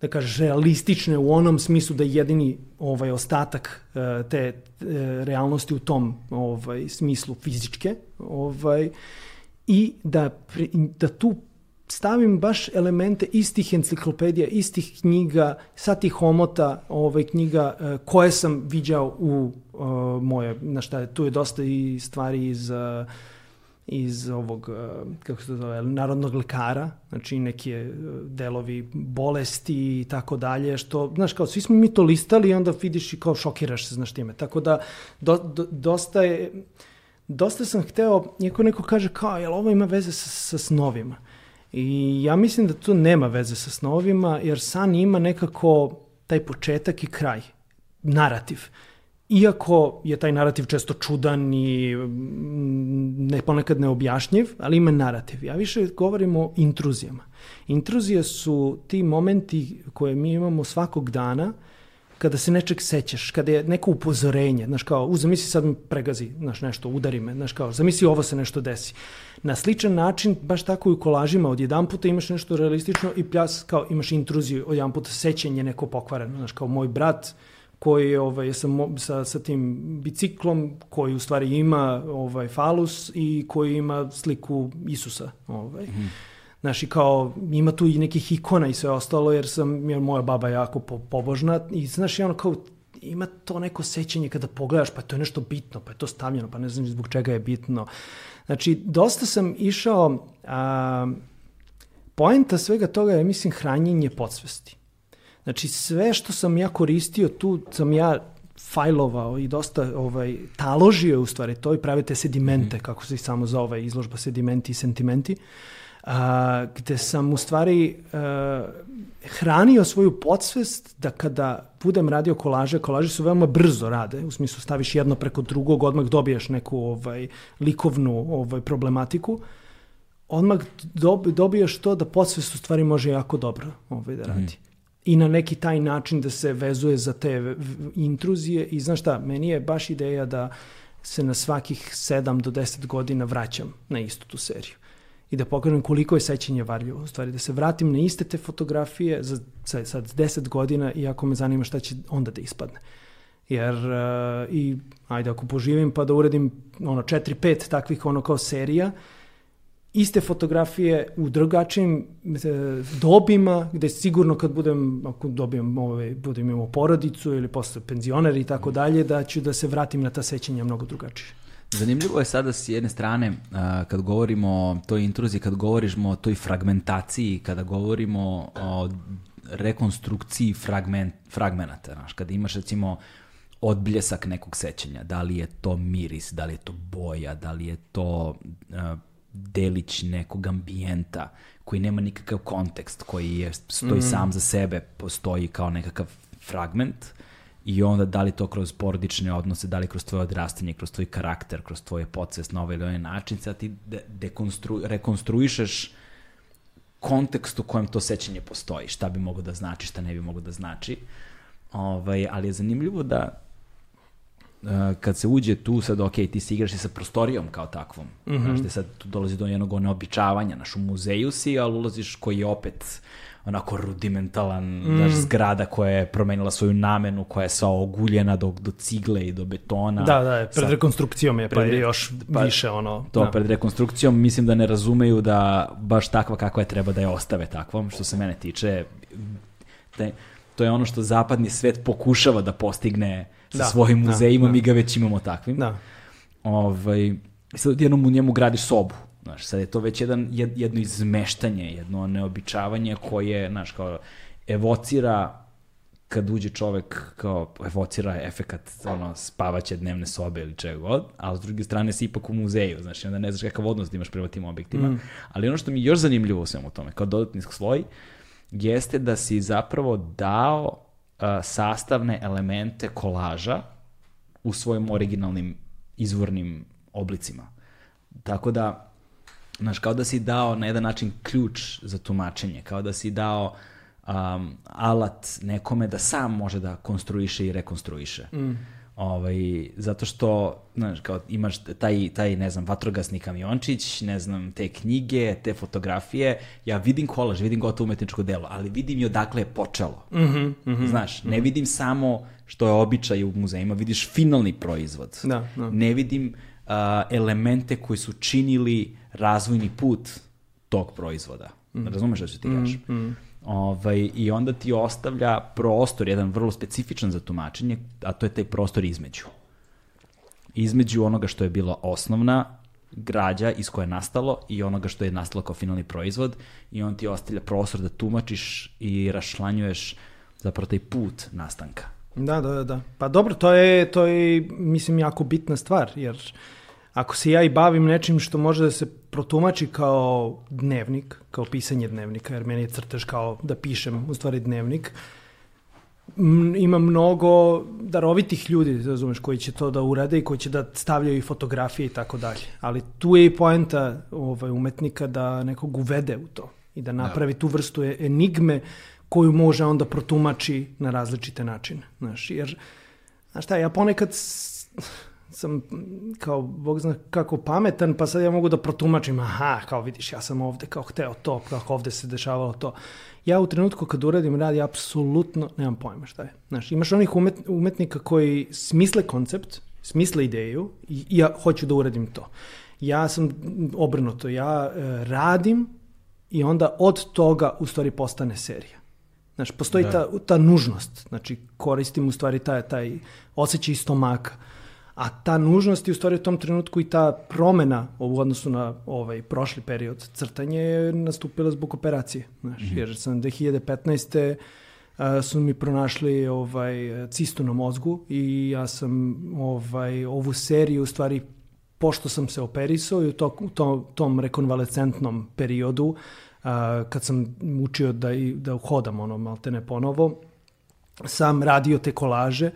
[SPEAKER 2] da kažeš, realistične u onom smislu da je jedini ovaj, ostatak uh, te uh, realnosti u tom ovaj, smislu fizičke ovaj, i da, da tu stavim baš elemente istih enciklopedija, istih knjiga, sa tih omota ovaj, knjiga uh, koje sam viđao u moje, na šta tu je dosta i stvari iz uh, iz ovog, eh, kako se to zove, narodnog lekara, znači neki eh, delovi bolesti i tako dalje, što, znaš, kao svi smo mi to listali i onda vidiš i kao šokiraš se, znaš time. Tako da, do, do, dosta je, dosta sam hteo, iako neko kaže kao, jel ovo ima veze sa, sa snovima? I ja mislim da to nema veze sa snovima, jer san ima nekako taj početak i kraj, narativ. Iako je taj narativ često čudan i mm, ne, ponekad neobjašnjiv, ali ima narativ. Ja više govorim o intruzijama. Intruzije su ti momenti koje mi imamo svakog dana kada se nečeg sećaš, kada je neko upozorenje, znaš kao, u, zamisli sad mi pregazi, znaš nešto, udari me, znaš kao, zamisli ovo se nešto desi. Na sličan način, baš tako i u kolažima, od jedan puta imaš nešto realistično i pljas, kao imaš intruziju, od jedan puta sećenje neko pokvareno, znaš kao, moj brat, koji je ovaj, sa, sa, sa tim biciklom, koji u stvari ima ovaj, falus i koji ima sliku Isusa. Ovaj. Mm. Znaš, i kao, ima tu i nekih ikona i sve ostalo, jer sam, jer moja baba jako po, pobožna i znaš, i ono kao, ima to neko sećanje kada pogledaš, pa to je nešto bitno, pa je to stavljeno, pa ne znam zbog čega je bitno. Znači, dosta sam išao a, poenta svega toga je, mislim, hranjenje podsvesti. Znači, sve što sam ja koristio tu, sam ja fajlovao i dosta ovaj, taložio u stvari to i pravite sedimente, mm. kako se samo zove izložba sedimenti i sentimenti, a, gde sam u stvari a, hranio svoju podsvest da kada budem radio kolaže, kolaže su veoma brzo rade, u smislu staviš jedno preko drugog, odmah dobiješ neku ovaj, likovnu ovaj, problematiku, odmah dobiješ to da podsvest u stvari može jako dobro ovaj, da radi. Mm i na neki taj način da se vezuje za te intruzije i znaš šta, meni je baš ideja da se na svakih 7 do 10 godina vraćam na istu tu seriju i da pokažem koliko je sećanje varljivo. U stvari, da se vratim na iste te fotografije za sad 10 godina i ako me zanima šta će onda da ispadne. Jer, uh, i ajde ako poživim pa da uradim ono 4-5 takvih ono kao serija, uh, iste fotografije u drugačijim e, dobima, gde sigurno kad budem, ako dobijem, ovaj, budem imao porodicu ili posle penzioner i tako dalje, da ću da se vratim na ta sećanja mnogo drugačije.
[SPEAKER 1] Zanimljivo je sada s jedne strane, kad govorimo o toj intruziji, kad govorimo o toj fragmentaciji, kada govorimo o rekonstrukciji fragment, fragmenata, znaš, kada imaš recimo odbljesak nekog sećanja, da li je to miris, da li je to boja, da li je to delić nekog ambijenta koji nema nikakav kontekst, koji je, stoji mm. sam za sebe, postoji kao nekakav fragment i onda da li to kroz porodične odnose, da li kroz tvoje odrastanje, kroz tvoj karakter, kroz tvoje podsvest na ovaj ili onaj način, sad ti de, dekonstru, rekonstruišeš kontekst u kojem to sećanje postoji, šta bi mogo da znači, šta ne bi mogo da znači. Ovaj, ali je zanimljivo da kad se uđe tu, sad ok, ti se igraš i sa prostorijom kao takvom. Mm -hmm. Znaš, te sad tu dolazi do jednog neobičavanja, naš u muzeju si, ali ulaziš koji je opet onako rudimentalan, mm. znaš, zgrada koja je promenila svoju namenu, koja je sva oguljena do, do cigle i do betona.
[SPEAKER 2] Da, da, pred rekonstrukcijom je, pa pred, još pa, više ono...
[SPEAKER 1] To, da. pred rekonstrukcijom mislim da ne razumeju da baš takva kakva je treba da je ostave takvom, što se mene tiče. Da, to je ono što zapadni svet pokušava da postigne sa da, svojim da, muzejima, da, mi ga već imamo takvim. Da. Ovaj, sad jednom u njemu gradiš sobu. Znaš, sad je to već jedan, jedno izmeštanje, jedno neobičavanje koje, znaš, kao evocira kad uđe čovek kao evocira efekat ono, spavaće dnevne sobe ili čega god, a s druge strane si ipak u muzeju, znači onda ne znaš kakav odnos da imaš prema tim objektima. Mm. Ali ono što mi je još zanimljivo u svemu tome, kao dodatni sloj, jeste da si zapravo dao sastavne elemente kolaža u svojim originalnim izvornim oblicima. Tako da, znaš, kao da si dao na jedan način ključ za tumačenje, kao da si dao um, alat nekome da sam može da konstruiše i rekonstruiše. Mm. Ovaj, zato što, znaš, kao imaš taj, taj, ne znam, vatrogasni kamiončić, ne znam, te knjige, te fotografije, ja vidim kolaž, vidim gotovo umetničko delo, ali vidim i odakle je počelo. Mm -hmm, mm -hmm, znaš, mm -hmm. ne vidim samo što je običaj u muzejima, vidiš finalni proizvod. Da, da. Ne vidim uh, elemente koji su činili razvojni put tog proizvoda. Mm. Razumeš što ću ti kažem? Mm, mm. Ovaj, I onda ti ostavlja prostor, jedan vrlo specifičan za tumačenje, a to je taj prostor između. Između onoga što je bila osnovna građa iz koje je nastalo i onoga što je nastalo kao finalni proizvod i on ti ostavlja prostor da tumačiš i rašlanjuješ zapravo taj put nastanka.
[SPEAKER 2] Da, da, da. Pa dobro, to je, to je, mislim, jako bitna stvar, jer ako se ja i bavim nečim što može da se protumači kao dnevnik, kao pisanje dnevnika, jer meni je crtež kao da pišem u stvari dnevnik, ima mnogo darovitih ljudi, razumeš, koji će to da urade i koji će da stavljaju i fotografije i tako dalje. Ali tu je i poenta ovaj, umetnika da nekog uvede u to i da napravi da. tu vrstu e, enigme koju može onda protumači na različite načine. Znaš, jer, znaš šta, ja ponekad sam kao, Bog zna kako pametan, pa sad ja mogu da protumačim, aha, kao vidiš, ja sam ovde kao hteo to, kako ovde se dešavalo to. Ja u trenutku kad uradim rad, ja apsolutno nemam pojma šta je. Znaš, imaš onih umet, umetnika koji smisle koncept, smisle ideju i, i ja hoću da uradim to. Ja sam obrnuto, ja e, radim i onda od toga u stvari postane serija. Znaš, postoji da. ta, ta nužnost, znači koristim u stvari taj, taj osjećaj stomaka. A ta nužnost je u stvari u tom trenutku i ta promena u odnosu na ovaj prošli period crtanje je nastupila zbog operacije. Znaš, mm -hmm. Jer sam 2015 su mi pronašli ovaj cistu na mozgu i ja sam ovaj ovu seriju u stvari pošto sam se operisao i u, to, u to, tom rekonvalescentnom periodu a, kad sam učio da, i, da hodam ono maltene ponovo sam radio te kolaže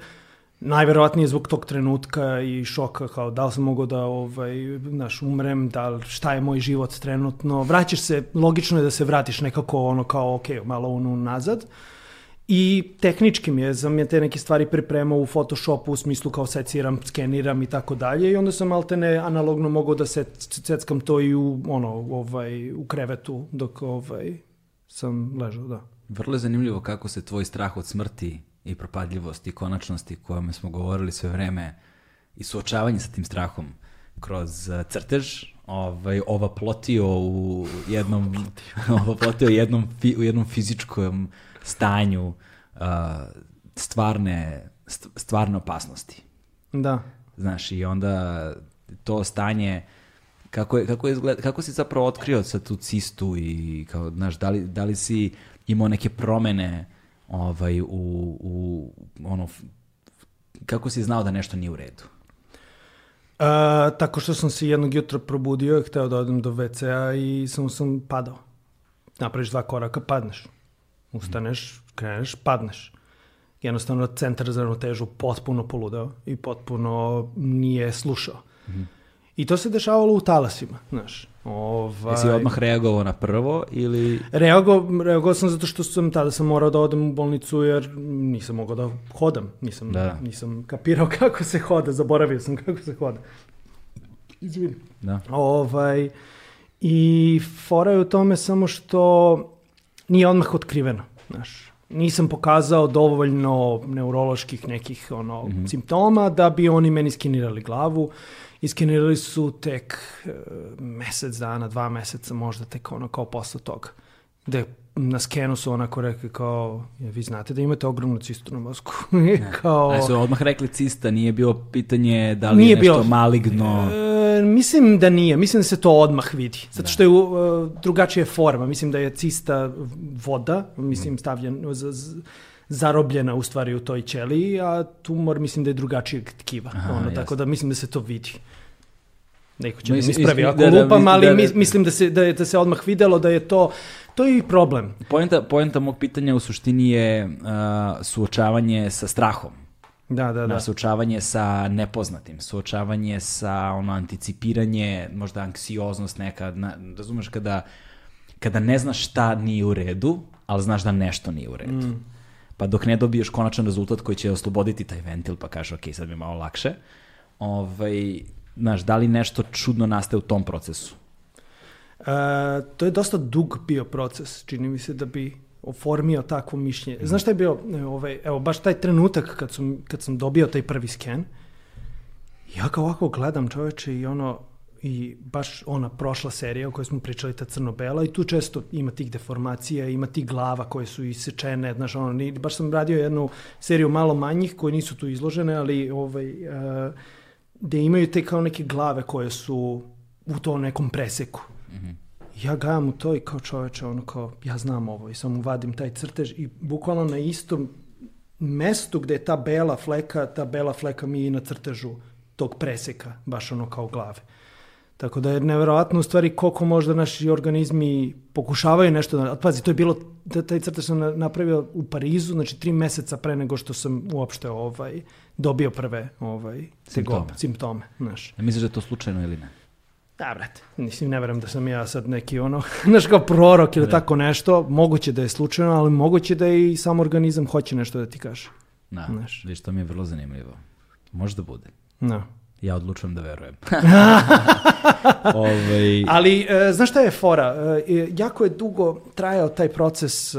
[SPEAKER 2] najverovatnije zbog tog trenutka i šoka kao da li sam mogao da ovaj, naš, umrem, da li, šta je moj život trenutno. Vraćaš se, logično je da se vratiš nekako ono kao ok, malo ono nazad. I tehnički mi je, sam je te neke stvari pripremao u Photoshopu u smislu kao seciram, skeniram i tako dalje i onda sam maltene analogno mogao da se ceckam to i u, ono, ovaj, u krevetu dok ovaj, sam ležao, da.
[SPEAKER 1] Vrlo je zanimljivo kako se tvoj strah od smrti i propadljivost i konačnosti kojome smo govorili sve vreme i suočavanje sa tim strahom kroz uh, crtež ovaj, ova plotio u jednom ova plotio u jednom, fi, u jednom fizičkom stanju uh, stvarne, stvarne opasnosti.
[SPEAKER 2] Da.
[SPEAKER 1] Znaš, i onda to stanje, kako, je, kako, je izgled, kako si zapravo otkrio sa tu cistu i kao, znaš, da li, da li si imao neke promene ovaj, u, u ono, kako si znao da nešto nije u redu?
[SPEAKER 2] Uh, tako što sam se jednog jutra probudio i hteo da odem do WC-a i samo sam padao. Napraviš dva koraka, padneš. Ustaneš, kreneš, padneš. Jednostavno centar za ravnotežu potpuno poludeo i potpuno nije slušao. Mm -hmm. I to se dešavalo u talasima, znaš.
[SPEAKER 1] Ovaj... Jesi odmah reagovao na prvo ili...
[SPEAKER 2] Reago, reagovao sam zato što sam tada sam morao da odem u bolnicu jer nisam mogao da hodam. Nisam, da. nisam kapirao kako se hoda, zaboravio sam kako se hoda. Izvini.
[SPEAKER 1] Da.
[SPEAKER 2] Ovaj, I fora je u tome samo što nije odmah otkriveno, znaš. Nisam pokazao dovoljno neuroloških nekih ono, mm -hmm. simptoma da bi oni meni skinirali glavu. Iskenirali su tek uh, mesec dana, dva meseca možda tek ono kao posle toga. Gde na skenu su onako rekli kao, ja, vi znate da imate ogromnu cistu na mozgu.
[SPEAKER 1] kao, A su odmah rekli cista, nije bilo pitanje da li nije je nešto bilo, maligno?
[SPEAKER 2] E, mislim da nije, mislim da se to odmah vidi. Zato što je uh, drugačija forma, mislim da je cista voda, mislim mm. stavljen, z, zarobljena u stvari u toj ćeliji, a tumor mislim da je drugačijeg tkiva. Aha, ono, tako da mislim da se to vidi. Neko će no, da mi ispravi ako da, da, lupam, ali da, da, mislim da se, da, je, da se odmah videlo da je to, to je i problem.
[SPEAKER 1] Poenta, poenta mog pitanja u suštini je uh, suočavanje sa strahom.
[SPEAKER 2] Da, da, da.
[SPEAKER 1] Suočavanje sa nepoznatim, suočavanje sa ono anticipiranje, možda anksioznost neka, na, razumeš kada, kada ne znaš šta nije u redu, ali znaš da nešto nije u redu. Mm pa dok ne dobiješ konačan rezultat koji će osloboditi taj ventil, pa kažeš, ok, sad mi je malo lakše, ovaj, znaš, da li nešto čudno nastaje u tom procesu?
[SPEAKER 2] Uh, to je dosta dug bio proces, čini mi se da bi oformio takvo mišljenje. Znaš šta je bio, ovaj, evo, baš taj trenutak kad sam, kad sam dobio taj prvi sken, ja kao ovako gledam čoveče i ono, i baš ona prošla serija o kojoj smo pričali, ta crno-bela, i tu često ima tih deformacija, ima tih glava koje su isečene, znaš, ono, ni, baš sam radio jednu seriju malo manjih koje nisu tu izložene, ali ovaj, uh, gde imaju te kao neke glave koje su u to nekom preseku. Mm -hmm. Ja gledam u to i kao čoveče, ono kao, ja znam ovo i samo vadim taj crtež i bukvalno na istom mestu gde je ta bela fleka, ta bela fleka mi je na crtežu tog preseka, baš ono kao glave. Tako da je neverovatno u stvari koliko možda naši organizmi pokušavaju nešto da... Pazi, to je bilo, taj crtač sam napravio u Parizu, znači tri meseca pre nego što sam uopšte ovaj, dobio prve ovaj, simptome. simptome znaš.
[SPEAKER 1] Ja misliš da je to slučajno ili ne?
[SPEAKER 2] Da, brate, mislim, ne verujem da sam ja sad neki ono, znaš kao prorok ili da. tako nešto, moguće da je slučajno, ali moguće da i sam organizam hoće nešto da ti kaže.
[SPEAKER 1] Da, znaš. viš, to mi je vrlo zanimljivo. Može da bude.
[SPEAKER 2] Da.
[SPEAKER 1] Ja odlučujem da verujem.
[SPEAKER 2] Ove... Ovaj- Ali, e, znaš šta je fora? E, jako je dugo trajao taj proces e,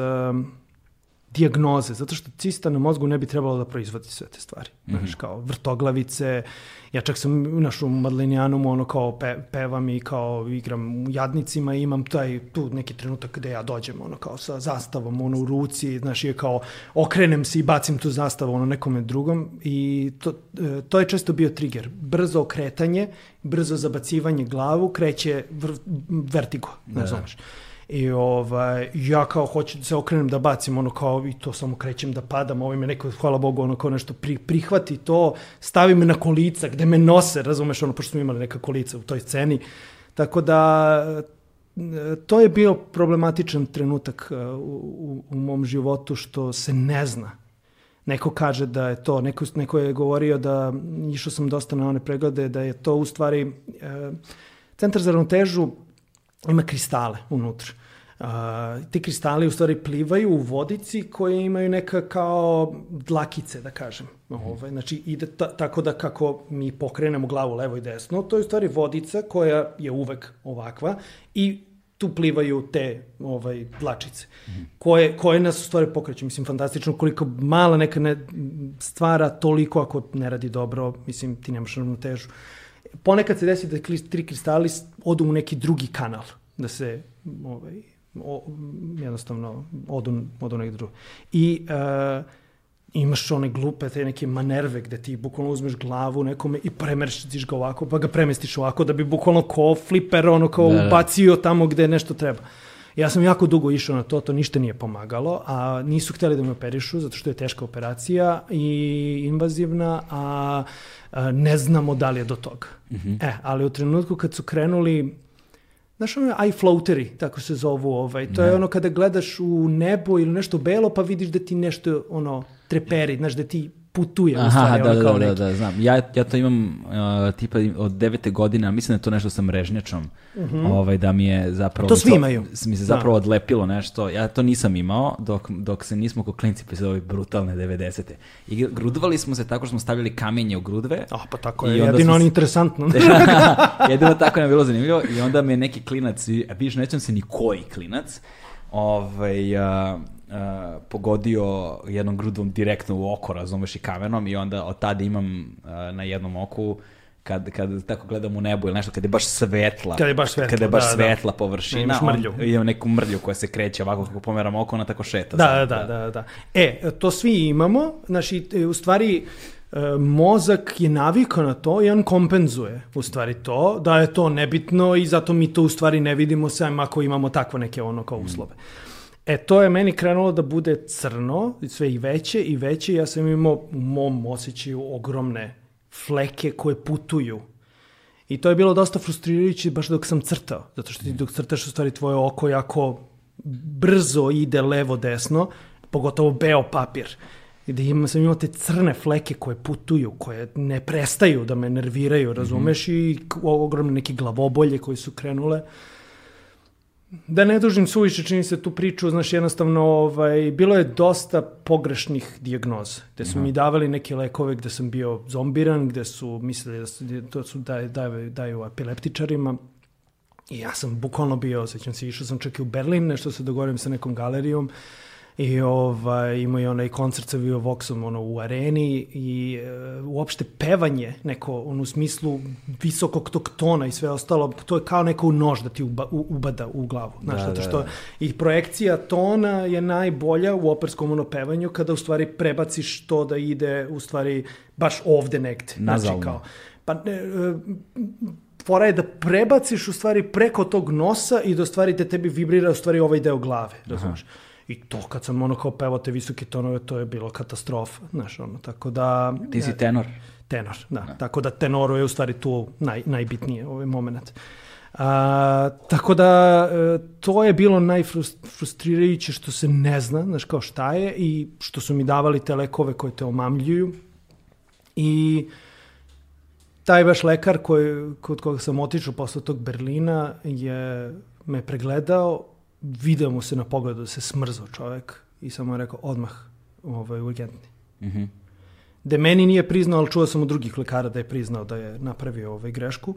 [SPEAKER 2] dijagnoze, zato što cista na mozgu ne bi trebalo da proizvodi sve te stvari. Mm -hmm. Znaš, kao vrtoglavice, ja čak sam naš u Madlenijanumu ono kao pe, pevam i kao igram u jadnicima i imam taj tu neki trenutak gde ja dođem ono kao sa zastavom ono u ruci, znaš, je kao okrenem se i bacim tu zastavu ono nekome drugom i to, e, to je često bio trigger. Brzo okretanje, brzo zabacivanje glavu, kreće vr, vertigo, ne da. znaš. I ovaj, ja kao hoću da se okrenem da bacim ono kao i to samo krećem da padam, ovaj me neko, hvala Bogu, ono kao nešto pri, prihvati to, stavi me na kolica gde me nose, razumeš, ono, pošto smo imali neka kolica u toj sceni. Tako da, to je bio problematičan trenutak uh, u, u, u mom životu što se ne zna. Neko kaže da je to, neko, neko je govorio da, išao sam dosta na one preglede, da je to u stvari, uh, centar za ravnotežu ima kristale unutra. Uh, ti kristali u stvari plivaju u vodici koje imaju neka kao dlakice, da kažem. Ovaj, znači, ide ta, tako da kako mi pokrenemo glavu levo i desno, to je u stvari vodica koja je uvek ovakva i tu plivaju te ovaj dlačice koje, koje nas u stvari pokreću. Mislim, fantastično koliko mala neka ne, stvara toliko ako ne radi dobro, mislim, ti nemaš ravnotežu. Ponekad se desi da tri kristali odu u neki drugi kanal, da se ovaj, o, jednostavno odu, odu negdje drugo. I uh, imaš one glupe, te neke manerve gde ti bukvalno uzmeš glavu nekome i premestiš ga ovako, pa ga premestiš ovako da bi bukvalno ko fliper, ono kao da, da. ubacio tamo gde nešto treba. Ja sam jako dugo išao na to, to ništa nije pomagalo, a nisu hteli da me operišu zato što je teška operacija i invazivna, a, a ne znamo da li je do toga. Mm -hmm. E, ali u trenutku kad su krenuli Znaš, ono eye floateri, tako se zovu, ovaj. To ne. je ono kada gledaš u nebo ili nešto belo, pa vidiš da ti nešto, ono, treperi, znaš, da ti putuje Aha, u stvari,
[SPEAKER 1] da,
[SPEAKER 2] ono kao
[SPEAKER 1] da,
[SPEAKER 2] neki.
[SPEAKER 1] Da, da, znam. Ja, ja to imam uh, tipa od devete godine, mislim da je to nešto sa mrežnjačom, uh mhm. -huh. ovaj, da mi je zapravo...
[SPEAKER 2] To svi imaju.
[SPEAKER 1] Mi se zapravo da. odlepilo nešto. Ja to nisam imao dok, dok se nismo ko klinci pisali ove brutalne 90. I grudvali smo se tako što smo stavljali kamenje u grudve.
[SPEAKER 2] Oh, pa tako je, jedino on interesantno.
[SPEAKER 1] jedino tako je bilo zanimljivo. I onda me neki klinac, a vidiš, nećem se ni koji klinac, ovaj, uh, uh, pogodio jednom grudvom direktno u oko, razumeš, i kamenom i onda od tada imam uh, na jednom oku kad, kad tako gledam u nebo ili nešto, kad je baš svetla,
[SPEAKER 2] kad je baš svetla,
[SPEAKER 1] kad je baš
[SPEAKER 2] da, da.
[SPEAKER 1] svetla da. površina,
[SPEAKER 2] imaš mrlju.
[SPEAKER 1] On, imam neku mrlju koja se kreće ovako kako pomeram oko, ona tako šeta.
[SPEAKER 2] Da, da, da, da, da. E, to svi imamo, znači, u stvari, e, mozak je navikao na to i on kompenzuje u stvari to, da je to nebitno i zato mi to u stvari ne vidimo sam ako imamo takve neke ono kao uslove. Mm. E, to je meni krenulo da bude crno, sve i veće i veće. Ja sam imao u mom osjećaju ogromne fleke koje putuju. I to je bilo dosta frustrirajuće baš dok sam crtao. Zato što ti dok crtaš u stvari tvoje oko jako brzo ide levo-desno, pogotovo beo papir. Gde ima, sam imao te crne fleke koje putuju, koje ne prestaju da me nerviraju, razumeš? Mm -hmm. I ogromne neke glavobolje koje su krenule. Uh, da ne dužim suviše, čini se tu priču, znaš, jednostavno, ovaj, bilo je dosta pogrešnih dijagnoza, gde su Aha. mi davali neke lekove gde sam bio zombiran, gde su mislili da su, to su daju, daju, daju epileptičarima, I ja sam bukvalno bio, sećam se, išao sam čak i u Berlin, nešto se dogovorim sa nekom galerijom, i ovaj, imao je onaj koncert sa Vivo Voxom ono, u areni i e, uopšte pevanje neko ono, u smislu visokog tog tona i sve ostalo, to je kao neko nož da ti uba, u, ubada u glavu. Znaš, da, zato da, što da, da. i projekcija tona je najbolja u operskom ono pevanju kada u stvari prebaciš to da ide u stvari baš ovde negde. Znači,
[SPEAKER 1] Nazalno.
[SPEAKER 2] Znači, kao, pa ne, e, fora je da prebaciš u stvari preko tog nosa i da u stvari da tebi vibrira u stvari ovaj deo glave, razumiješ? I to kad sam ono kao pevao te visoke tonove, to je bilo katastrofa, znaš, ono, tako da...
[SPEAKER 1] Ti si tenor?
[SPEAKER 2] Tenor, da. da. Tako da tenoru je u stvari tu naj, najbitnije ovaj moment. A, tako da, e, to je bilo najfrustrirajuće što se ne zna, znaš, kao šta je i što su mi davali te lekove koje te omamljuju. I taj baš lekar koji, kod koga sam otišao posle tog Berlina je me pregledao video mu se na pogledu da se smrzao čovek i samo je rekao odmah ovaj, urgentni. Mm -hmm. Da meni nije priznao, ali čuo sam od drugih lekara da je priznao da je napravio ovaj grešku.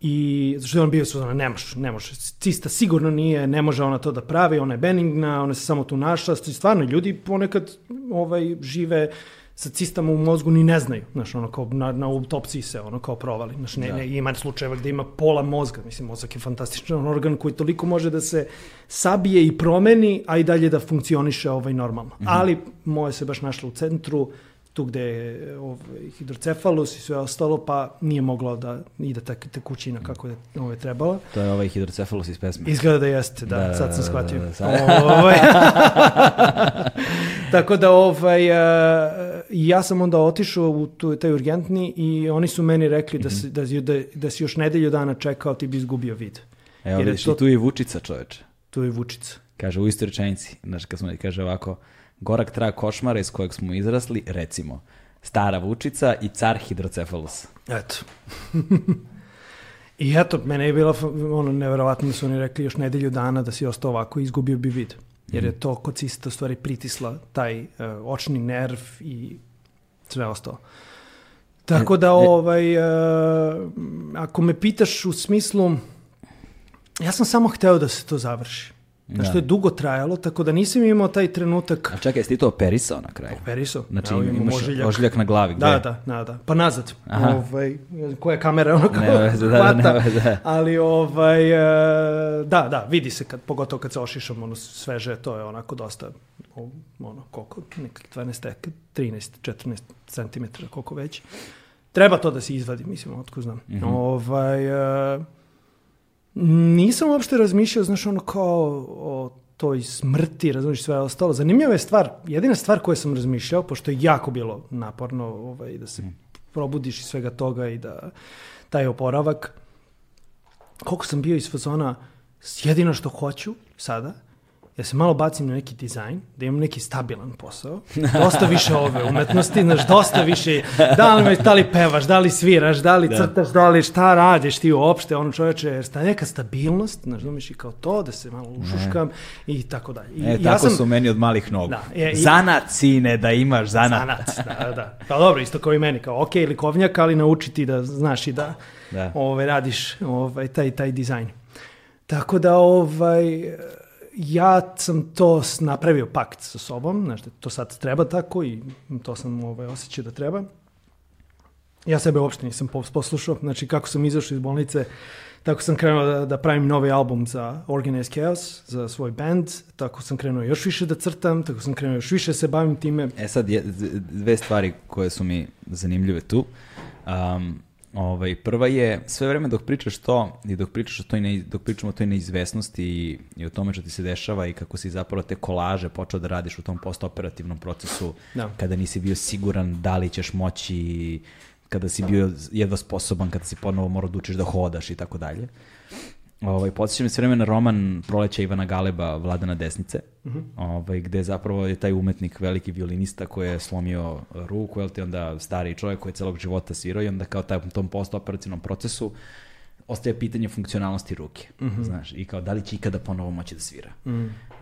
[SPEAKER 2] I zašto je on bio suzana, ne može, ne može. Cista sigurno nije, ne može ona to da pravi, ona je benigna, ona se samo tu našla. Stvarno, ljudi ponekad ovaj, žive sa cistama u mozgu ni ne znaju, znaš, ono kao na, na autopsiji se ono kao provali, znaš, ne,
[SPEAKER 1] Da.
[SPEAKER 2] ne, ima slučajeva gde ima pola mozga, mislim, mozak je fantastičan organ koji toliko može da se sabije i promeni, a i dalje da funkcioniše ovaj normalno. Ali moje se baš našlo u centru, tu gde je ovaj, hidrocefalus i sve ostalo, pa nije moglo da ide tek, tekućina kako je ovaj, trebala.
[SPEAKER 1] To je ovaj hidrocefalus iz pesme.
[SPEAKER 2] Izgleda da jeste, da,
[SPEAKER 1] Da,
[SPEAKER 2] sad sam
[SPEAKER 1] da,
[SPEAKER 2] shvatio.
[SPEAKER 1] da, da, sad.
[SPEAKER 2] Ovaj, Tako da ovaj, uh, ja sam onda otišao u tu, taj urgentni i oni su meni rekli da,
[SPEAKER 1] Mhm.
[SPEAKER 2] si, da, si- da, da si još nedelju dana čekao, ti bi izgubio vid.
[SPEAKER 1] Evo
[SPEAKER 2] Jer je
[SPEAKER 1] vidiš,
[SPEAKER 2] to-
[SPEAKER 1] i tu je Vučica čoveče.
[SPEAKER 2] Tu je Vučica.
[SPEAKER 1] Kaže u istoj rečenici, znaš, kad smo, kaže ovako, gorak trag košmara iz kojeg smo izrasli, recimo, stara Vučica i car hidrocefalus.
[SPEAKER 2] Eto. I eto, mene je bilo ono, neverovatno da su oni rekli još nedelju dana da si ostao ovako i izgubio bi vid. Jer je to kod cista stvari pritisla taj uh, očni nerv i sve ostalo. Tako da,
[SPEAKER 1] E, e.
[SPEAKER 2] ovaj, uh, ako me pitaš u smislu, ja sam samo hteo da se to završi. Znaš,
[SPEAKER 1] Da.
[SPEAKER 2] to je dugo trajalo, tako da nisam imao taj trenutak
[SPEAKER 1] A čekaj, jesi ti to operisao na kraju?
[SPEAKER 2] Periso.
[SPEAKER 1] Znači
[SPEAKER 2] imam
[SPEAKER 1] imaš
[SPEAKER 2] ožiljak.
[SPEAKER 1] ožiljak na glavi, gde?
[SPEAKER 2] Da, da, da, da. Pa nazad.
[SPEAKER 1] Aha.
[SPEAKER 2] Ovaj, koja kamera ono kao
[SPEAKER 1] Nema veze, da, da,
[SPEAKER 2] hvata.
[SPEAKER 1] nema veze.
[SPEAKER 2] Ali ovaj, e, da, da, vidi se kad, pogotovo kad se ošišam, ono sveže, to je onako dosta, ono, koliko, nekak 12, tek, 13, 14 cm, koliko već. Treba to da se izvadi, mislim, otko znam.
[SPEAKER 1] Mhm.
[SPEAKER 2] Ovaj, e, nisam uopšte razmišljao, znaš, ono kao o toj smrti, razumiješ sve ostalo. Zanimljiva je stvar, jedina stvar koju sam razmišljao, pošto je jako bilo naporno ovaj, da se probudiš iz svega toga i da taj oporavak, koliko sam bio iz fazona, jedino što hoću sada, ja se malo bacim na neki dizajn, da imam neki stabilan posao, dosta više ove umetnosti, znaš, dosta više, da li, da li pevaš, da li sviraš, da li
[SPEAKER 1] Da.
[SPEAKER 2] crtaš, da li šta radiš ti uopšte, ono čoveče, jer sta neka stabilnost, znaš, razumiješ i kao to, da se malo ušuškam i tako dalje. I
[SPEAKER 1] E, tako su meni od malih nogu.
[SPEAKER 2] Da, e, i-
[SPEAKER 1] zanat, sine, da imaš zanat.
[SPEAKER 2] Zanac, da, da. Pa dobro, isto kao i meni, kao ok, likovnjak, ali naučiti da znaš i da
[SPEAKER 1] Da.
[SPEAKER 2] ovaj, radiš ovaj, taj, taj dizajn. Tako da, ovaj, ja sam to napravio pakt sa sobom, znaš, da to sad treba tako i to sam ovaj, osjećao da treba. Ja sebe uopšte nisam pos- poslušao, znači kako sam izašao iz bolnice, tako sam krenuo da, da pravim novi album za Organized Chaos, za svoj band, tako sam krenuo još više da crtam, tako sam krenuo još više da se bavim time.
[SPEAKER 1] E sad, je, dve stvari koje su mi zanimljive tu. Um, ovaj, prva je, sve vreme dok pričaš to i dok pričaš o toj ne, dok pričamo o toj neizvesnosti i, i o tome što ti se dešava i kako si zapravo te kolaže počeo da radiš u tom postoperativnom procesu
[SPEAKER 2] Da.
[SPEAKER 1] kada nisi bio siguran da li ćeš moći kada si bio jedva sposoban, kada si ponovo morao da učiš da hodaš i tako dalje. Ovaj, podsjeća me sve vreme na roman Proleća Ivana Galeba, Vladana desnice, ovaj, gde zapravo je taj umetnik, veliki violinista koji je slomio ruku, jel ti onda stari čovjek koji je celog života svirao i onda kao taj, u tom postoperacijnom procesu ostaje pitanje funkcionalnosti ruke, znaš, i kao da li će ikada ponovo moći da svira.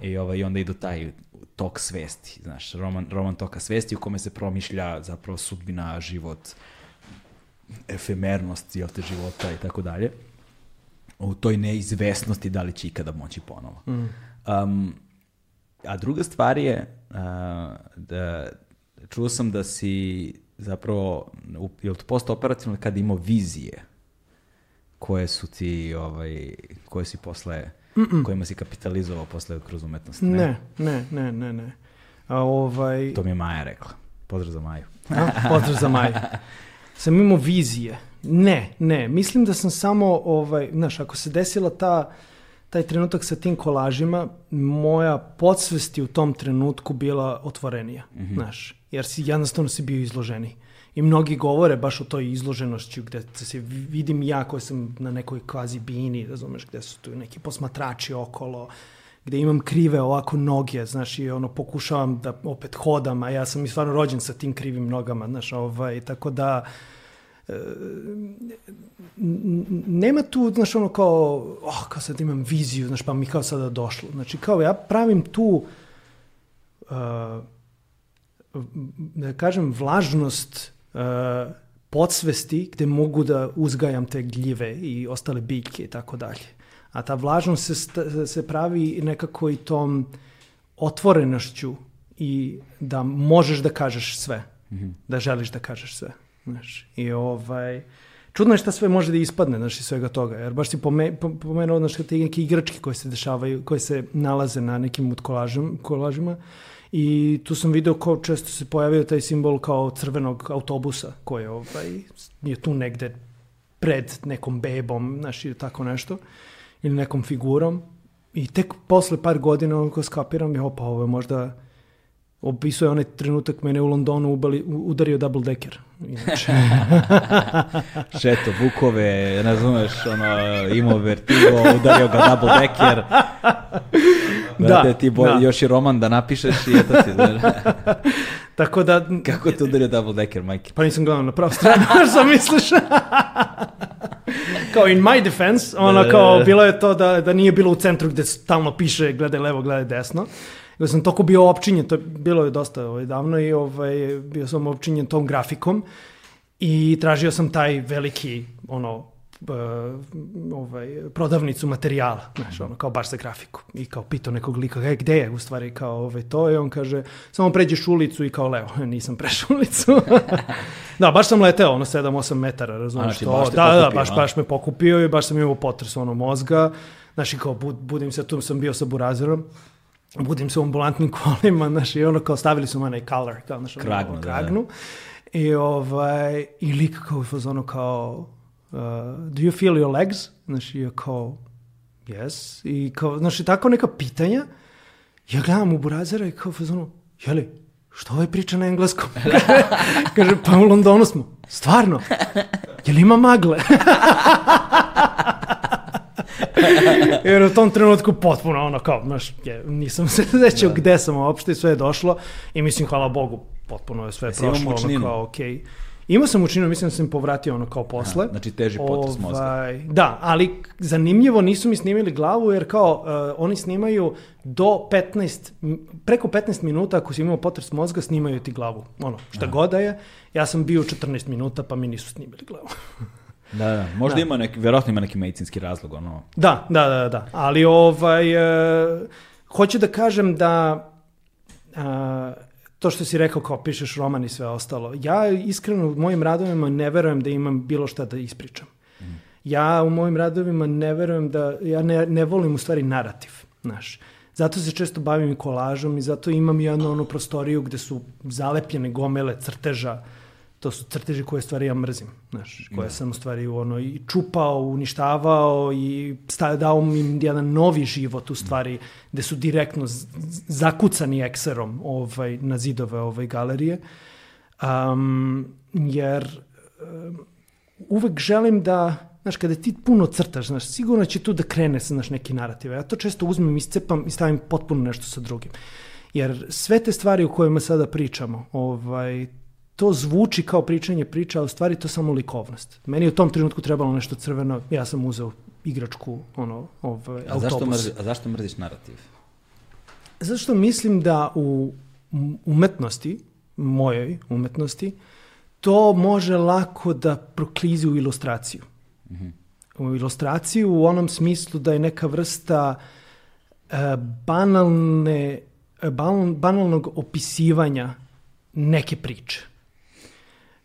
[SPEAKER 1] I, ovaj, I onda idu taj tok svesti, znaš, roman, roman toka svesti u kome se promišlja zapravo sudbina, život, efemernost jel te, života i tako dalje u toj neizvesnosti da li će ikada moći ponovo. Um, a druga stvar je uh, da čuo sam da si zapravo u, jel to postoperativno kad imao vizije koje su ti ovaj koje si posle kojima si kapitalizovao posle kroz umetnost.
[SPEAKER 2] Ne, ne, ne, ne, ne. A, ovaj,
[SPEAKER 1] To mi je Maja rekla. Pozdrav za Maju.
[SPEAKER 2] A, pozdrav za Maju. Sam imao vizije. Ne, ne. Mislim da sam samo, ovaj, znaš, ako se desila ta, taj trenutak sa tim kolažima, moja podsvest je u tom trenutku bila otvorenija, znaš. Jer si, jednostavno si bio izloženi. I mnogi govore baš o toj izloženošću gde se vidim ja koji sam na nekoj kvazi bini, razumeš, gde su tu neki posmatrači okolo, gde imam krive ovako noge, znaš, i ono, pokušavam da opet hodam, a ja sam i stvarno rođen sa tim krivim nogama, znaš, ovaj, tako da, e, nema tu, znaš, ono kao, oh, kao sad imam viziju, znaš, pa mi kao sada došlo. Znači, kao ja pravim tu, uh, da kažem, vlažnost uh, podsvesti gde mogu da uzgajam te gljive i ostale biljke i tako dalje. A ta vlažnost se, se pravi nekako i tom otvorenošću i da možeš da kažeš sve. Da želiš da kažeš sve. Znaš. I ovaj... Čudno je šta sve može da ispadne znaš, iz svega toga, jer baš si pome, po- pomenuo znaš, te neke igračke koje se dešavaju, koje se nalaze na nekim od kolažem, kolažima i tu sam video kao često se pojavio taj simbol kao crvenog autobusa koji ovaj, je tu negde pred nekom bebom, znaš, ili tako nešto, ili nekom figurom. I tek posle par godina onako skapiram, jo, pa ovo je možda opisuje onaj trenutak mene u Londonu ubali, udario double decker. Inače,
[SPEAKER 1] Šeto, Vukove, ne razumeš, ono, imao vertigo, udario ga double decker.
[SPEAKER 2] Da,
[SPEAKER 1] da, ti bolje,
[SPEAKER 2] da.
[SPEAKER 1] još i roman da napišeš i eto ti, znaš.
[SPEAKER 2] tako da...
[SPEAKER 1] Kako te udario double decker, majke?
[SPEAKER 2] Pa nisam gledao na pravu stranu, što misliš? kao in my defense, ono
[SPEAKER 1] Da, da,
[SPEAKER 2] kao
[SPEAKER 1] da.
[SPEAKER 2] bilo je to da, da nije bilo u centru gde stalno piše gledaj levo, gledaj desno. Nego sam toliko bio opčinjen, to je, bilo je dosta ovaj, davno i ovaj, bio sam opčinjen tom grafikom i tražio sam taj veliki ono ovaj, prodavnicu materijala, znaš, ono, kao baš za grafiku. I kao pitao nekog lika, e, gde je u stvari kao ovaj, to? I on kaže, samo pređeš ulicu i kao levo, nisam prešao ulicu. da, baš sam leteo, ono, 7-8 metara, razumiješ
[SPEAKER 1] znači,
[SPEAKER 2] to?
[SPEAKER 1] baš
[SPEAKER 2] Da, da, baš,
[SPEAKER 1] a?
[SPEAKER 2] baš me pokupio i baš sam imao potres ono mozga. Znaš, i kao bud, budim se, tu sam bio sa burazerom, budim se u ambulantnim kolima, znaš, i ono kao stavili su me onaj color, kao, znaš, ono,
[SPEAKER 1] Kragnu, da, da.
[SPEAKER 2] kragnu. I, ovaj, i lik kao u fazonu kao, uh, do you feel your legs? Znaš, i ja kao, yes. I kao, znaš, i tako neka pitanja. Ja gledam u burazera i kao fazonu, jeli, što ovaj priča na engleskom? Kaže, pa u Londonu smo. Stvarno? Jel ima magle? Jer u tom trenutku potpuno ono kao, znaš, je, nisam se sećao gde sam uopšte i sve je došlo i mislim, hvala Bogu, potpuno je sve
[SPEAKER 1] Jesi
[SPEAKER 2] prošlo, ono kao, okej. Imao sam učinu, mislim da sam povratio ono kao posle.
[SPEAKER 1] Znači, teži potres mozga.
[SPEAKER 2] Ovaj, Da, ali zanimljivo nisu mi snimili glavu jer kao uh, oni snimaju do 15, m- preko 15 minuta ako si imao potres mozga snimaju ti glavu. Ono, šta god da je. Ja sam bio 14 minuta pa mi nisu snimili glavu.
[SPEAKER 1] Da, da, možda ima neki, vjerojatno ima neki medicinski razlog, ono.
[SPEAKER 2] Da, da, da, da. Ali ovaj, e, hoću da kažem da a, to što si rekao kao pišeš roman i sve ostalo. Ja iskreno u mojim radovima ne verujem da imam bilo šta da ispričam. Ja u mojim radovima ne verujem da, ja ne, ne volim u stvari narativ, znaš. Zato se često bavim i kolažom i zato imam jednu onu prostoriju gde su zalepljene gomele crteža, to su crteži koje stvari ja mrzim, znaš, koje sam u stvari ono i čupao, uništavao i sta- dao im jedan novi život u stvari, gde su direktno zakucani ekserom ovaj, na zidove ovaj galerije. Um, jer um, uvek želim da, znaš, kada ti puno crtaš, znaš, sigurno će tu da krene znaš, neki narativ. Ja to često uzmem, iscepam i stavim potpuno nešto sa drugim. Jer sve te stvari o kojima sada pričamo, ovaj, to zvuči kao pričanje priča, a u stvari to samo likovnost. Meni je u tom trenutku trebalo nešto crveno, ja sam uzeo igračku, ono, ovaj,
[SPEAKER 1] A zašto,
[SPEAKER 2] autobus.
[SPEAKER 1] mrzi, a zašto mrziš narativ?
[SPEAKER 2] Zato što mislim da u umetnosti, mojoj umetnosti, to može lako da proklizi u ilustraciju. U ilustraciju u onom smislu da je neka vrsta e, banalne, e, banal- banalnog opisivanja neke priče.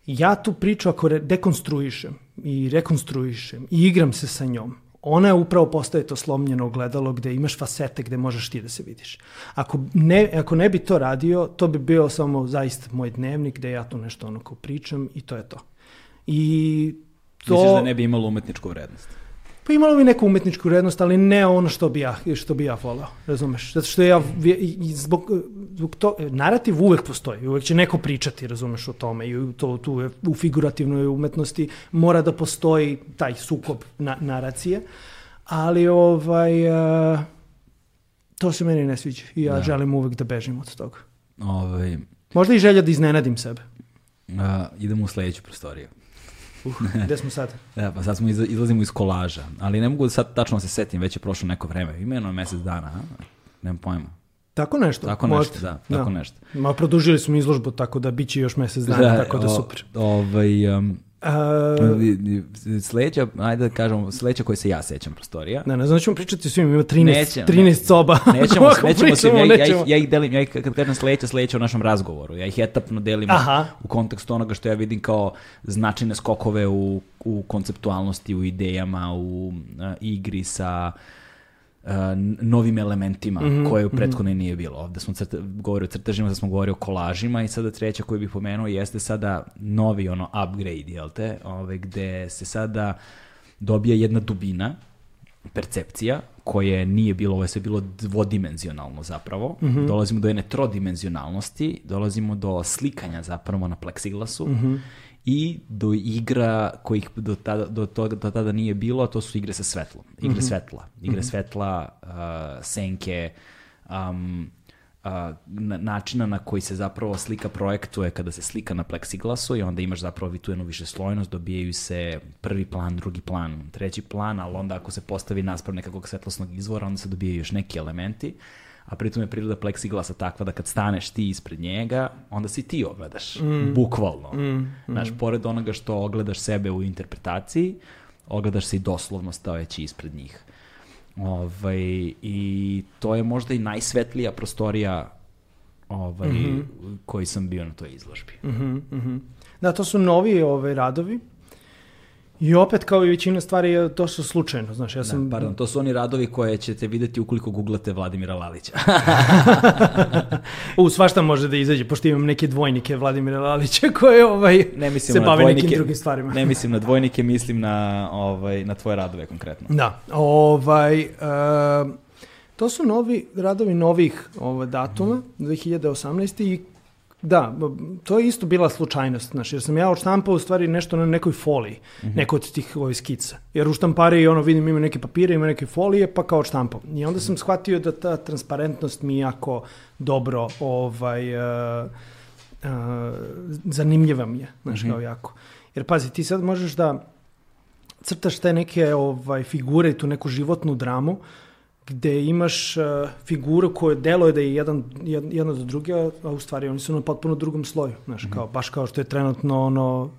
[SPEAKER 2] Ja tu priču ako dekonstruišem i rekonstruišem i igram se sa njom, ona je upravo postaje to slomljeno ogledalo gde imaš fasete gde možeš ti da se vidiš. Ako ne, ako ne bi to radio, to bi bio samo zaista moj dnevnik gde ja tu nešto onako pričam i to je to. I to...
[SPEAKER 1] Misliš da ne bi imalo umetničku vrednost?
[SPEAKER 2] Pa imalo bi neku umetničku vrednost, ali ne ono što bi ja, što bi ja volao, razumeš? Zato što ja, zbog, zbog to, narativ uvek postoji, uvek će neko pričati, razumeš, o tome i to, tu je, u figurativnoj umetnosti mora da postoji taj sukob na, naracije, ali ovaj, a, to se meni ne sviđa i ja
[SPEAKER 1] Da.
[SPEAKER 2] želim uvek da bežim od toga.
[SPEAKER 1] Ovaj,
[SPEAKER 2] Možda i želja da iznenadim sebe.
[SPEAKER 1] a, idemo u sledeću prostoriju.
[SPEAKER 2] Uh, gde smo sad?
[SPEAKER 1] Da, pa sad smo iz, izlazimo iz kolaža, ali ne mogu da sad tačno se setim, već je prošlo neko vreme. Ima jedno mesec dana, a? Nemam pojma.
[SPEAKER 2] Tako nešto?
[SPEAKER 1] Tako
[SPEAKER 2] možda.
[SPEAKER 1] nešto, da, tako nešto.
[SPEAKER 2] Ma produžili smo izložbu, tako da bit će još mesec dana, tako da
[SPEAKER 1] o-
[SPEAKER 2] super.
[SPEAKER 1] Ovaj, um,
[SPEAKER 2] Uh,
[SPEAKER 1] sledeća, ajde da kažemo, sledeća koja se ja sećam prostorija.
[SPEAKER 2] Ne, ne znam, ćemo pričati svim, ima 13, Neće, 13 ne, soba.
[SPEAKER 1] Nećemo, nećemo se, ja, ja, ih, ja ih delim, ja ih, kad kažem sledeća, sledeća u našem razgovoru, ja ih etapno delim Aha. u kontekstu onoga što ja vidim kao značajne skokove u, u konceptualnosti, u idejama, u uh, igri sa uh, novim elementima mm -hmm, koje u mhm. prethodnoj mm -hmm. nije bilo. Ovde smo crta, govorili o crtežima, sada smo govorili o kolažima i sada treća koju bih pomenuo jeste sada novi ono upgrade, jel te? Ove, gde se sada dobija jedna dubina, percepcija, koje nije bilo, ovo je sve bilo dvodimenzionalno zapravo. Mm -hmm. Dolazimo do jedne trodimenzionalnosti, dolazimo do slikanja zapravo na pleksiglasu. Mm -hmm i do igra kojih do tada, do toga, do tada nije bilo, a to su igre sa svetlom. Igre mm -hmm. svetla. Igre mm -hmm. svetla, uh, senke, um, uh, načina na koji se zapravo slika projektuje kada se slika na pleksiglasu i onda imaš zapravo vi tu jednu više slojnost, dobijaju se prvi plan, drugi plan, treći plan, ali onda ako se postavi nasprav nekakvog svetlosnog izvora, onda se dobijaju još neki elementi. Uh, a pritom je priroda pleksiglasa takva da kad staneš ti ispred njega, onda si ti ogledaš, mm. bukvalno. Mm. Mm. Znaš, pored onoga što ogledaš sebe u interpretaciji, ogledaš se i doslovno stojeći ispred njih. Ovaj, I to je možda i najsvetlija prostorija ovaj, mm -hmm. koji sam bio na toj izložbi. Mm
[SPEAKER 2] -hmm, mm -hmm. Da, to su novi ovaj, radovi. I opet, kao i većina stvari, to su slučajno, znaš, ja sam...
[SPEAKER 1] Da, pardon, to su oni radovi koje ćete videti ukoliko googlate Vladimira Lalića.
[SPEAKER 2] U, svašta može da izađe, pošto imam neke dvojnike Vladimira Lalića koje ovaj, ne mislim se bave dvojnike, nekim drugim stvarima.
[SPEAKER 1] ne mislim na dvojnike, mislim na, ovaj, na tvoje radove konkretno.
[SPEAKER 2] Da, ovaj... Uh, To su novi radovi novih ovaj, datuma, mm. 2018. i Da, to je isto bila slučajnost, znaš, jer sam ja odštampao u stvari nešto na nekoj foliji, mm -hmm. neko od tih ovih skica. Jer u štampari, ono, vidim, ima neke papire, ima neke folije, pa kao odštampao. I onda sam shvatio da ta transparentnost mi jako dobro, ovaj, uh, uh, zanimljiva mi je, znaš, mm -hmm. kao jako. Jer pazi, ti sad možeš da crtaš te neke ovaj, figure i tu neku životnu dramu, uh, gde imaš uh, figuru koja deluje da je jedan, jedna do druge, a u stvari oni su na potpuno drugom sloju, znaš, mm -hmm. kao, baš kao što je trenutno ono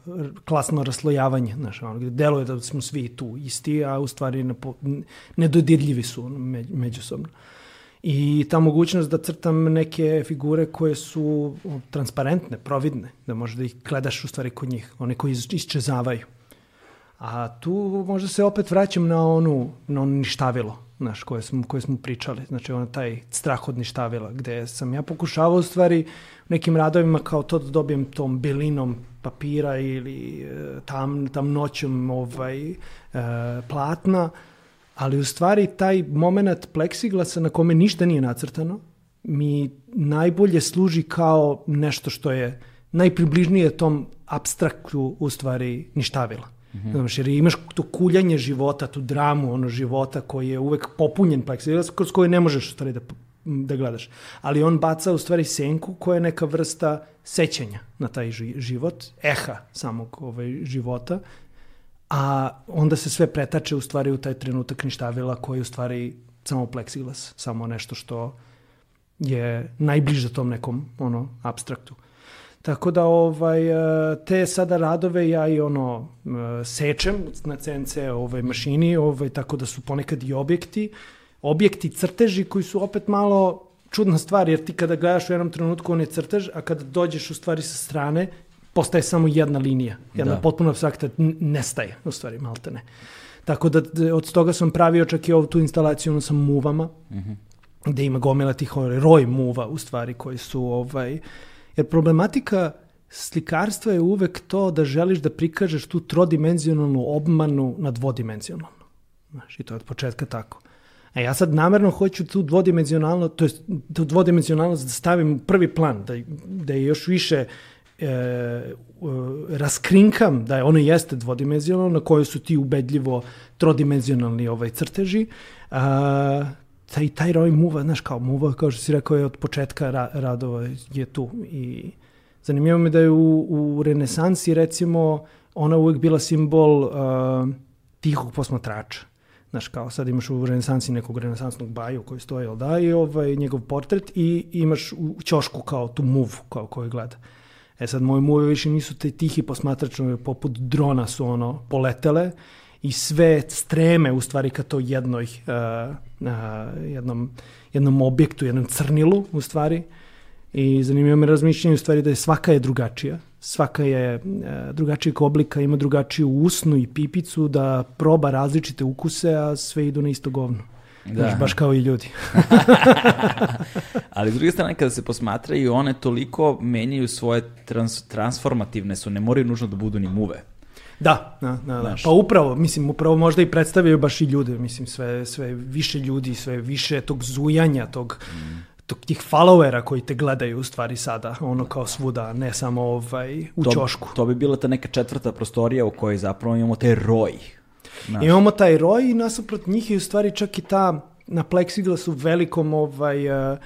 [SPEAKER 2] klasno raslojavanje, znaš, ono, gde deluje da smo svi tu isti, a u stvari ne, nedodirljivi su ono, među, međusobno. I ta mogućnost da crtam neke figure koje su transparentne, providne, da možeš da ih gledaš u stvari kod njih, one koji isčezavaju. A tu možda se opet vraćam na onu, na ono ništavilo, znaš, koje smo, koje smo pričali. Znači, ono taj strah od ništavila, gde sam ja pokušavao u stvari nekim radovima kao to da dobijem tom belinom papira ili e, tam, tam noćom ovaj, e, platna, ali u stvari taj moment pleksiglasa na kome ništa nije nacrtano mi najbolje služi kao nešto što je najpribližnije tom abstraktu u stvari ništavila. Mm -hmm. Znaš, jer imaš to kuljanje života, tu dramu ono života koji je uvek popunjen pleksiglas, kroz koji ne možeš stvari da, da gledaš. Ali on baca u stvari senku koja je neka vrsta sećanja na taj život, eha samog ovaj, života, a onda se sve pretače u stvari u taj trenutak ništavila koji je u stvari samo pleksiglas, samo nešto što je najbliže tom nekom ono abstraktu. Tako da ovaj, e, te sada radove ja i ono e, sečem na CNC ovaj, mašini, ovaj, tako da su ponekad i objekti, objekti crteži koji su opet malo čudna stvar, jer ti kada gledaš u jednom trenutku on je crtež, a kada dođeš u stvari sa strane, postaje samo jedna linija. Jedna da. potpuno abstrakta nestaje, u stvari, malte ne. Tako da od toga sam pravio čak i ovu tu instalaciju sa muvama, mm -hmm. gde ima gomila tih ovaj, roj muva, u stvari, koji su ovaj, Jer problematika slikarstva je uvek to da želiš da prikažeš tu trodimenzionalnu obmanu na dvodimenzionalnu. Znaš, i to je od početka tako. A ja sad namerno hoću tu dvodimenzionalno, to je tu dvodimenzionalnost da stavim u prvi plan, da, da je još više e, raskrinkam da je ono jeste dvodimenzionalno, na kojoj su ti ubedljivo trodimenzionalni ovaj crteži, a, taj, taj roj muva, znaš, kao muva, kao što si rekao, je od početka ra, radova je tu. I zanimljivo mi da je u, u renesansi, recimo, ona uvek bila simbol uh, tihog posmatrača. Znaš, kao sad imaš u renesansi nekog renesansnog baju koji stoje, da, i ovaj, njegov portret i imaš u ćošku kao tu muvu kao koju gleda. E sad, moje muve više nisu te tihi posmatrač, poput drona su ono poletele i sve streme u stvari ka to jednoj, uh, uh, jednom, jednom objektu, jednom crnilu u stvari. I zanimljivo me razmišljanje u stvari da je svaka je drugačija. Svaka je uh, drugačijeg oblika, ima drugačiju usnu i pipicu, da proba različite ukuse, a sve idu na isto govno. Da. Znaš, baš kao i ljudi.
[SPEAKER 1] Ali s druge strane, kada se posmatraju, one toliko menjaju svoje trans, transformativne su, ne moraju nužno da budu ni muve.
[SPEAKER 2] Da, da, da, da. Pa upravo, mislim, upravo možda i predstavljaju baš i ljude, mislim, sve, sve više ljudi, sve više tog zujanja, tog, mm. tog tih followera koji te gledaju u stvari sada, ono kao svuda, ne samo ovaj, u
[SPEAKER 1] to,
[SPEAKER 2] ćošku.
[SPEAKER 1] To bi bila ta neka četvrta prostorija u kojoj zapravo imamo taj roj.
[SPEAKER 2] Naš. Imamo taj roj i nasuprot njih je u stvari čak i ta na pleksiglasu velikom ovaj, uh,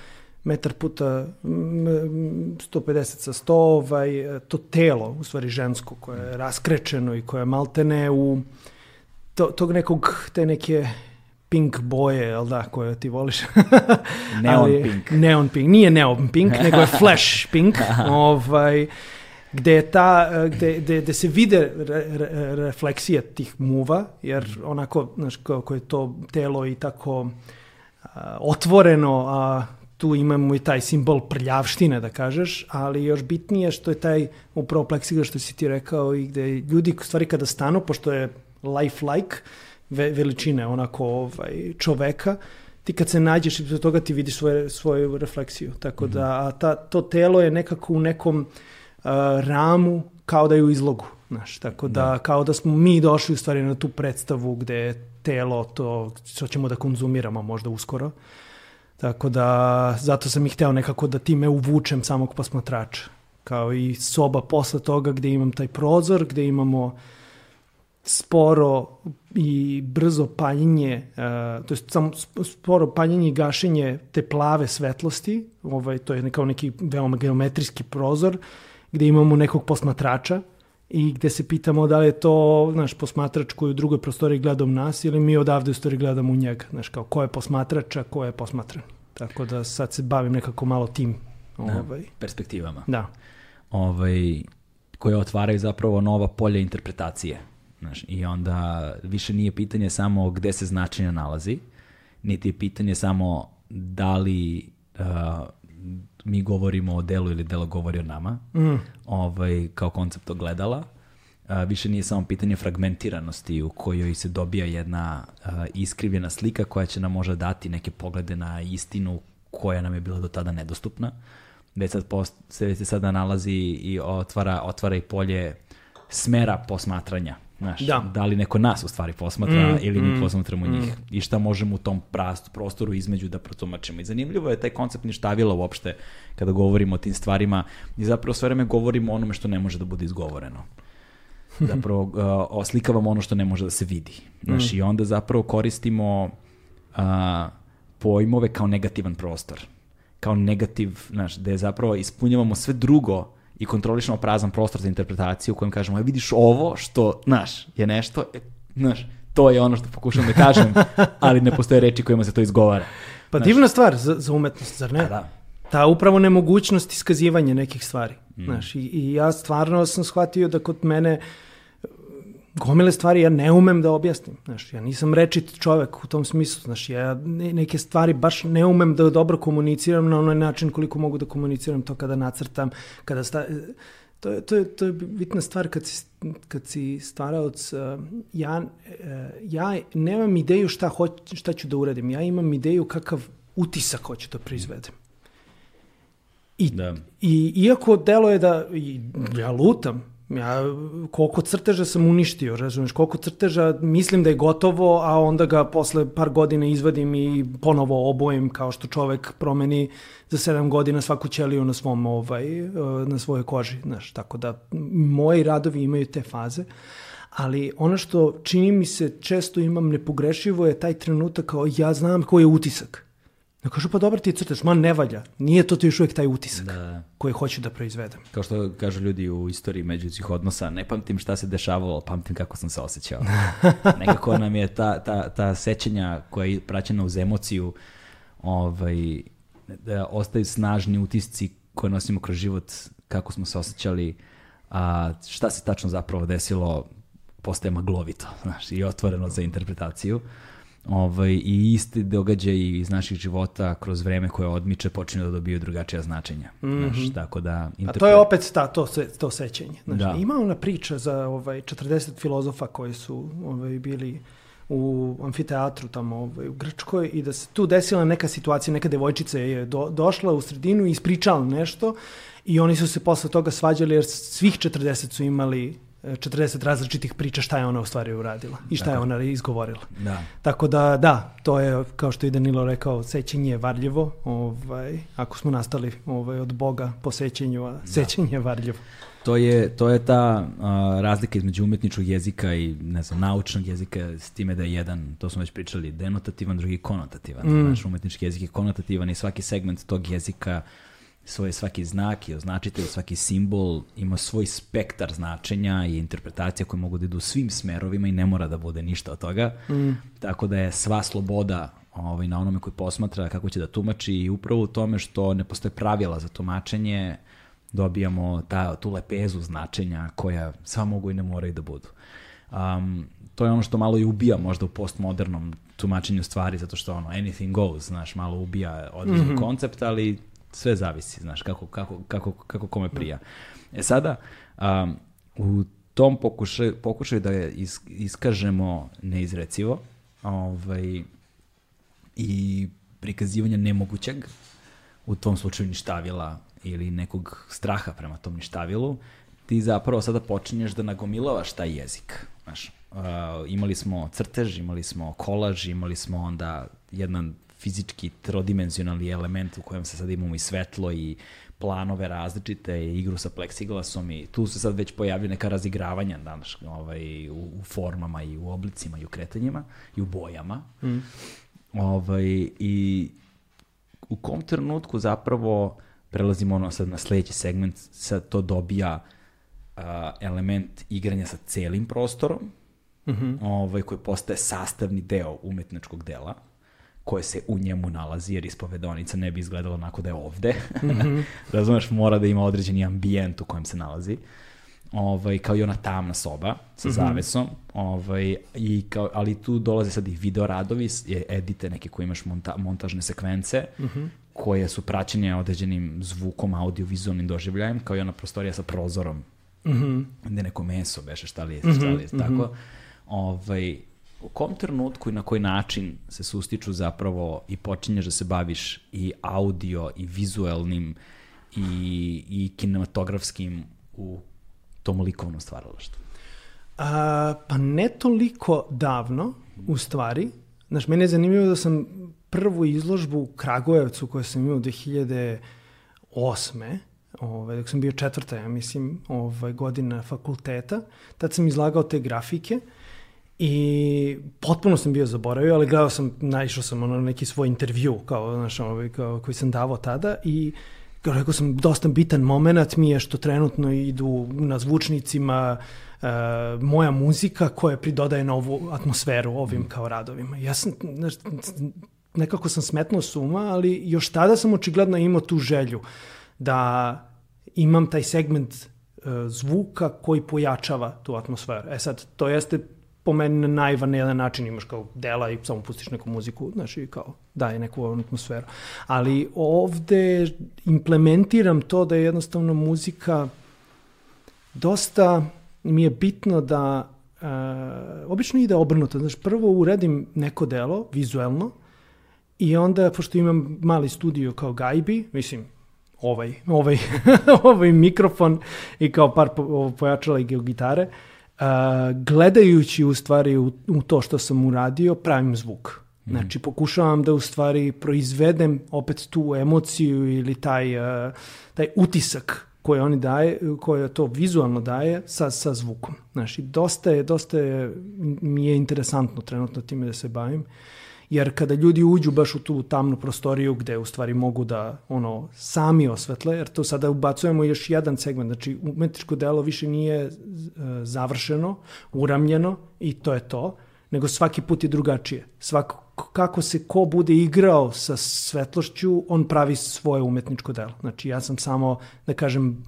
[SPEAKER 2] metar puta 150 sa 100, ovaj, to telo, u stvari žensko, koje je raskrečeno i koje je maltene u to, tog nekog, te neke pink boje, jel da, koje ti voliš?
[SPEAKER 1] neon Ali, pink.
[SPEAKER 2] Neon pink. Nije neon pink, nego je flash pink. ovaj, gde, je ta, gde, gde, gde se vide re, re, refleksije tih muva, jer onako, znaš, kako je to telo i tako a, otvoreno, a tu imamo i taj simbol prljavštine, da kažeš, ali još bitnije što je taj upravo pleksiglas što si ti rekao i gde ljudi, u stvari kada stanu, pošto je life-like, ve, veličine onako ovaj, čoveka, ti kad se nađeš i toga ti vidiš svoje, svoju refleksiju. Tako da mhm. a ta, to telo je nekako u nekom uh, ramu kao da je u izlogu. Znaš, tako da, da, kao da smo mi došli u stvari na tu predstavu gde je telo to što ćemo da konzumiramo možda uskoro. Tako da, zato sam i hteo nekako da time uvučem samog posmatrača. Kao i soba posle toga gde imam taj prozor, gde imamo sporo i brzo paljenje, uh, to je samo sporo paljenje i gašenje te plave svetlosti, ovaj, to je kao neki veoma geometrijski prozor, gde imamo nekog posmatrača i gde se pitamo da li je to naš posmatrač koji u drugoj prostoriji gleda u nas ili mi odavde u stvari gledamo u njega. Znaš, kao ko je posmatrač, a ko je posmatran. Tako da sad se bavim nekako malo tim
[SPEAKER 1] ovaj. Da, perspektivama.
[SPEAKER 2] Da.
[SPEAKER 1] Ovaj, koje otvaraju zapravo nova polja interpretacije. Znaš, I onda više nije pitanje samo gde se značenje nalazi, niti je pitanje samo da li uh, mi govorimo o delu ili delo govori o nama, mm. ovaj, kao koncept ogledala. A, više nije samo pitanje fragmentiranosti u kojoj se dobija jedna a, iskrivljena slika koja će nam možda dati neke poglede na istinu koja nam je bila do tada nedostupna. Već sad post, se sada nalazi i otvara, otvara i polje smera posmatranja Znaš, da. da li neko nas u stvari posmatra mm, ili mi mm, posmatramo mm. njih i šta možemo u tom prastu, prostoru između da protumačimo. I zanimljivo je taj koncept ništavila uopšte kada govorimo o tim stvarima i zapravo sve vreme govorimo o onome što ne može da bude izgovoreno. Zapravo uh, oslikavamo ono što ne može da se vidi. Znaš, mm. i onda zapravo koristimo uh, pojmove kao negativan prostor. Kao negativ, znaš, da je zapravo ispunjavamo sve drugo i kontrolišemo prazan prostor za interpretaciju u kojem kažemo, ja vidiš ovo što, znaš, je nešto, e, znaš, to je ono što pokušam da kažem, ali ne postoje reči kojima se to izgovara.
[SPEAKER 2] Pa znaš, divna stvar za, za umetnost, zar ne? Da. Ta upravo nemogućnost iskazivanja nekih stvari. Mm. Znaš, i, i ja stvarno sam shvatio da kod mene uh, gomile stvari ja ne umem da objasnim. Znaš, ja nisam rečit čovek u tom smislu. Znaš, ja neke stvari baš ne umem da dobro komuniciram na onaj način koliko mogu da komuniciram to kada nacrtam, kada sta... To je, to, je, to je bitna stvar kad si, kad si stvaraoc. Ja, ja nemam ideju šta, hoć, šta ću da uradim. Ja imam ideju kakav utisak hoću da proizvedem. I, da. i iako delo je da ja lutam, Ja, koliko crteža sam uništio, razumeš, koliko crteža mislim da je gotovo, a onda ga posle par godina izvadim i ponovo obojem kao što čovek promeni za sedam godina svaku ćeliju na svom ovaj, na svojoj koži, znaš, tako da moji radovi imaju te faze. Ali ono što čini mi se često imam nepogrešivo je taj trenutak kao ja znam koji je utisak. Ja kažu, pa dobro ti crtaš, man ne valja. Nije to ti još uvijek taj utisak da. koji hoću da proizvedem.
[SPEAKER 1] Kao što kažu ljudi u istoriji međućih odnosa, ne pamtim šta se dešavalo, pamtim kako sam se osjećao. Nekako nam je ta, ta, ta sećanja koja je praćena uz emociju, ovaj, da ostaju snažni utisci koje nosimo kroz život kako smo se osjećali, a šta se tačno zapravo desilo, postaje maglovito, znaš, i otvoreno za interpretaciju. Ovaj, I isti događaj iz naših života kroz vreme koje odmiče počinju da dobiju drugačija značenja. Mm -hmm. Znaš, tako da,
[SPEAKER 2] interpre... A to je opet ta, to, se, to sećenje. Znaš, da. Ima ona priča za ovaj, 40 filozofa koji su ovaj, bili u amfiteatru tamo ovaj, u Grčkoj i da se tu desila neka situacija, neka devojčica je do, došla u sredinu i ispričala nešto i oni su se posle toga svađali jer svih 40 su imali 40 različitih priča šta je ona u stvari uradila i šta dakle. je ona izgovorila.
[SPEAKER 1] Da.
[SPEAKER 2] Tako da, da, to je, kao što i Danilo rekao, sećenje je varljivo, ovaj, ako smo nastali ovaj, od Boga po sećenju, a da. sećenje je varljivo.
[SPEAKER 1] To je, to je ta uh, razlika između umetničkog jezika i ne znam, naučnog jezika s time da je jedan, to smo već pričali, denotativan, drugi konotativan. Mm. Znaš, umetnički jezik je konotativan i svaki segment tog jezika svoj svaki znak i označitelj, svaki simbol ima svoj spektar značenja i interpretacija koje mogu da idu svim smerovima i ne mora da bude ništa od toga. Mm. Tako da je sva sloboda ovaj, na onome koji posmatra kako će da tumači i upravo u tome što ne postoje pravila za tumačenje, dobijamo ta, tu lepezu značenja koja sva mogu i ne moraju da budu. Um, to je ono što malo i ubija možda u postmodernom tumačenju stvari, zato što ono, anything goes, znaš, malo ubija određen mm -hmm. koncept, ali sve zavisi, znaš, kako, kako, kako, kako kome prija. E sada, um, u tom pokušaju, pokušaju da je is, iskažemo neizrecivo ovaj, i prikazivanje nemogućeg, u tom slučaju ništavila ili nekog straha prema tom ništavilu, ti zapravo sada počinješ da nagomilavaš taj jezik. Znaš, uh, imali smo crtež, imali smo kolaž, imali smo onda jedan fizički trodimenzionalni element u kojem se sad imamo i svetlo i planove različite i igru sa pleksiglasom i tu se sad već pojavljaju neka razigravanja danas ovaj, u, u formama i u oblicima i u kretanjima i u bojama. Mm. Ovaj, I u kom trenutku zapravo prelazimo ono sad na sledeći segment, sad to dobija uh, element igranja sa celim prostorom, mm -hmm. ovaj, koji postaje sastavni deo umetničkog dela koje se u njemu nalazi, jer ispovedonica ne bi izgledala onako da je ovde. Mm -hmm. Razumeš, mora da ima određeni ambijent u kojem se nalazi. Ovaj, kao i ona tamna soba sa mm -hmm. zavesom, ovaj, i kao, ali tu dolaze sad i video radovi, edite neke koje imaš monta, montažne sekvence, mm -hmm. koje su praćene određenim zvukom, audio-vizualnim doživljajem, kao i ona prostorija sa prozorom, mm -hmm. gde neko meso beše, šta li je, šta li je, mm -hmm. tako. Ovaj, u kom trenutku i na koji način se sustiču zapravo i počinješ da se baviš i audio i vizuelnim i, i kinematografskim u tom likovnom stvaralaštvu?
[SPEAKER 2] A, pa ne toliko davno, u stvari. Znaš, mene je zanimljivo da sam prvu izložbu u Kragujevcu koju sam imao 2008. Ovaj, dok sam bio četvrta, ja mislim, ovaj, godina fakulteta, tad sam izlagao te grafike I potpuno sam bio zaboravio, ali gledao sam, naišao sam ono neki svoj intervju kao, znaš, ovaj, kao, koji sam davao tada i kao rekao sam, dosta bitan moment mi je što trenutno idu na zvučnicima uh, moja muzika koja pridodaje novu atmosferu ovim kao radovima. Ja sam, znaš, nekako sam smetno suma, ali još tada sam očigledno imao tu želju da imam taj segment uh, zvuka koji pojačava tu atmosferu. E sad, to jeste po meni na najvanilan način imaš kao dela i samo pustiš neku muziku, znaš, i kao daje neku atmosferu. Ali ovde implementiram to da je jednostavno muzika dosta mi je bitno da uh, obično ide obrnuto. Znaš, prvo uredim neko delo, vizuelno, i onda, pošto imam mali studio kao gajbi, mislim, ovaj, ovaj, ovaj mikrofon i kao par po, pojačala i gitare, uh, gledajući u stvari u, u to što sam uradio, pravim zvuk. Mm. Znači, pokušavam da u stvari proizvedem opet tu emociju ili taj, taj utisak koji oni daje, koje to vizualno daje sa, sa zvukom. Znači, dosta je, dosta je, mi je interesantno trenutno time da se bavim. Uh, jer kada ljudi uđu baš u tu tamnu prostoriju gde u stvari mogu da ono sami osvetle, jer to sada ubacujemo još jedan segment, znači umetničko delo više nije e, završeno, uramljeno i to je to, nego svaki put je drugačije. Svako, kako se ko bude igrao sa svetlošću, on pravi svoje umetničko delo. Znači ja sam samo, da kažem,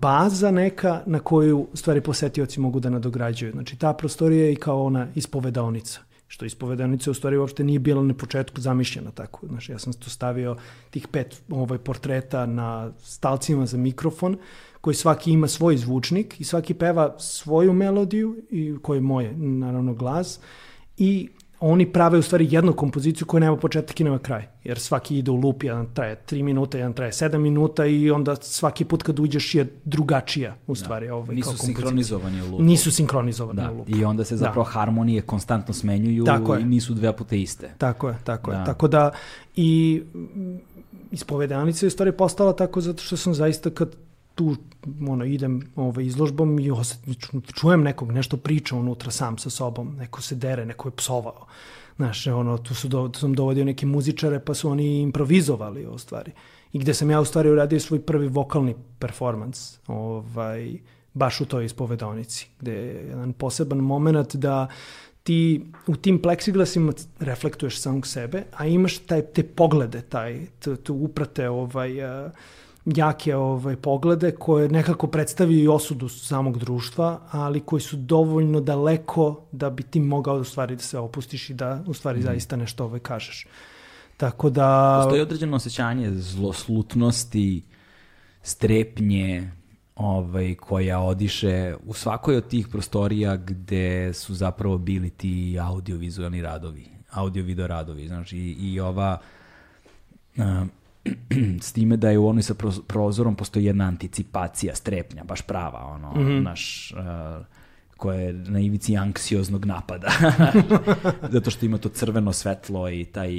[SPEAKER 2] baza neka na koju stvari posetioci mogu da nadograđuju. Znači ta prostorija je i kao ona ispovedaonica što ispovedanica u stvari uopšte nije bila na početku zamišljena tako. Znači, ja sam tu stavio tih pet ovaj, portreta na stalcima za mikrofon, koji svaki ima svoj zvučnik i svaki peva svoju melodiju, i koji je moj, naravno, glas, i oni prave u stvari jednu kompoziciju koja nema početak i nema kraj. Jer svaki ide u loop, jedan traje 3 minuta, jedan traje 7 minuta i onda svaki put kad uđeš je drugačija u da. stvari. Da. Ovaj,
[SPEAKER 1] Nisu sinkronizovani u loopu.
[SPEAKER 2] Nisu sinkronizovani
[SPEAKER 1] da.
[SPEAKER 2] u loopu.
[SPEAKER 1] I onda se zapravo da. harmonije konstantno smenjuju
[SPEAKER 2] tako
[SPEAKER 1] i nisu dve puta iste.
[SPEAKER 2] Tako je, tako da. je. Tako da i ispovedanica je u stvari postala tako zato što sam zaista kad tu ono, idem ovaj, izložbom i osjet, čujem nekog, nešto priča unutra sam sa sobom, neko se dere, neko je psovao. Znaš, ono, tu, su do, tu sam dovodio neke muzičare pa su oni improvizovali u stvari. I gde sam ja u stvari uradio svoj prvi vokalni performans, ovaj, baš u toj ispovedonici, gde je jedan poseban moment da ti u tim pleksiglasima reflektuješ samog sebe, a imaš taj, te poglede, taj, tu uprate ovaj, uh, jake ovaj, poglede koje nekako predstavljaju i osudu samog društva, ali koji su dovoljno daleko da bi ti mogao u stvari da se opustiš i da u stvari mm. zaista nešto ovaj kažeš. Tako da...
[SPEAKER 1] Postoji određeno osjećanje zloslutnosti, strepnje, ovaj, koja odiše u svakoj od tih prostorija gde su zapravo bili ti audiovizualni radovi, audio-video radovi. Znači, i, i ova... Uh, s time da je u onoj sa prozorom postoji jedna anticipacija, strepnja, baš prava, ono, mm -hmm. naš, uh, koja je na ivici anksioznog napada. Zato što ima to crveno svetlo i taj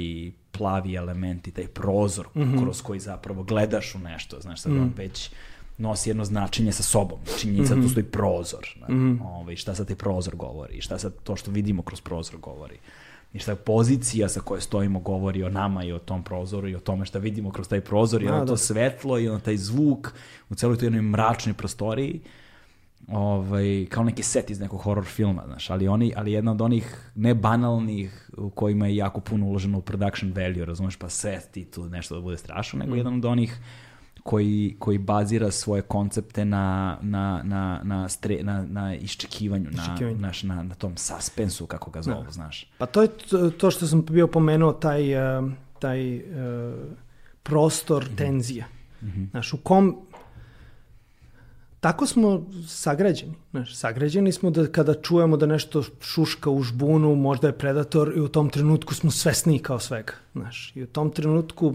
[SPEAKER 1] plavi element i taj prozor mm -hmm. kroz koji zapravo gledaš u nešto, znaš, sad mm -hmm. on već nosi jedno značenje sa sobom. Činjenica mm -hmm. tu stoji prozor. Mm -hmm. Ovaj, šta sad te prozor govori, šta sad to što vidimo kroz prozor govori i šta pozicija sa koje stojimo govori o nama i o tom prozoru i o tome šta vidimo kroz taj prozor i ono to da. svetlo i ono taj zvuk u celoj toj jednoj mračnoj prostoriji ovaj, kao neki set iz nekog horror filma, znaš, ali, oni, ali jedna od onih nebanalnih u kojima je jako puno uloženo u production value, razumeš, pa set i tu nešto da bude strašno, nego mm. jedan od onih koji, koji bazira svoje koncepte na, na, na, na, stre, na, na iščekivanju, na, naš, na, na tom suspensu, kako ga zovu, da. znaš.
[SPEAKER 2] Pa to je to što sam bio pomenuo, taj, eh, taj uh, prostor -hmm. tenzije. Mm -hmm. Znaš, u kom tako smo sagrađeni. Znaš, sagrađeni smo da kada čujemo da nešto šuška u žbunu, možda je predator i u tom trenutku smo svesni kao svega. Znaš, I u tom trenutku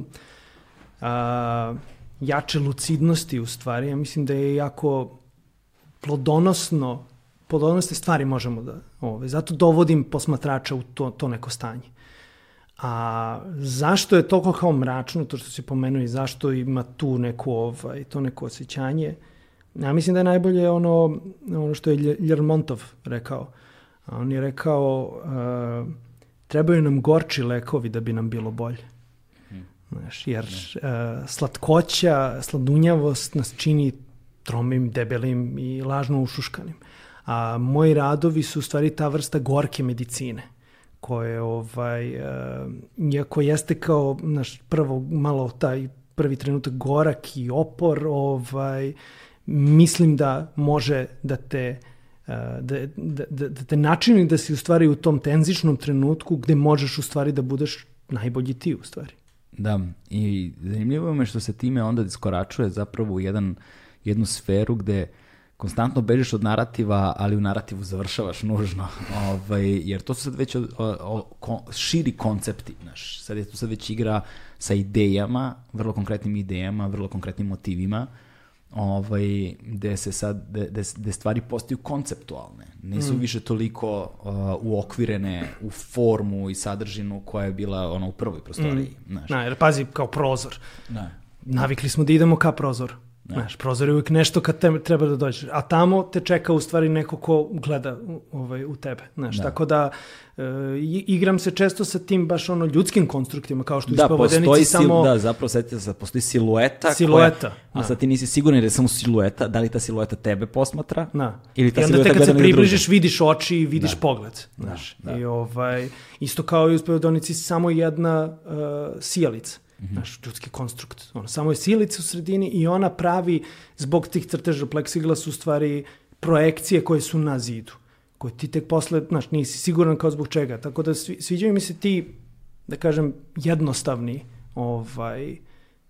[SPEAKER 2] a, jače lucidnosti u stvari. Ja mislim da je jako plodonosno, plodonosne stvari možemo da, ove, zato dovodim posmatrača u to, to neko stanje. A zašto je toliko kao mračno, to što si pomenuo i zašto ima tu neku, ovaj, to neko osjećanje, ja mislim da je najbolje ono, ono što je Ljermontov rekao. On je rekao, uh, trebaju nam gorči lekovi da bi nam bilo bolje. Znaš, jer uh, slatkoća, sladunjavost nas čini tromim, debelim i lažno ušuškanim. A moji radovi su u stvari ta vrsta gorke medicine koje ovaj uh, iako jeste kao naš prvo malo taj prvi trenutak gorak i opor ovaj mislim da može da te da, da, da, da te načini da si u stvari u tom tenzičnom trenutku gde možeš u stvari da budeš najbolji ti u stvari.
[SPEAKER 1] Da, i zanimljivo me što se time onda iskoračuje zapravo u jedan, jednu sferu gde konstantno bežiš od narativa, ali u narativu završavaš nužno. Ovaj, jer to su sad već o, o, o, širi koncepti. Znaš. Sad je tu sad već igra sa idejama, vrlo konkretnim idejama, vrlo konkretnim motivima ovaj, gde se sad, gde, gde stvari postaju konceptualne. Nisu mm. više toliko uh, uokvirene u formu i sadržinu koja je bila ona u prvoj prostoriji. Mm. Znaš.
[SPEAKER 2] Na, jer pazi, kao prozor. Ne. Navikli smo da idemo ka prozoru. Ne. Znaš, prozor je uvijek nešto kad te, treba da dođeš. A tamo te čeka u stvari neko ko gleda ovaj, u tebe. Znaš, da. Tako da e, igram se često sa tim baš ono ljudskim konstruktima, kao što
[SPEAKER 1] da, postoji samo... Da, zapravo setite se, postoji silueta.
[SPEAKER 2] Silueta. Koja,
[SPEAKER 1] a da. sad ti nisi siguran jer je samo silueta, da li ta silueta tebe posmatra?
[SPEAKER 2] Da.
[SPEAKER 1] Ili ta
[SPEAKER 2] I
[SPEAKER 1] onda
[SPEAKER 2] te kad se približiš vidiš oči i vidiš da. pogled. Znaš.
[SPEAKER 1] Da, da.
[SPEAKER 2] I ovaj, isto kao i u samo jedna uh, sijalica naš ljudski konstrukt. Ono, samo je silica u sredini i ona pravi, zbog tih crteža pleksiglas, u stvari projekcije koje su na zidu. Koje ti tek posle, znaš, nisi siguran kao zbog čega. Tako da svi, sviđaju mi se ti, da kažem, jednostavni ovaj,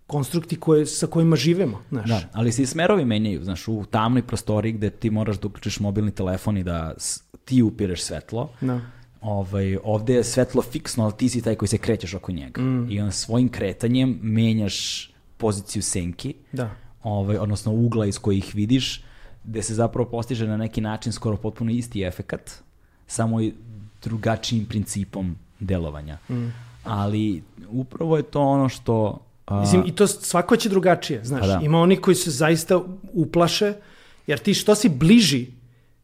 [SPEAKER 2] konstrukti koje, sa kojima živemo. Znaš.
[SPEAKER 1] Da, ali se i smerovi menjaju, znaš, u tamnoj prostoriji gde ti moraš da uključiš mobilni telefon i da ti upireš svetlo,
[SPEAKER 2] Da.
[SPEAKER 1] Ovaj, ovde je svetlo fiksno, ali ti si taj koji se krećeš oko njega.
[SPEAKER 2] Mm.
[SPEAKER 1] I on svojim kretanjem menjaš poziciju senki,
[SPEAKER 2] Da.
[SPEAKER 1] ovaj, odnosno ugla iz kojih vidiš, gde se zapravo postiže na neki način skoro potpuno isti efekat, samo i drugačijim principom delovanja.
[SPEAKER 2] Mm.
[SPEAKER 1] Ali upravo je to ono što... a,
[SPEAKER 2] Mislim, i to svako će drugačije, znaš.
[SPEAKER 1] Pa da.
[SPEAKER 2] Ima oni koji se zaista uplaše, jer ti što si bliži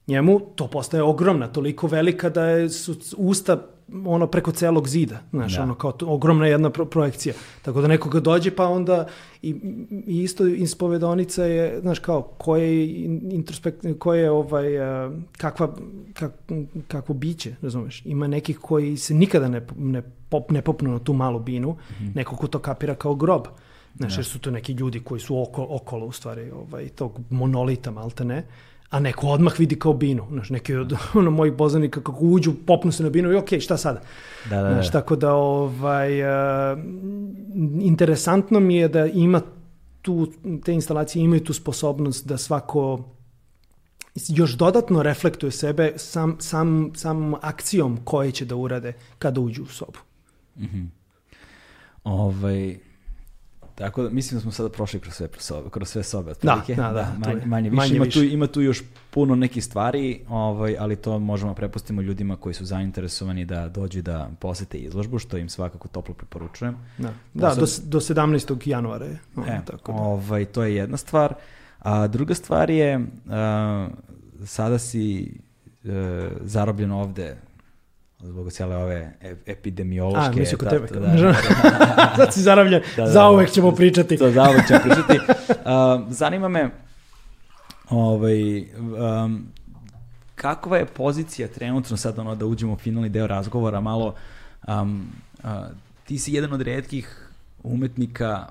[SPEAKER 2] njemu, to postaje ogromna, toliko velika da je, su usta ono preko celog zida, znaš,
[SPEAKER 1] Da.
[SPEAKER 2] ono kao to, ogromna jedna pro- projekcija. Tako da nekoga dođe pa onda i, i isto ispovedonica je, znaš, kao koje je in- introspekt, koje je ovaj, kakva, kak, kakvo biće, razumeš? Ima nekih koji se nikada ne, ne, pop, ne popnu na tu malu binu, neko ko to kapira kao grob. Znaš, jer su to neki ljudi koji su oko, okolo, u stvari, ovaj, tog monolita, malte ne, a neko odmah vidi kao binu. Znaš, neki od ono, mojih poznanika kako uđu, popnu se na binu i okej, šta sada?
[SPEAKER 1] Da, da, da.
[SPEAKER 2] Znaš, tako da ovaj, a, interesantno mi je da ima tu, te instalacije imaju tu sposobnost da svako još dodatno reflektuje sebe sam, sam, sam akcijom koje će da urade kada uđu u sobu.
[SPEAKER 1] Ovaj, tako da, mislim da smo sada prošli kroz sve sobe, kroz sve sobe.
[SPEAKER 2] Da,
[SPEAKER 1] otprilike.
[SPEAKER 2] da, da, tu
[SPEAKER 1] manje,
[SPEAKER 2] je.
[SPEAKER 1] manje više.
[SPEAKER 2] Manje
[SPEAKER 1] ima,
[SPEAKER 2] više.
[SPEAKER 1] Tu, ima tu još puno nekih stvari, ovaj, ali to možemo prepustimo ljudima koji su zainteresovani da dođu da posete izložbu, što im svakako toplo preporučujem.
[SPEAKER 2] Da, da do, do 17. januara je. ono,
[SPEAKER 1] E,
[SPEAKER 2] tako da.
[SPEAKER 1] ovaj, to je jedna stvar. A druga stvar je, a, sada si e, zarobljen ovde zbog cijele ove e- epidemiološke...
[SPEAKER 2] A, misli kod
[SPEAKER 1] da,
[SPEAKER 2] tebe.
[SPEAKER 1] da,
[SPEAKER 2] kao-
[SPEAKER 1] da,
[SPEAKER 2] Sad si zaravljen,
[SPEAKER 1] Da, da,
[SPEAKER 2] zauvek
[SPEAKER 1] da.
[SPEAKER 2] ćemo pričati.
[SPEAKER 1] To zauvek ćemo pričati. Uh, zanima me, ovaj, um, kakva je pozicija trenutno sad ono da uđemo u finalni deo razgovora malo um, uh, ti si jedan od redkih umetnika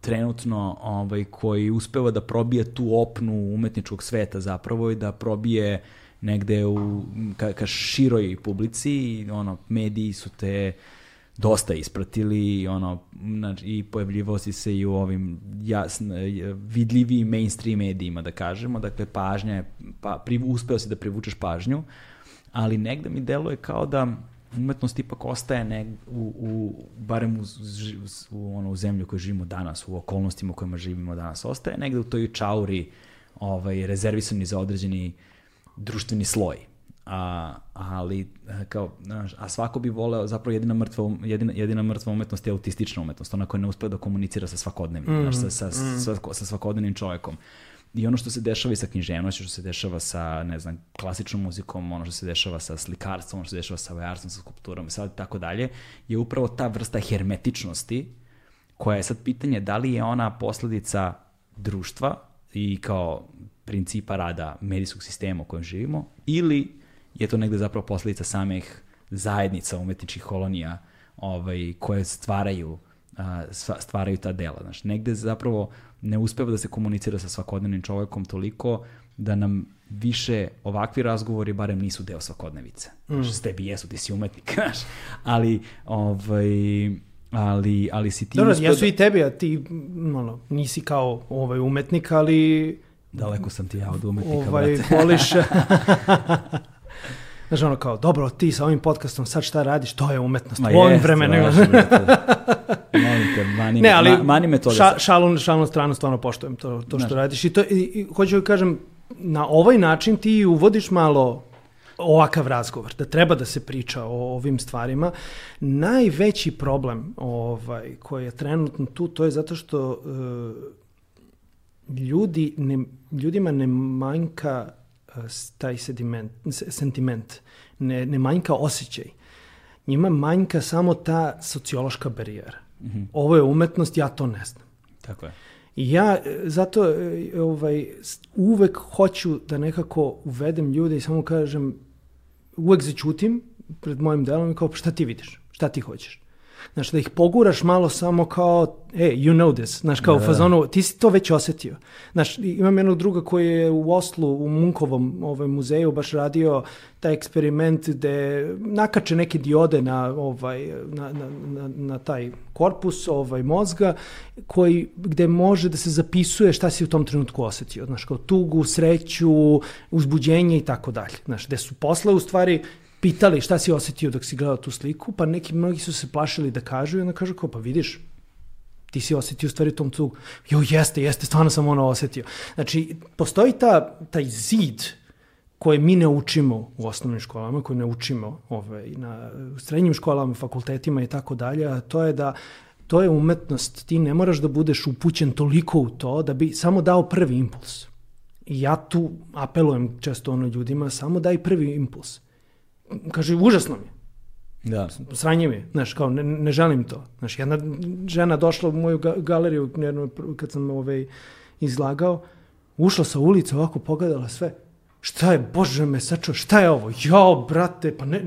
[SPEAKER 1] trenutno ovaj, koji uspeva da probije tu opnu umetničkog sveta zapravo i da probije negde u, ka, ka široj publici i ono, mediji su te dosta ispratili i ono znači, i pojavljivao si se i u ovim jasno vidljivim mainstream medijima da kažemo. Dakle pažnja je pa pri, uspeo si da privučeš pažnju ali negde mi deluje kao da umetnost ipak ostaje neg, u, u, barem u, ž- u, ono, u zemlji u kojoj živimo danas, u okolnostima u kojima živimo danas, ostaje negde u toj čauri ovaj, rezervisani za određeni društveni sloj. A, ali, e, kao, a svako bi voleo, zapravo jedina mrtva, um- jedina, jedina mrtva umetnost je autistična umetnost, ona koja ne uspeva da komunicira sa svakodnevnim, znaš, sa, sa, sa, sa svakodnevnim čovekom. I ono što se dešava i sa književnošću, što se dešava sa, ne znam, klasičnom muzikom, ono što se dešava sa slikarstvom, ono što se dešava sa vajarstvom, sa skulpturom i sad tako dalje, je upravo ta vrsta hermetičnosti koja je sad pitanje da li je ona posledica društva i kao principa rada medijskog sistema u kojem živimo ili je to negde zapravo posledica samih zajednica umetničkih kolonija ovaj, koje stvaraju stvaraju ta dela. Znaš, negde zapravo ne uspeva da se komunicira sa svakodnevnim čovekom toliko da nam više ovakvi razgovori barem nisu deo svakodnevice. Znaš, s tebi jesu, ti si umetnik, znaš, ali, ovaj, ali, ali si ti
[SPEAKER 2] Dobro, jesu
[SPEAKER 1] da-
[SPEAKER 2] i tebi, a ti m, ono, nisi kao ovaj umetnik, ali
[SPEAKER 1] Daleko sam ti ja od umetnika,
[SPEAKER 2] ovaj, voliš... Znaš, ono kao, dobro, ti sa ovim podcastom sad šta radiš, to je umetnost.
[SPEAKER 1] Ma. Molim te, mani,
[SPEAKER 2] Ne, ali
[SPEAKER 1] ma, mani me toga.
[SPEAKER 2] ša, šalu, šalu na stranu stvarno poštujem to, to što
[SPEAKER 1] Znaš.
[SPEAKER 2] radiš. I, to, i, i hoću da kažem, na ovaj način ti uvodiš malo ovakav razgovor, da treba da se priča o ovim stvarima. Najveći problem ovaj, koji je trenutno tu, to je zato što e, ljudi ne, ljudima ne manjka e, taj sediment, se- sentiment, ne, ne manjka osjećaj. Njima manjka samo ta sociološka barijera. Ovo je umetnost, ja to ne znam.
[SPEAKER 1] Tako je.
[SPEAKER 2] I ja e, zato e, ovaj, uvek hoću da nekako uvedem ljude i samo kažem, uvek začutim pred mojim delom i kao, "Pa šta ti vidiš? Šta ti hoćeš? Znaš, da ih poguraš malo samo kao, e, you know this, znaš, kao
[SPEAKER 1] Da,
[SPEAKER 2] fazonu, ti si to već osetio. Znaš, imam jednog druga koji je u Oslu, u Munkovom ovaj, muzeju, baš radio taj eksperiment gde nakače neke diode na, ovaj, na, na, na, na taj korpus ovaj, mozga, koji, gde može da se zapisuje šta si u tom trenutku osetio. Znaš, kao tugu, sreću, uzbuđenje i tako dalje. Znaš, gde su posle u stvari pitali šta si osetio dok si gledao tu sliku, pa neki mnogi su se plašili da kažu i onda kažu kao, pa vidiš, ti si osetio u stvari tom tugu. Jo, jeste, jeste, stvarno sam ono osetio. Znači, postoji ta, taj zid koje mi ne učimo u osnovnim školama, koje ne učimo ovaj, na u srednjim školama, fakultetima i tako dalje, a to je da to je umetnost, ti ne moraš da budeš upućen toliko u to da bi samo dao prvi impuls. I ja tu apelujem često ono ljudima, samo daj prvi impuls. Kaže, užasno mi
[SPEAKER 1] Da.
[SPEAKER 2] sranje mi znaš, kao ne, ne želim to. Znaš, jedna žena došla u moju ga- galeriju jedno, kad sam ovaj, izlagao, ušla sa ulice, ovako pogledala sve. Šta je, bože me sačuo, šta je ovo? Jao, brate, pa ne,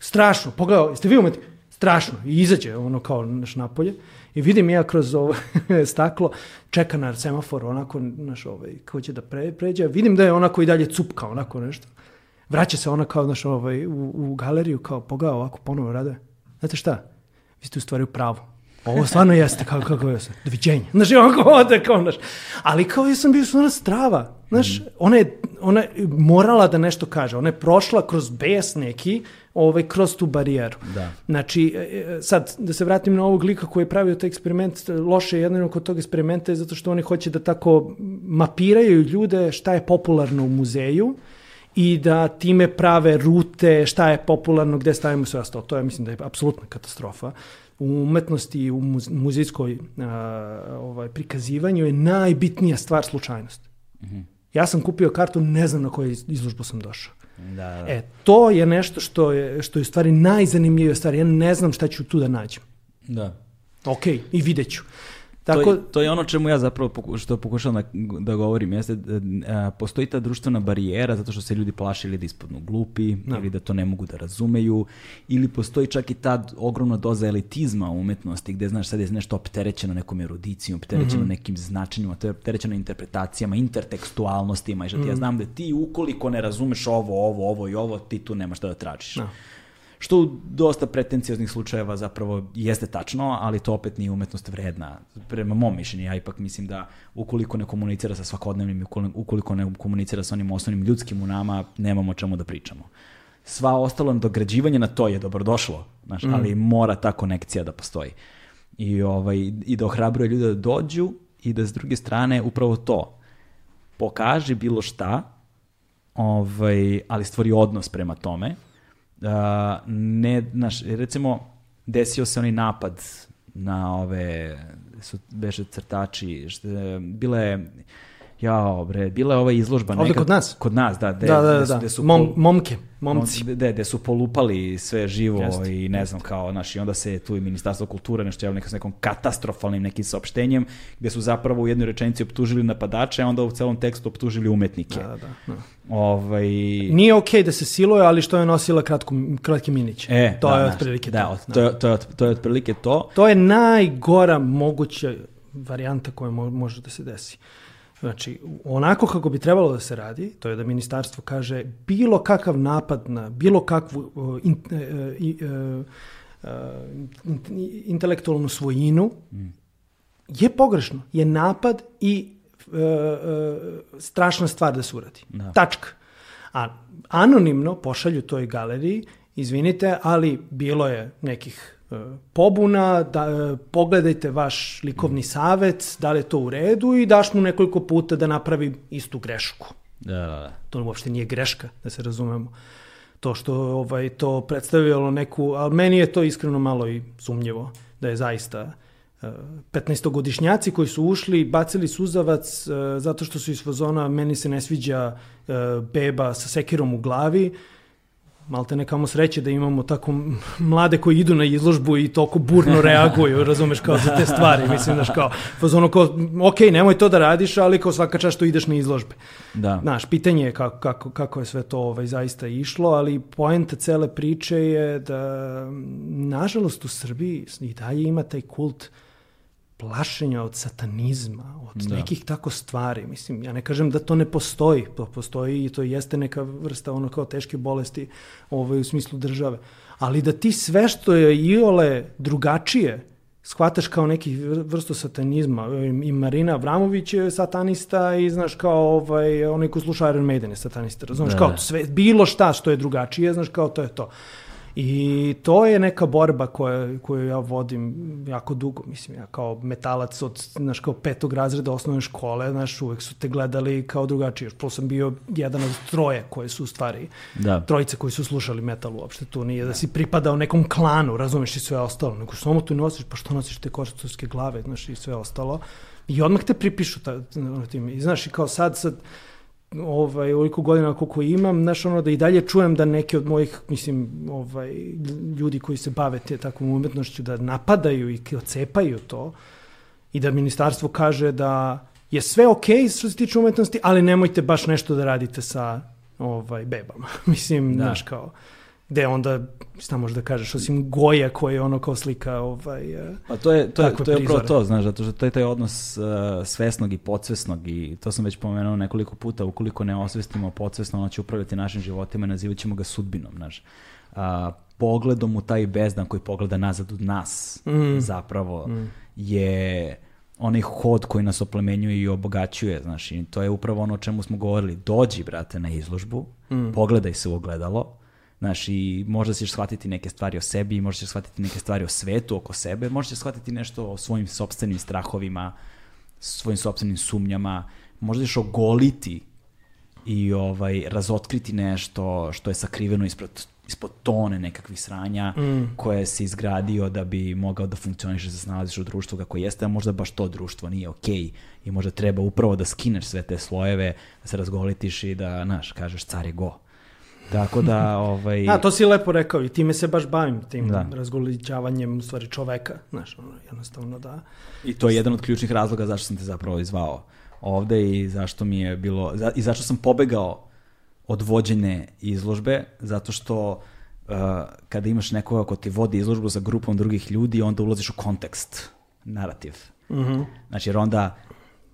[SPEAKER 2] strašno, pogledao, jeste vi umeti? Strašno. I izađe ono kao naš napolje. I vidim ja kroz ovo staklo, čeka na semafor, onako, naš, ovaj, kako će da pre, pređe. Vidim da je onako i dalje cupka, onako nešto. Vraća se ona kao, znaš, ovaj, u, u galeriju, kao pogledao ovako, ponovo raduje. Znate šta? Vi ste u stvari u pravu. Ovo stvarno jeste, kako, kako je se. Doviđenja. Znaš, i onako ode, kao, znaš. Ali kao ja sam bio stvarno strava. Znaš, ona, je, ona je morala da nešto kaže. Ona je prošla kroz bes neki, ovaj, kroz tu barijeru.
[SPEAKER 1] Da.
[SPEAKER 2] Znači, e, e, sad, da se vratim na ovog lika koji je pravio taj eksperiment, loše je jedino kod tog eksperimenta je zato što oni hoće da tako mapiraju ljude šta je popularno u muzeju i da time prave rute, šta je popularno, gde stavimo sve ostalo. To je, mislim, da je apsolutna katastrofa. U umetnosti i u muz- muzejskoj a, ovaj, prikazivanju je najbitnija stvar slučajnost. Ja sam kupio kartu, ne znam na koju izložbu sam došao.
[SPEAKER 1] Da, da.
[SPEAKER 2] E, to je nešto što je, što je u stvari najzanimljivija stvar. Ja ne znam šta ću tu da nađem.
[SPEAKER 1] da.
[SPEAKER 2] Ok, i vidjet ću.
[SPEAKER 1] Tako... To, je, to je ono čemu ja zapravo poku, što pokušavam da, da govorim, jeste a, postoji ta društvena barijera zato što se ljudi plaše ili da ispadnu glupi,
[SPEAKER 2] Da.
[SPEAKER 1] ili da to ne mogu da razumeju, ili postoji čak i ta ogromna doza elitizma u umetnosti gde, znaš, sad je nešto opterećeno nekom erudicijom, opterećeno nekim značenjima, to je opterećeno interpretacijama, intertekstualnostima i što ti ja znam da ti ukoliko ne razumeš ovo, ovo, ovo i ovo, ti tu nemaš šta da tražiš.
[SPEAKER 2] Da.
[SPEAKER 1] Što u dosta pretencioznih slučajeva zapravo jeste tačno, ali to opet nije umetnost vredna. Prema mom mišljenju, ja ipak mislim da ukoliko ne komunicira sa svakodnevnim, ukoli- ukoliko ne komunicira sa onim osnovnim ljudskim u nama, nemamo o čemu da pričamo. Sva ostalo dograđivanje na to je dobrodošlo, znaš, ali mora ta konekcija da postoji. I, ovaj, I da ohrabruje ljude da dođu i da s druge strane upravo to. Pokaži bilo šta, ovaj, ali stvori odnos prema tome. Ne, znaš, recimo, desio se onaj napad na ove, su beše crtači, je- bila je, jao bre, bila je ova izložba.
[SPEAKER 2] Ovde kod nas?
[SPEAKER 1] Kod nas, da.
[SPEAKER 2] Da, da,
[SPEAKER 1] de su-
[SPEAKER 2] da,
[SPEAKER 1] de su
[SPEAKER 2] Mom,
[SPEAKER 1] pol-
[SPEAKER 2] momke, momci.
[SPEAKER 1] De, de su polupali sve živo
[SPEAKER 2] Jeste,
[SPEAKER 1] i ne znam kao, znaš, i onda se tu i Ministarstvo kulture nešto javilo s nekom katastrofalnim nekim saopštenjem, gde su zapravo u jednoj rečenici optužili napadače, a onda u celom tekstu optužili umetnike.
[SPEAKER 2] Da, da, da.
[SPEAKER 1] Ovaj,
[SPEAKER 2] Nije okej da se siluje, ali što je nosila kratko, kratki minić.
[SPEAKER 1] E,
[SPEAKER 2] to
[SPEAKER 1] da,
[SPEAKER 2] je otprilike
[SPEAKER 1] da,
[SPEAKER 2] to.
[SPEAKER 1] od- to, je, to, je, to je otprilike to.
[SPEAKER 2] To je najgora moguća varijanta koja mo- može da se desi. Znači, onako kako bi trebalo da se radi, to je da ministarstvo kaže bilo kakav napad na bilo kakvu uh, in, uh, uh, uh, in- intelektualnu svojinu je pogrešno. Je napad i uh, uh, strašna stvar da se uradi.
[SPEAKER 1] Da.
[SPEAKER 2] Tačka. A anonimno pošalju toj galeriji, izvinite, ali bilo je nekih pobuna, da, e, pogledajte vaš likovni savet, da li je to u redu i daš mu nekoliko puta da napravi istu grešku.
[SPEAKER 1] Da, da, da.
[SPEAKER 2] To uopšte nije greška, da se razumemo. To što ovaj, to predstavljalo neku, ali meni je to iskreno malo i sumnjivo, da je zaista e, 15-godišnjaci koji su ušli, bacili suzavac e, zato što su iz fazona meni se ne sviđa e, beba sa sekirom u glavi, malte nekamo sreće da imamo tako mlade koji idu na izložbu i toliko burno reaguju, razumeš, kao za te stvari. Mislim, znaš, kao, ono kao, ok, nemoj to da radiš, ali kao svaka čast što ideš na izložbe.
[SPEAKER 1] Da.
[SPEAKER 2] Znaš, pitanje je kako, kako, kako je sve to ovaj, zaista išlo, ali poenta cele priče je da, nažalost, u Srbiji i dalje ima taj kult plašenja od satanizma, od da. nekih tako stvari. Mislim, ja ne kažem da to ne postoji, to postoji i to jeste neka vrsta ono kao teške bolesti ovaj, u smislu države. Ali da ti sve što je iole drugačije shvataš kao neki vrstu satanizma. I Marina Avramović je satanista i znaš kao ovaj, onaj ko sluša Iron Maiden je satanista. Razumeš da, kao sve, bilo šta što je drugačije, znaš kao to je to. I to je neka borba koja, koju ja vodim jako dugo, mislim, ja kao metalac od, znaš, kao petog razreda osnovne škole, znaš, uvek su te gledali kao drugačiji. Još prvo sam bio jedan od troje koje su u stvari, da. trojice koji su slušali metal uopšte, tu nije da, da si pripadao nekom klanu, razumeš i sve ostalo, nego samo tu nosiš, pa što nosiš te košarcovske glave, znaš, i sve ostalo. I odmah te pripišu ta, tim. I znaš, i kao sad, sad, ovaj, ovoliko godina koliko imam, znaš, ono da i dalje čujem da neki od mojih, mislim, ovaj, ljudi koji se bave te takvom umetnošću da napadaju i ocepaju to i da ministarstvo kaže da je sve okej okay što se tiče umetnosti, ali nemojte baš nešto da radite sa ovaj, bebama. mislim, da. znaš, kao gde onda šta možeš da kažeš osim Goja koji je ono kao slika ovaj
[SPEAKER 1] e, Pa to je to je to je upravo to, znaš, zato što to je taj odnos uh, svesnog i podsvesnog i to sam već pomenuo nekoliko puta, ukoliko ne osvestimo podsvesno, ono će upravljati našim životima, nazivaćemo ga sudbinom, znaš. Uh, pogledom u taj bezdan koji pogleda nazad od nas mm. zapravo mm. je onaj hod koji nas oplemenjuje i obogaćuje, znaš, i to je upravo ono o čemu smo govorili. Dođi, brate, na izložbu, mm. pogledaj se u ogledalo, Znaš, i možda ćeš shvatiti neke stvari o sebi, možda ćeš shvatiti neke stvari o svetu oko sebe, možda ćeš shvatiti nešto o svojim sobstvenim strahovima, svojim sobstvenim sumnjama, možda ćeš ogoliti i ovaj razotkriti nešto što je sakriveno ispod, ispod tone nekakvih sranja mm. koje si izgradio da bi mogao da funkcioniš da se snalaziš u društvu kako jeste, a možda baš to društvo nije okej okay. i možda treba upravo da skineš sve te slojeve, da se razgolitiš i da, znaš, kažeš car je go. Tako da, ovaj...
[SPEAKER 2] A, to si lepo rekao i time se baš bavim, tim da. razgolićavanjem u stvari čoveka, znaš, ono, jednostavno da...
[SPEAKER 1] I to je jedan od ključnih razloga zašto sam te zapravo izvao ovde i zašto mi je bilo, i zašto sam pobegao od vođene izložbe, zato što uh, kada imaš nekoga ko ti vodi izložbu sa grupom drugih ljudi, onda ulaziš u kontekst, narativ. Mm -hmm. Znači, jer onda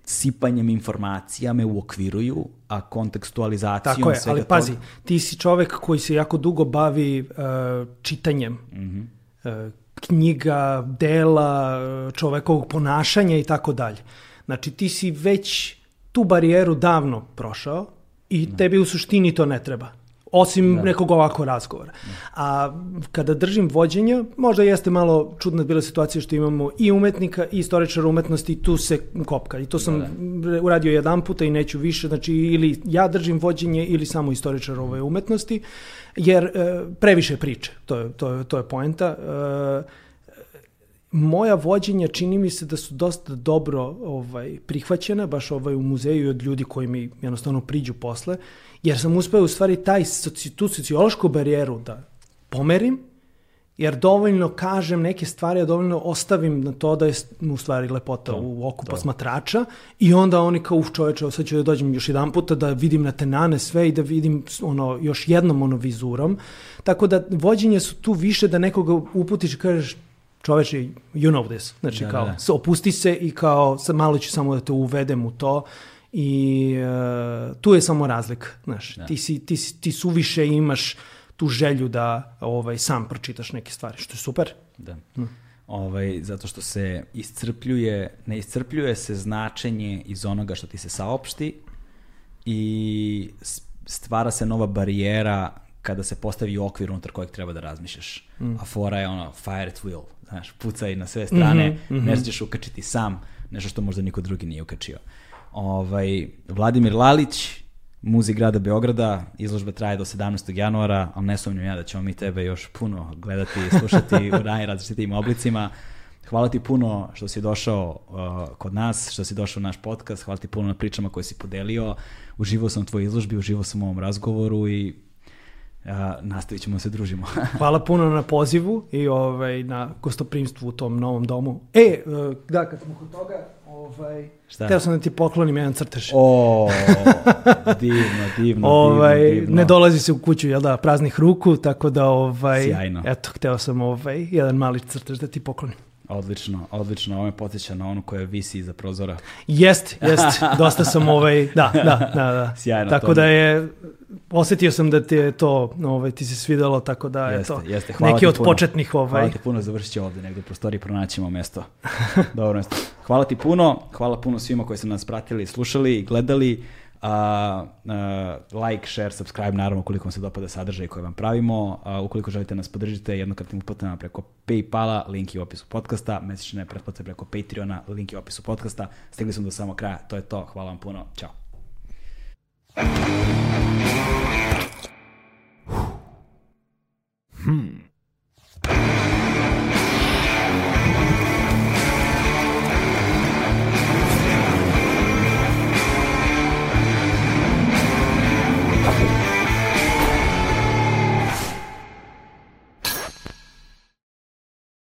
[SPEAKER 1] sipanjem informacija me uokviruju, a kontekstualizacijom
[SPEAKER 2] Tako je, ali pazi, toga... ti si čovek koji se jako dugo bavi uh, čitanjem mm -hmm. uh, knjiga, dela, čovekovog ponašanja i tako dalje. Znači ti si već tu barijeru davno prošao i da. tebi u suštini to ne treba osim da. nekog ovako razgovora. A kada držim vođenja, možda jeste malo čudna bila situacija što imamo i umetnika i istoričara umetnosti i tu se kopka. I to sam da, da. uradio jedan puta i neću više, znači ili ja držim vođenje ili samo istoričar ove umetnosti, jer e, previše priče, to je, to je, to je poenta. E, moja vođenja čini mi se da su dosta dobro ovaj prihvaćena baš ovaj u muzeju od ljudi koji mi jednostavno priđu posle jer sam uspeo u stvari taj, tu sociološku barijeru da pomerim, jer dovoljno kažem neke stvari, a dovoljno ostavim na to da je u stvari lepota to, u oku to. posmatrača i onda oni kao, uf čoveče, sad ću da dođem još jedan puta da vidim na tenane sve i da vidim ono, još jednom ono vizurom. Tako da vođenje su tu više da nekoga uputiš i kažeš čoveče, you know this. Znači da, kao, da, da. opusti se i kao, sad malo ću samo da te uvedem u to I uh, tu je samo razlika, znaš, da. ti, si, ti, ti suviše imaš tu želju da ovaj sam pročitaš neke stvari, što je super.
[SPEAKER 1] Da. Hm. Ovaj, zato što se iscrpljuje, ne iscrpljuje se značenje iz onoga što ti se saopšti i stvara se nova barijera kada se postavi okvir unutar kojeg treba da razmišljaš. Mm. A fora je ono, fire at will, znaš, pucaj na sve strane, mm -hmm, mm -hmm. ne ćeš ukačiti sam nešto što možda niko drugi nije ukačio. Ovaj, Vladimir Lalić, muzik grada Beograda, izložba traje do 17. januara, ali ne sumnjam ja da ćemo mi tebe još puno gledati i slušati u najrazličitim oblicima. Hvala ti puno što si došao uh, kod nas, što si došao u naš podcast, hvala ti puno na pričama koje si podelio. Uživao sam u tvojoj izložbi, uživao sam u ovom razgovoru i nastavit ćemo da se družimo.
[SPEAKER 2] Hvala puno na pozivu i ovaj, na gostoprimstvu u tom novom domu. E, da, kad smo kod toga, ovaj, Šta? Teo sam da ti poklonim jedan crtež.
[SPEAKER 1] O, divno, divno,
[SPEAKER 2] ovaj,
[SPEAKER 1] divno, divno.
[SPEAKER 2] Ne dolazi se u kuću, jel da, praznih ruku, tako da, ovaj, Sjajno. eto, hteo sam ovaj, jedan mali crtež da ti poklonim.
[SPEAKER 1] Odlično, odlično. Ovo me podsjeća na onu koja visi iza prozora.
[SPEAKER 2] Jest, jest. Dosta sam ovaj, da, da, da. da.
[SPEAKER 1] Sjajno.
[SPEAKER 2] Tako da je, osetio sam da ti je to, ovaj, ti se svidelo, tako da
[SPEAKER 1] jeste,
[SPEAKER 2] je to
[SPEAKER 1] jeste. Hvala
[SPEAKER 2] neki od puno. početnih ovaj.
[SPEAKER 1] Hvala ti puno, završit će ovde negde u prostoriji, pronaćemo mesto. Dobro mesto. Hvala ti puno, hvala puno svima koji su nas pratili, slušali i gledali. Uh, uh, like, share, subscribe, naravno ukoliko vam se dopada sadržaj koji vam pravimo. Uh, ukoliko želite nas podržite jednokratnim uplatama preko Paypala, link je u opisu podcasta, mesečne pretplate preko Patreona, link je u opisu podcasta. Stigli smo do samo kraja, to je to, hvala vam puno, Ćao. Hmm.